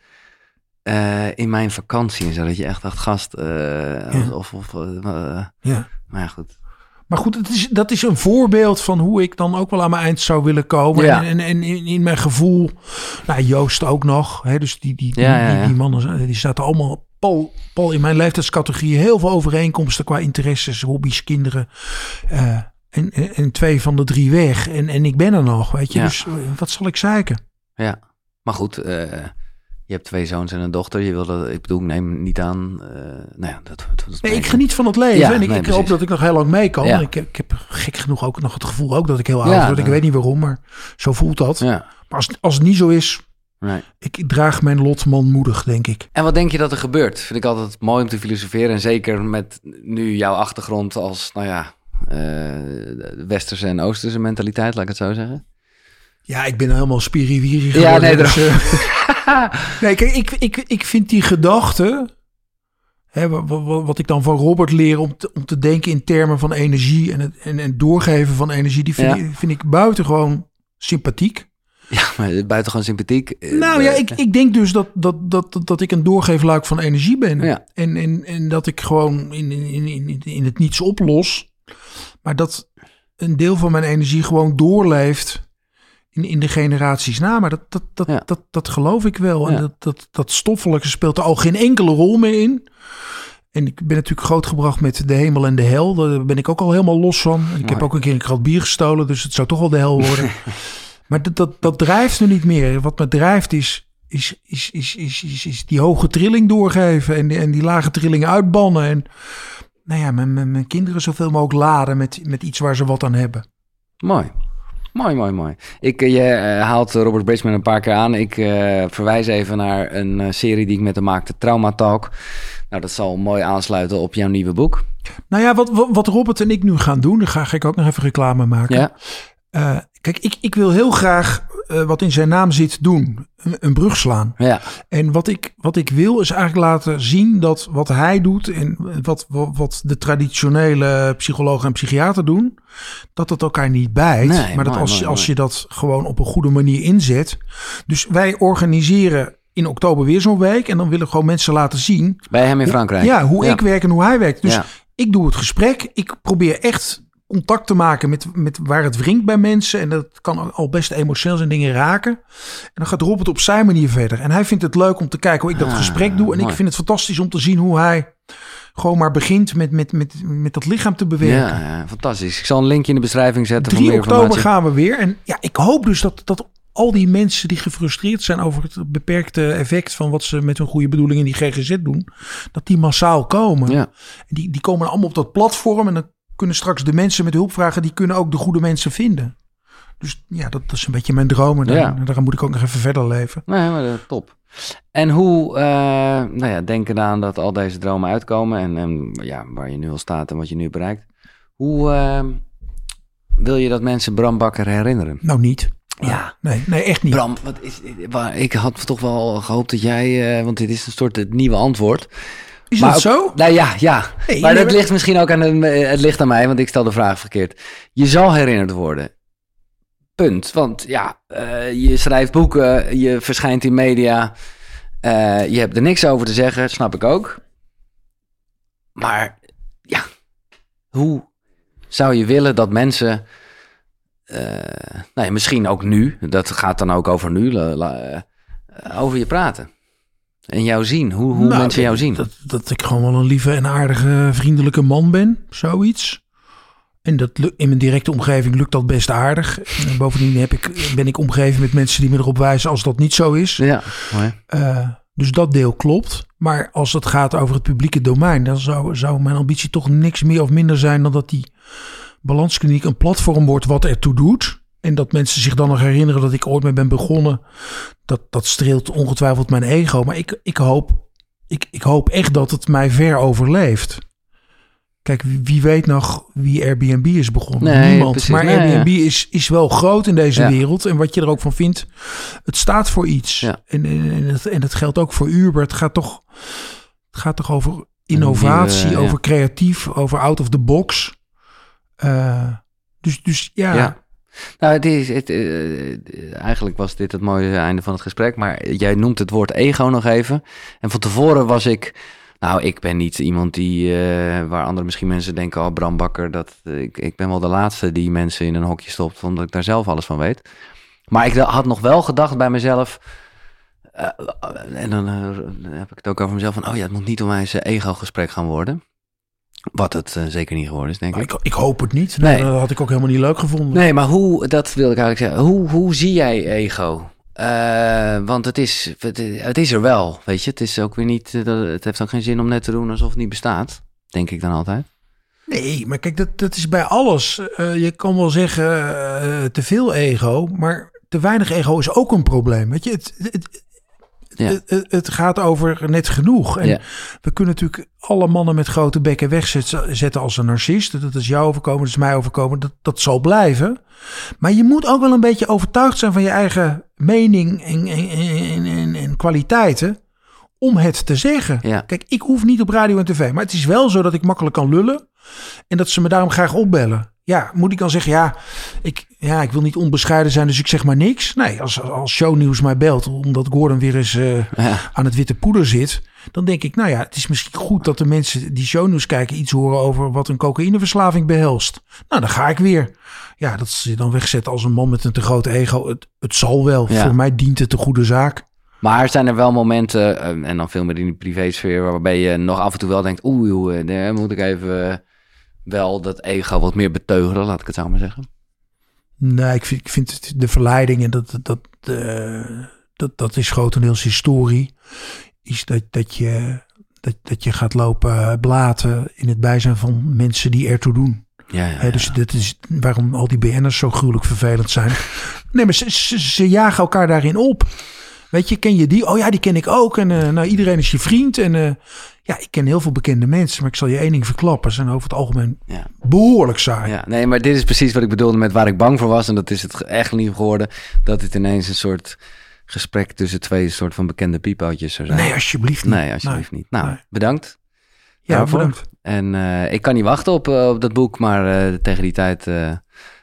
eh, in mijn vakantie. en zo. Dat je echt dacht, gast, eh, Ja. of... of eh, Ja. maar ja, goed. Maar goed, het is, dat is een voorbeeld van hoe ik dan ook wel aan mijn eind zou willen komen. Ja. En, en, en in, in mijn gevoel, nou Joost ook nog. Hè, dus die, die, die, Ja, die, mannen, die zaten allemaal pal, pal in mijn leeftijdscategorie. Heel veel overeenkomsten qua interesses, hobby's, kinderen. En, en, en twee van de drie weg. En, en ik ben er nog, weet je. Ja. Dus eh, wat zal ik zeiken? Ja, maar goed, eh, je hebt twee zoons en een dochter. Je wil dat, ik bedoel, ik neem niet aan. eh, nou ja, dat, dat, dat Nee, ik geniet van het leven. Ja, en ik, nee, ik hoop dat ik nog heel lang mee kan. Ja. Ik, heb, ik heb gek genoeg ook nog het gevoel ook dat ik heel oud word. Ik weet niet waarom, maar zo voelt dat. Maar als, als het niet zo is, nee. ik draag mijn lot manmoedig, denk ik. En wat denk je dat er gebeurt? Vind ik altijd mooi om te filosoferen. En zeker met nu jouw achtergrond als, nou ja, westerse en oosterse mentaliteit, laat ik het zo zeggen. Ja, ik ben helemaal spiriwiri Ja, nee, dus, eh, nee, kijk, ik, ik, ik vind die gedachte... Hè, wa- wa- wa- wat ik dan van Robert leer om te, om te denken in termen van energie... en het en, en doorgeven van energie... die vind, Ja. ik, vind ik buitengewoon sympathiek. Ja, maar buitengewoon sympathiek. Eh, Nou ja, eh, ik, ik denk dus dat, dat, dat, dat, dat ik een doorgeefluik van energie ben. Ja. En, en, en dat ik gewoon in, in, in, in het niets oplos. Maar dat een deel van mijn energie gewoon doorleeft in, in de generaties na. Maar dat, dat, dat, Ja. dat, dat geloof ik wel. En Ja. dat, dat, dat stoffelijke speelt er al geen enkele rol meer in. En ik ben natuurlijk grootgebracht met de hemel en de hel. Daar ben ik ook al helemaal los van. Ik heb ook een keer een krat bier gestolen, dus het zou toch wel de hel worden. maar dat, dat, dat drijft me niet meer. Wat me drijft is, is, is, is, is, is, is die hoge trilling doorgeven en, die- en die lage trillingen uitbannen. En nou ja, mijn, mijn, mijn kinderen zoveel mogelijk laden met, met iets waar ze wat aan hebben. Mooi. Mooi, mooi, mooi. Ik, eh, je eh, haalt Robert Bridgman een paar keer aan. Ik uh, verwijs even naar een serie die ik met hem maakte, Trauma Talk. Nou, dat zal mooi aansluiten op jouw nieuwe boek. Nou ja, wat, wat Robert en ik nu gaan doen, daar ga ik ook nog even reclame maken. Ja. Uh, kijk, ik, ik wil heel graag uh, wat in zijn naam zit doen. Een, een, brug slaan. Ja. En wat ik, wat ik wil is eigenlijk laten zien dat wat hij doet en wat, wat, wat de traditionele psychologen en psychiater doen, dat het elkaar niet bijt. Nee, maar dat als, mooi, als je dat gewoon op een goede manier inzet. Dus wij organiseren in oktober weer zo'n week. En dan willen we gewoon mensen laten zien. Bij hem in Frankrijk. Ja, hoe ik werk en hoe hij werkt. Dus Ja. ik doe het gesprek. Ik probeer echt contact te maken met, met waar het wringt bij mensen. En dat kan al best emotioneel zijn dingen raken. En dan gaat Robert op zijn manier verder. En hij vindt het leuk om te kijken hoe ik dat Ah, gesprek doe. En mooi. ik vind het fantastisch om te zien hoe hij gewoon maar begint met, met, met, met dat lichaam te bewerken. Ja, ja, fantastisch. Ik zal een linkje in de beschrijving zetten. voor 3 meer oktober gaan we weer. En ja, ik hoop dus dat, dat al die mensen die gefrustreerd zijn over het beperkte effect van wat ze met hun goede bedoelingen in die GGZ doen, dat die massaal komen. Ja. En die, die komen allemaal op dat platform en dan kunnen straks de mensen met hulpvragen, die kunnen ook de goede mensen vinden. Dus ja, dat, is een beetje mijn droom. En daar, Ja. daaraan moet ik ook nog even verder leven. Nee, maar eh, top. En hoe, eh, nou ja, denk eraan dat al deze dromen uitkomen en, en ja, waar je nu al staat en wat je nu bereikt. Hoe eh, wil je dat mensen Bram Bakker herinneren? Nou, niet. Ja. Nee, nee echt niet. Bram, wat is, waar, ik had toch wel gehoopt dat jij, want dit is een soort het nieuwe antwoord. Is Maar dat ook- zo? Nou ja, ja. Maar dat ligt misschien ook aan de, het ligt aan mij, want ik stel de vraag verkeerd. Je zal herinnerd worden. Punt. Want ja, eh, je schrijft boeken, je verschijnt in media, eh, je hebt er niks over te zeggen, snap ik ook. Maar ja, hoe zou je willen dat mensen, eh, nou ja, misschien ook nu, dat gaat dan ook over nu, la- la- over je praten. En jou zien, hoe, hoe Nou, mensen jou zien. Dat, dat ik gewoon wel een lieve en aardige, vriendelijke man ben. Zoiets. En dat in mijn directe omgeving lukt dat best aardig. En bovendien heb ik, ben ik omgeven met mensen die me erop wijzen als dat niet zo is. Ja, mooi. Eh, dus dat deel klopt. Maar als het gaat over het publieke domein, dan zou, zou mijn ambitie toch niks meer of minder zijn dan dat die balanskliniek een platform wordt wat ertoe doet. En dat mensen zich dan nog herinneren dat ik ooit mee ben begonnen. Dat, dat streelt ongetwijfeld mijn ego. Maar ik, ik, hoop, ik, ik hoop echt dat het mij ver overleeft. Kijk, wie, weet nog wie Airbnb is begonnen? Nee, Niemand. precies. Maar Nee, Airbnb is, is wel groot in deze Ja. wereld. En wat je er ook van vindt, het staat voor iets. Ja. En, en, en, het, en dat geldt ook voor Uber. Het gaat toch, het gaat toch over innovatie, nieuwe, over creatief, over out of the box. Eh, dus, dus Ja. Nou, eh, eigenlijk was dit het mooie einde van het gesprek, maar jij noemt het woord ego nog even. En van tevoren was ik, nou, ik ben niet iemand die, eh, waar andere misschien mensen denken, oh, Bram Bakker, dat, eh, ik, ik ben wel de laatste die mensen in een hokje stopt, omdat ik daar zelf alles van weet. Maar ik had nog wel gedacht bij mezelf, en dan heb ik het ook over mezelf, van, oh ja, het moet niet om mij zijn ego-gesprek gaan worden. Wat het eh, zeker niet geworden is, denk ik. ik, ik hoop het niet. Nee. Dat had ik ook helemaal niet leuk gevonden. Nee, maar hoe, dat wil ik eigenlijk zeggen. Hoe, hoe zie jij ego? Eh, want het is, het, het is er wel, weet je. Het is ook weer niet, eh, het heeft ook geen zin om net te doen alsof het niet bestaat. Denk ik dan altijd. Nee, maar kijk, dat, dat is bij alles. Eh, je kan wel zeggen eh, te veel ego, maar te weinig ego is ook een probleem. Weet je, het, het, Ja. het, gaat over net genoeg. En Ja. we kunnen natuurlijk alle mannen met grote bekken wegzetten als een narcist. Dat is jou overkomen, dat is mij overkomen. Dat, dat zal blijven. Maar je moet ook wel een beetje overtuigd zijn van je eigen mening en, en, en, en, en kwaliteiten om het te zeggen. Ja. Kijk, ik hoef niet op radio en tv, maar het is wel zo dat ik makkelijk kan lullen en dat ze me daarom graag opbellen. Ja, moet ik dan zeggen, ja ik, ja, ik wil niet onbescheiden zijn, dus ik zeg maar niks. Nee, als, als shownieuws mij belt, omdat Gordon weer eens eh, Ja. aan het witte poeder zit, dan denk ik, nou ja, het is misschien goed dat de mensen die shownieuws kijken iets horen over wat een cocaïneverslaving behelst. Nou, dan ga ik weer. Ja, dat is dan wegzet als een man met een te groot ego. Het, het zal wel. Ja. Voor mij dient het de goede zaak. Maar zijn er wel momenten, eh, en dan veel meer in die privésfeer, waarbij je nog af en toe wel denkt, oeh, oeh, eh, daar moet ik even wel dat ego wat meer beteugelen, laat ik het zo maar zeggen. Nee, ik vind, ik vind de verleiding en dat, dat, eh, dat, dat is grotendeels historie. Is dat, dat, je, dat, dat je gaat lopen blaten in het bijzijn van mensen die ertoe doen. Ja, ja, dus dat is waarom al die BN'ers zo gruwelijk vervelend zijn. Nee, maar ze, ze, ze jagen elkaar daarin op. Weet je, ken je die? Oh ja, die ken ik ook. En eh, nou, iedereen is je vriend. En eh, ja, ik ken heel veel bekende mensen. Maar ik zal je één ding verklappen. Ze zijn over het algemeen Ja. behoorlijk saai. Ja, nee, maar dit is precies wat ik bedoelde met waar ik bang voor was. En dat is het echt niet geworden. Dat het ineens een soort gesprek tussen twee soort van bekende piepeltjes zou zijn. Nee, alsjeblieft niet. Nee, alsjeblieft niet. Nou, Nee. bedankt. Ja, daarvoor. bedankt. En eh, ik kan niet wachten op, eh, op dat boek, maar eh, tegen die tijd...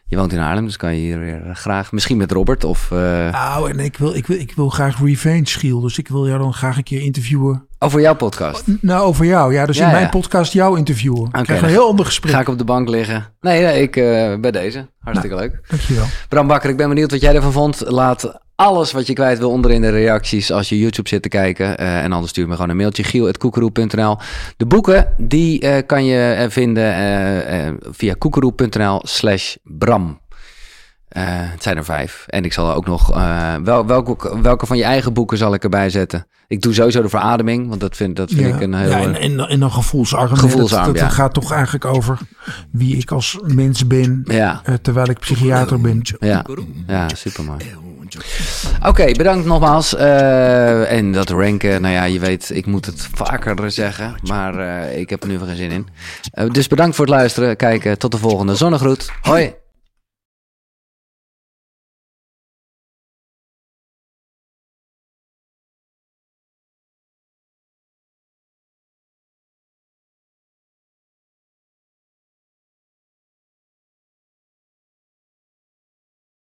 je woont in Haarlem, dus kan je hier weer eh, graag... Misschien met Robert of... eh Nou, en ik wil, ik, wil, ik wil graag revenge, Giel. Dus ik wil jou dan graag een keer interviewen. over jouw podcast. Nou, over jou. Ja, dus Ja, in mijn ja. podcast jou interviewen. Ik krijg een heel ander gesprek. Ga ik op de bank liggen? Nee, nee ik eh, bij deze. Hartstikke leuk. Dankjewel. Bram Bakker, ik ben benieuwd wat jij ervan vond. Laat alles wat je kwijt wil onder in de reacties als je YouTube zit te kijken. Eh, en anders stuur me gewoon een mailtje, giel.koekeroe.nl. De boeken, die eh, kan je eh, vinden eh, eh, via koekeroe.nl slash bram. Eh, het zijn er vijf. En ik zal er ook nog... eh, wel, welke, welke van je eigen boeken zal ik erbij zetten? Ik doe sowieso de verademing, want dat vind, dat vind ja, ik een heel... ja, en, en, en dan gevoelsarm. hè. Gevoelsarm, dat, dat ja. gaat toch eigenlijk over wie ik als mens ben. ja, eh, terwijl ik psychiater ben. ja, ja, supermooi. Oké, bedankt nogmaals. Eh, en dat ranken, nou ja, je weet, ik moet het vaker zeggen, maar eh, ik heb er nu geen zin in. Eh, dus bedankt voor het luisteren, kijken. Tot de volgende. Zonnegroet. Hoi.